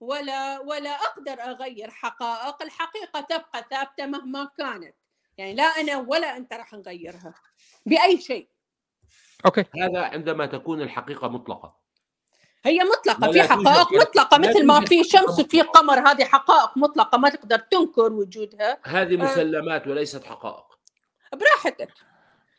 ولا ولا أقدر أغير حقائق. الحقيقة تبقى ثابتة مهما كانت. يعني لا أنا ولا أنت راح نغيرها. بأي شيء. أوكي. هذا عندما تكون الحقيقة مطلقة. هي مطلقة. لا في حقائق لا مثل ما في شمس وفي مطلقة. قمر. هذه حقائق مطلقة. ما تقدر تنكر وجودها. هذه مسلمات وليست حقائق. براحتك.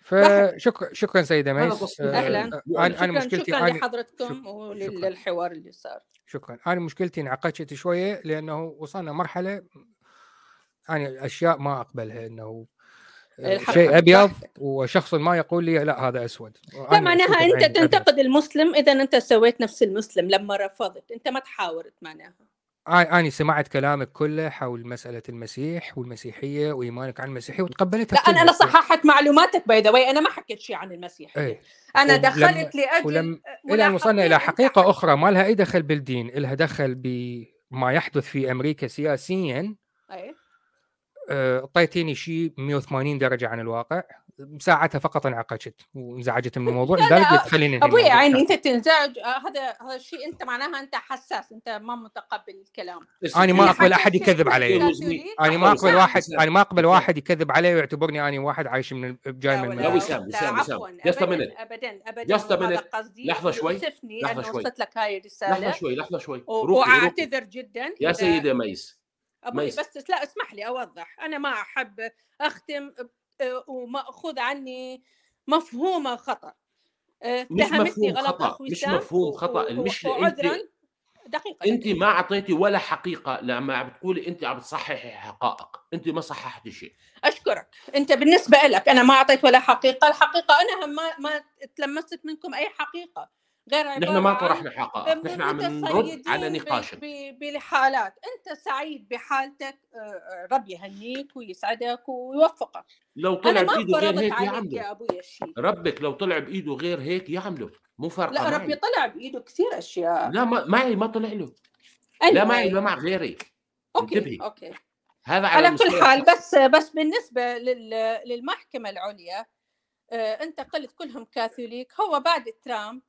فشكرا شكرا سيدة ميس تصنيف. آه، أهلاً. آه، أنا شكرا مشكلتي شكرا لحضرتكم وللحوار اللي صار شكرا أنا مشكلتي انعقدت شوية لأنه وصلنا مرحلة يعني أشياء ما أقبلها إنه آه، شيء أبيض. وشخص ما يقول لي لا هذا أسود لا معناها أنت. تنتقد المسلم إذا أنت سويت نفس المسلم لما رفضت أنت ما تحاورت معناها أنا سمعت كلامك كله حول مسألة المسيح والمسيحية وإيمانك عن المسيحية وتقبلتها لا أنا أنا كلها. صححت معلوماتك by the way أنا ما حكيت شيء عن المسيحية. إيه. أنا ولما- دخلت لأجل ولم- ولا أن وصلنا إلى حقيقة أخرى ما لها أي دخل بالدين لها دخل بما يحدث في أمريكا سياسيا. أي. أعطيتيني شيء 180 درجة عن الواقع ساعتها فقط انعقدت وانزعجت من الموضوع لذلك لا، قلت خليني أنهي أبوي. عيني أنت تنزعج آه، هذا هذا الشيء أنت معناها أنت حساس أنت ما متقبل الكلام أنا ما أقبل أحد يكذب علي أنا ما أقبل واحد. أنا ما أقبل. واحد يكذب علي ويعتبرني أنا واحد عايش من جاي من لا. وسام، وسام، وسام. a ابدا. ابدا. قصدي لحظة شوي. انه شوي. وصلت لك هاي لحظة الرساله شوي لحظة شوي روقي روقي وأعتذر جدا يا سيدة ميس أبوي. بس لا اسمح لي أوضح. أنا ما أحب أختم آه، ومأخوذ عني مفهومة خطأ. آه، مش اتهمتني غلط خطأ، أخوي مش مفهوم المشكلة وعذرا أنت- دقيقة انت. ما أعطيتي ولا حقيقة لما عم بتقولي انت عم بتصححي حقائق. انت ما صححتي شيء. أشكرك. أنت بالنسبة لك أنا ما أعطيت ولا حقيقة. الحقيقة أنا ما ما تلمست منكم أي حقيقة. غير عباره نحن ما طرحنا حقائق نحن عم نرد على نقاشك بالحالات أنت سعيد بحالتك آه، آه، ربي يهنيك ويسعدك ويوفقك. لو طلع بإيده غير هيك يعمله يا أبوي الشيء ربك لو طلع بإيده غير هيك يعمله مو فارقة لا معي. ربي طلع بإيده كثير أشياء. لا ما معي ما طلع له. لا Anyway. معي لا مع غيري. okay انتبهي. okay. هذا على على كل حال. بس بس بالنسبة لل- للمحكمة العليا آه، أنت قلت كلهم كاثوليك. هو بعد ترامب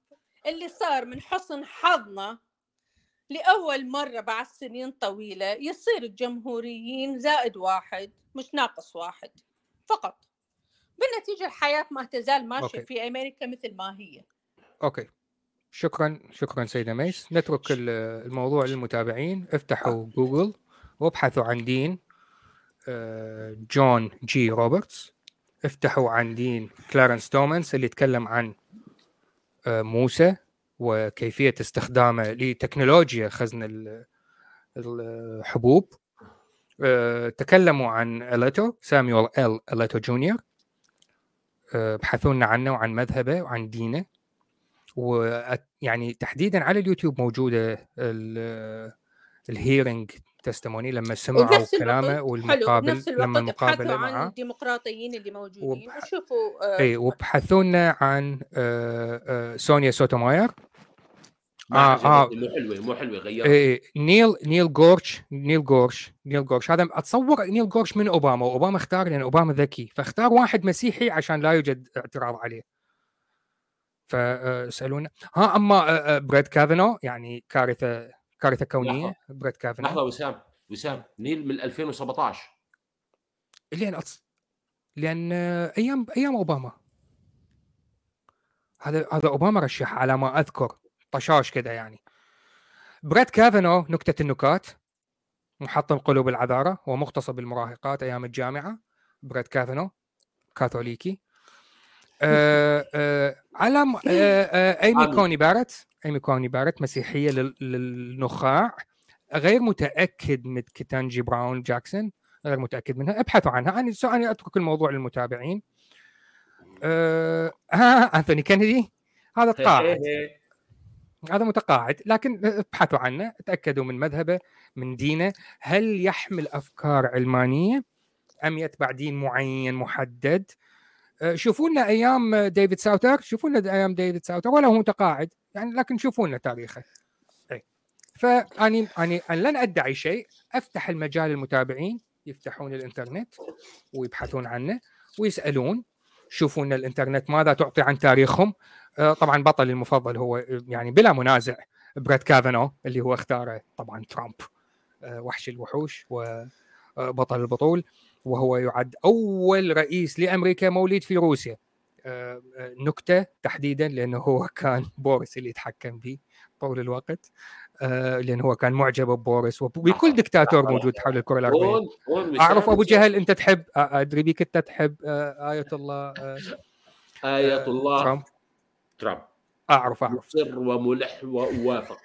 اللي صار من حسن حظنا لأول مرة بعد سنين طويلة يصير الجمهوريين زائد واحد مش ناقص واحد فقط. بالنتيجة الحياة ما تزال okay. في أمريكا مثل ما هي. okay. شكرا شكرا سيدة ميس. نترك ال- الموضوع للمتابعين. افتحوا جوجل وابحثوا عن دين آه، جون جي روبرتس. افتحوا عن دين كلارنس توماس اللي يتكلم عن موسى وكيفية استخدامه لتكنولوجيا خزن ال- الحبوب. آه، تكلموا عن أليتو ساميويل أليتو جونيور. آه، ابحثوا لنا عنه وعن مذهبه وعن دينه. ويعني تحديدا على اليوتيوب موجودة ال hearing testimony لما سمعوا كلامه والمقابل لما الوقت المقابله ابحثوا عن الديمقراطيين اللي موجودين وبح- وشوفوا آه، اي وبحثوا لنا عن آه، آه، سونيا سوتوماير. ما آه، آه. مو حلوة مو حلوة غيرها. إيه نيل نيل جورش نيل جورش نيل جورش هذا أتصور نيل جورش من أوباما وأوباما اختار لأن أوباما ذكي فاختار واحد مسيحي عشان لا يوجد اعتراض عليه. فسالونا ها أما آه، آه، بريد كافانو يعني كارثة كارثه كونيه لحظة. بريد كافانو لحظة وسام وسام نيل من 2017 لأن أتص... لأن أيام أيام أوباما. هذا هذا أوباما رشح على ما أذكر طشاش كذا يعني. بريت كافانو نكتة النكات محطم قلوب العذارة ومغتصب المراهقات أيام الجامعة. بريت كافانو كاثوليكي. على م- آه آه أيمي. كوني باريت. أيمي كوني باريت مسيحية لل- للنخاع. غير متأكد من كيتانجي براون جاكسون غير متأكد منها. ابحثوا عنها. أنا أنا أترك الموضوع للمتابعين. آه ها أنثوني كينيدي. هذا تقاعد هذا متقاعد. لكن ابحثوا عنه. تأكدوا من مذهبه من دينه. هل يحمل أفكار علمانية؟ أم يتبع دين معين محدد؟ شوفوا لنا أيام ديفيد ساوتر شوفوا لنا أيام ديفيد ساوتر ولا هو متقاعد يعني لكن شوفوا لنا تاريخه. اي فأني أني لن أدعي شيء أفتح المجال للمتابعين يفتحون الإنترنت ويبحثون عنه ويسألون شوفوا ان الإنترنت ماذا تعطي عن تاريخهم. آه، طبعا بطلي المفضل هو يعني بلا منازع بريت كافانو اللي هو اختاره طبعا ترامب. آه، وحش الوحوش وبطل البطول. وهو يعد أول رئيس لأمريكا مولود في روسيا. آه، آه، نكتة تحديدا لأنه هو كان بوريس اللي يتحكم به طول الوقت. آه، لأنه هو كان معجب ببوريس وبكل دكتاتور موجود حول وسام- أعرف أبو وسام. جهل أنت تحب أدري بيك أنت تحب آية الله آية الله. ترامب؟ ترامب. أعرف أعرف. مصر وملح وأوافق.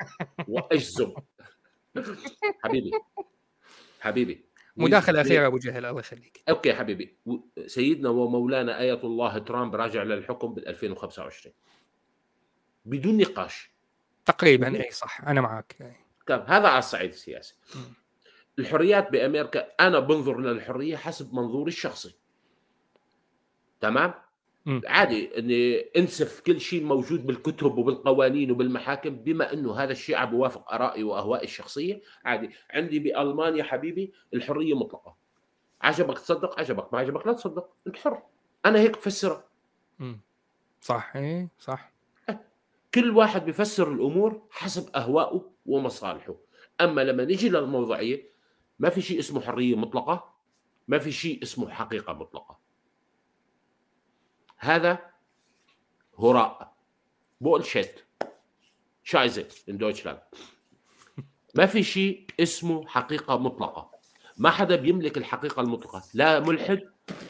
وأجزم. حبيبي. حبيبي. مداخله اخيره أبو جهل الله يخليك. OK حبيبي. سيدنا ومولانا آية الله ترامب راجع للحكم بال 2025 بدون نقاش. تقريبا إي صح أنا معك طب هذا على الصعيد السياسي. الحريات بأمريكا أنا بنظر للحريه حسب منظوري الشخصي. تمام؟ مم. عادي اني انسف كل شيء موجود بالكتب وبالقوانين وبالمحاكم بما إنه هذا الشيء عم بوافق آرائي وأهوائي الشخصية عادي. عندي بألمانيا حبيبي الحرية مطلقة. عجبك تصدق؟ عجبك. ما عجبك لا تصدق. أنت حر. أنا هيك بفسرها. صح اي صح. كل واحد بيفسر الأمور حسب أهوائه ومصالحه. أما لما نيجي للموضوعية ما في شيء اسمه حرية مطلقة ما في شيء اسمه حقيقة مطلقة. هذا هراء. bullshit Scheiße in Deutschland ما في شيء اسمه حقيقة مطلقة. ما حدا بيملك الحقيقة المطلقة. لا ملحد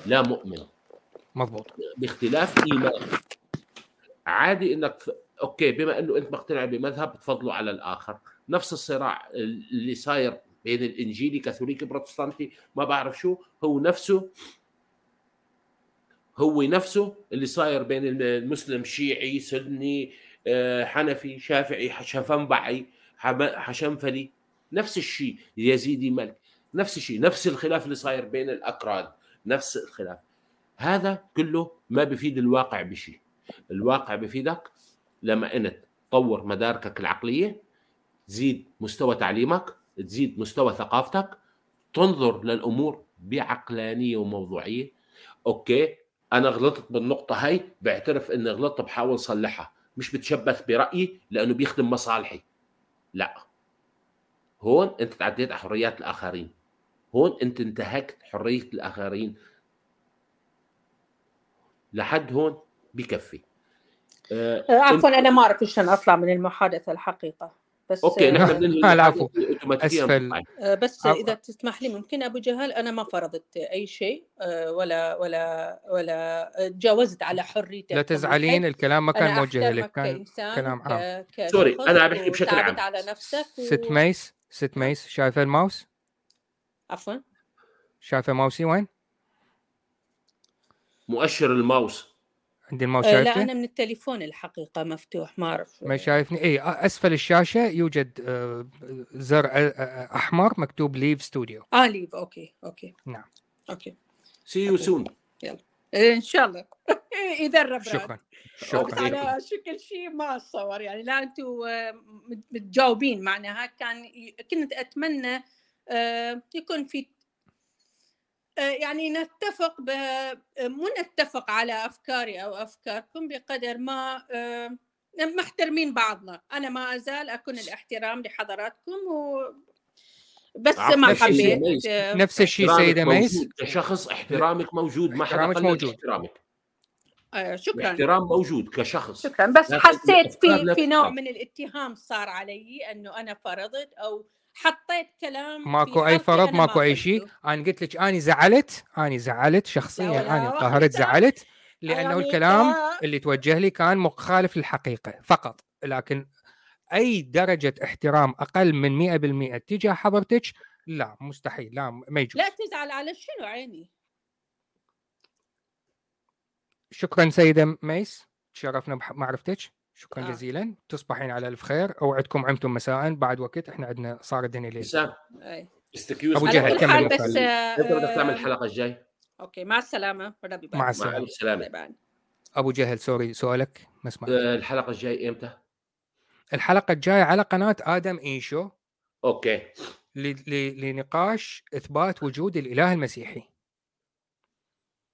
لا مؤمن. مضبوط باختلاف إيمان. عادي إنك. أوكي بما إنه أنت مقتنع بمذهب تفضله على الآخر. نفس الصراع اللي صاير بين الإنجيلي كاثوليكي بروتستانتي ما بعرف شو هو نفسه هو نفسه اللي صاير بين المسلم شيعي سني آه، حنفي شافعي شفنبعي حشنفلي نفس الشيء يزيدي ملك نفس الشيء نفس الخلاف اللي صاير بين الأكراد نفس الخلاف. هذا كله ما بفيد الواقع بشيء. الواقع بفيدك لما إنت تطور مداركك العقلية تزيد مستوى تعليمك تزيد مستوى ثقافتك تنظر للأمور بعقلانية وموضوعية. أوكي أنا غلطت بالنقطة هاي بعترف إني غلطت بحاول صلحها مش بتشبث برأيي لأنه بيخدم مصالحي. لا. هون أنت تعديت على حريات الآخرين. هون أنت انتهكت حرية الآخرين. لحد هون بكفي. آه، آه، عفوا أنا ما أعرف شلون أطلع من المحادثة الحقيقة. بس OK نحن بننهي آه، العفو. اوتوماتيكيا أسفل. بنطلع. آه، بس عفوا. إذا تسمح لي ممكن أبو جهل أنا ما فرضت أي شيء آه، ولا ولا ولا تجاوزت على حريتك لا تزعلين الكلام ما كان موجه لك كان كلام عام. ك- sorry، أنا عم بحكي بشكل عام. على نفسك و... ست ميس ست ميس شايفة الماوس عفوا شايفة ماوسي وين مؤشر الماوس عندي الماوس آه، لا شايفته أنا من التليفون الحقيقة مفتوح ما أعرف. ما شايفني؟ اي أسفل الشاشة يوجد آه، زر آه، أحمر مكتوب leave studio آه leave OK OK. نعم. OK. see you soon إيه، إن شاء الله. إذا الرب راد. شكرا شكرا على شكل شيء ما اتصور يعني لا أنتم مت- متجاوبين معناها. كان كنت أتمنى يكون في يعني نتفق ب... مو نتفق على أفكاري أو أفكاركم بقدر ما آه، محترمين بعضنا أنا ما أزال أكون الاحترام لحضراتكم و بس ما نفس الشيء، حبيت ميس. آه، نفس الشيء احترامك سيدة ميس موجود. كشخص احترامك موجود ما حدا موجود. احترامك آه، شكرا الاحترام موجود كشخص شكرا بس حسيت في في نوع. من الاتهام صار علي أنه أنا فرضت أو حطيت كلام ماكو أي فرض ما ماكو أي شيء. أنا قلت لك اني زعلت اني زعلت شخصيا اني انقهرت. زعلت لأنه يعني الكلام اللي توجه لي كان مخالف للحقيقة فقط. لكن أي درجة احترام أقل من 100% تجاه حضرتك لا مستحيل لا ما يجوز. لا تزعل على شنو عيني؟ شكرا سيدة ميس تشرفنا بمعرفتك شكرا آه. جزيلا. تصبحين على ألف خير. أوعدكم عمتم مساء. بعد وقت إحنا عندنا صار الدنيا ليل حسام. excuse. أبو على جهل، كمل. بس آه، انت بدك تعمل الحلقة الجاي. OK مع السلامة. ربي مع مع السلامة. مع السلامه أبو جهل sorry سؤالك. ما سمعت آه، الحلقة الجاي إمتى؟ الحلقة الجاية على قناة آدم إيشو. OK. ل- ل- لنقاش إثبات وجود الإله المسيحي.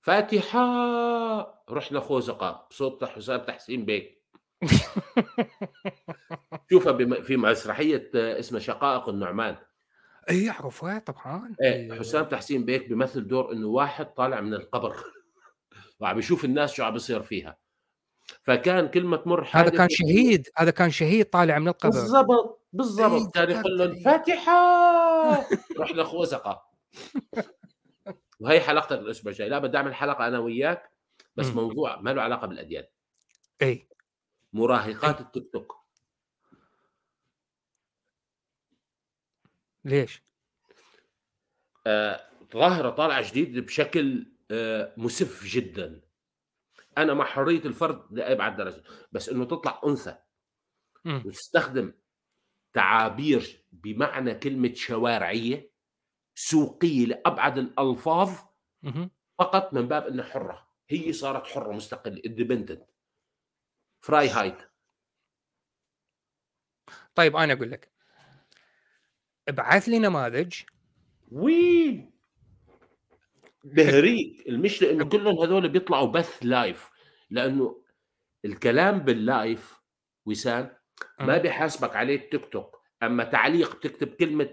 فاتحة. رحنا خوزقه بصوت حسام تحسين بيك. شوفها بم- في مسرحية اسمها شقائق النعمان. اي يعرفها طبعا. إيه إيه. حسام تحسين بيك بيمثل دور إنه واحد طالع من القبر. وعم يشوف الناس شو عم بيصير فيها. فكان كل ما تمر هذا كان شهيد. هذا كان شهيد طالع من القبر. بالضبط بالضبط. كان يقول لهم تذكرتني. فاتحه رحنا خوزقة. وهي حلقتك الأسبوع الجاي. لا بدي أعمل حلقة أنا وياك بس مم. موضوع ما له علاقة بالأديان. اي مراهقات التيك توك ليش؟ آه، ظاهرة طالعة جديد بشكل آه، مسف جدا أنا مع حرية الفرد لأبعد درجة بس إنه تطلع أنثى مم. وتستخدم تعابير بمعنى كلمة شوارعية سوقية لأبعد الألفاظ مهم. فقط من باب إنها حرة هي صارت حرة مستقلة independent Freiheit طيب أنا أقول لك. ابعث لي نماذج وي! بهريك المشكلة إنه كلهم هذول بيطلعوا بث live لأنه الكلام بال live وسام ما مم. بيحاسبك عليه التيك توك. أما تعليق بتكتب كلمة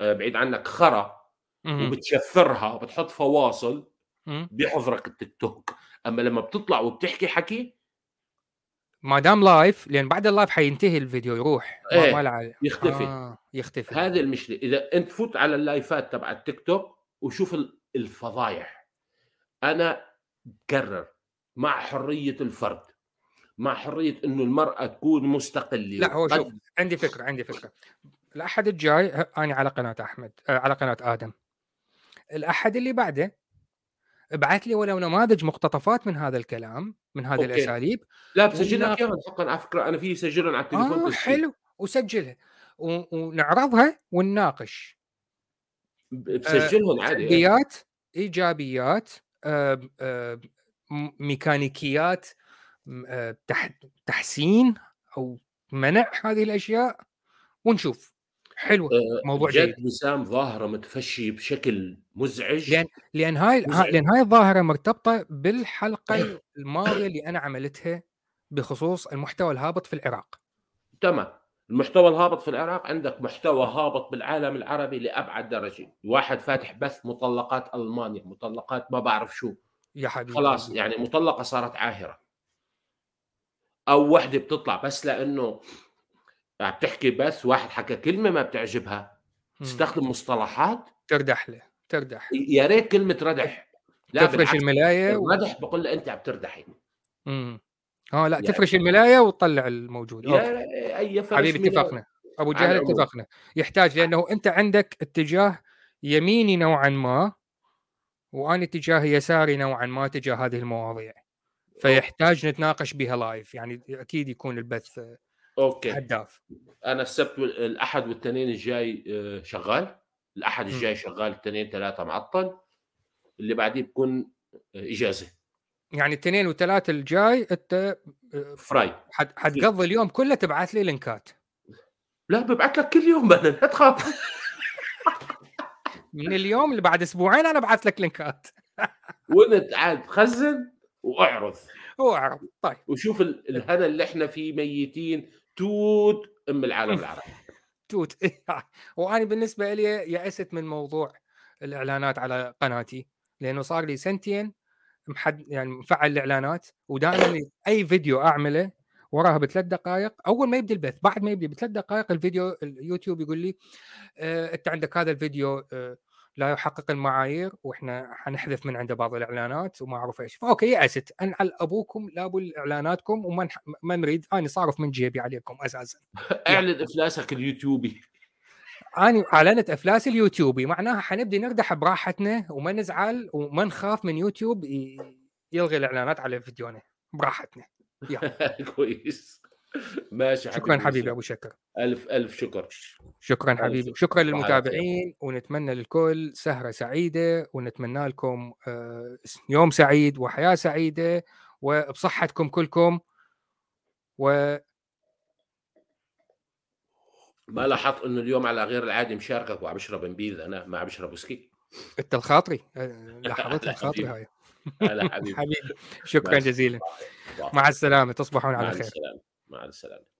آه، بعيد عنك خرا. وبتشفرها وبتحط فواصل مم. بيحظرك التيك توك. أما لما بتطلع وبتحكي حكي ما دام live لأن بعد ال live حينتهي الفيديو يروح. ما, إيه، ما يختفي. آه يختفي. هذه المشكلة. إذا أنت فوت على ال live ات تبع التيك توك وشوف ال- الفضايح. أنا بكرر مع حرية الفرد مع حرية إنه المرأة تكون مستقلة. لا هو شوف عندي فكرة عندي فكرة. الأحد الجاي أنا على قناة أحمد آه على قناة آدم. الأحد اللي بعده ابعث لي ولو نماذج مقتطفات من هذا الكلام من هذه أوكي. الأساليب لا بسجل ولا- لك اياهم حقا على فكره أنا في سجلهم على التليفون تسجيل. حلو وسجلها و- ونعرضها ونناقش ب- بسجلهم عادي إيه. سلبيات إيجابيات آه، آه، ميكانيكيات آه، تح- تحسين أو منع هذه الأشياء ونشوف حلوة آه، موضوع جد. وسام ظاهرة متفشي بشكل مزعج. لأن- لأن هاي ها- مزعج. لأن هاي الظاهرة مرتبطة بالحلقة الماضية اللي أنا عملتها بخصوص المحتوى الهابط في العراق. تمام. المحتوى الهابط في العراق عندك محتوى هابط بالعالم العربي لأبعد درجة. واحد فاتح بث مطلقات ألمانيا مطلقات ما بعرف شو. يا حبيبي خلاص يعني مطلقة صارت عاهرة. أو وحدة بتطلع بس لأنه عم تحكي بس واحد حكى كلمة ما بتعجبها. تستخدم مصطلحات. تردح له تردح. يا ريت كلمة ردح. لا تفرش الملاية و... الردح بقول له أنت عم تردحي. آه لا يعني- تفرش الملاية وتطلع الموجود. يا أي فرش حبيبي اتفقنا. أبو جهل. اتفقنا. يحتاج لأنه أنت عندك اتجاه يميني نوعا ما وأنا اتجاه يساري نوعا ما تجاه هذه المواضيع. فيحتاج نتناقش بها live يعني أكيد يكون البث OK. هداف أنا السبت الأحد والاثنين الجاي آه، شغال. الأحد. الجاي شغال الاثنين ثلاثة معطل. اللي بعديه بكون آه، إجازة. يعني الاثنين والثلاث الجاي أنت آه، فراي حت- حتقضي اليوم كله تبعث لي لينكات. لا ببعث لك كل يوم أنا لا تخاف. من اليوم اللي بعد أسبوعين أنا أبعث لك لينكات. وانت عاد خزن وأعرض. هو اعرف طيب. وشوف ال- الهنا اللي إحنا فيه ميتين توت أم العالم العربي. توت. وأنا بالنسبة لي يأست من موضوع الإعلانات على قناتي لأنه صار لي سنتين محد يعني مفعل الإعلانات ودائما أي فيديو أعمله وراها بثلاث دقائق أول ما يبدأ البث بعد ما يبدأ بثلاث دقائق الفيديو اليوتيوب يقول لي آه أنت عندك هذا الفيديو آه لا يحقق المعايير وإحنا حنحذف من عنده بعض الإعلانات وما أعرف إيش. فأوكي يأست انعل أبوكم لابو إعلاناتكم وما نح- ما نريد أنا صارف من جيبي عليكم أساسا. أعلن أفلاسك اليوتيوبي. أنا أعلنت افلاس اليوتيوبي معناها حنبدي نردح براحتنا وما نزعل وما نخاف من يوتيوب ي- يلغي الإعلانات على فيديونا براحتنا. كويس. ماشي شكرا يوسف. حبيبي أبو شكر. ألف ألف شكر. شكرا حبيبي. شكر. شكرا على للمتابعين. ونتمنى للكل سهرة سعيدة ونتمنى لكم آه، يوم سعيد وحياة سعيدة وبصحتكم كلكم و ما لاحظت إنه اليوم على غير العادي مشاركك وعم بشرب نبيذ أنا ما عم بشرب ويسكي. أنت الخاطري. آه، لاحظت لا الخاطري حبيبي. هاي. هلا حبيبي. حبيبي. شكرا. جزيلا. مع السلامة. تصبحون على خير. مع السلامة.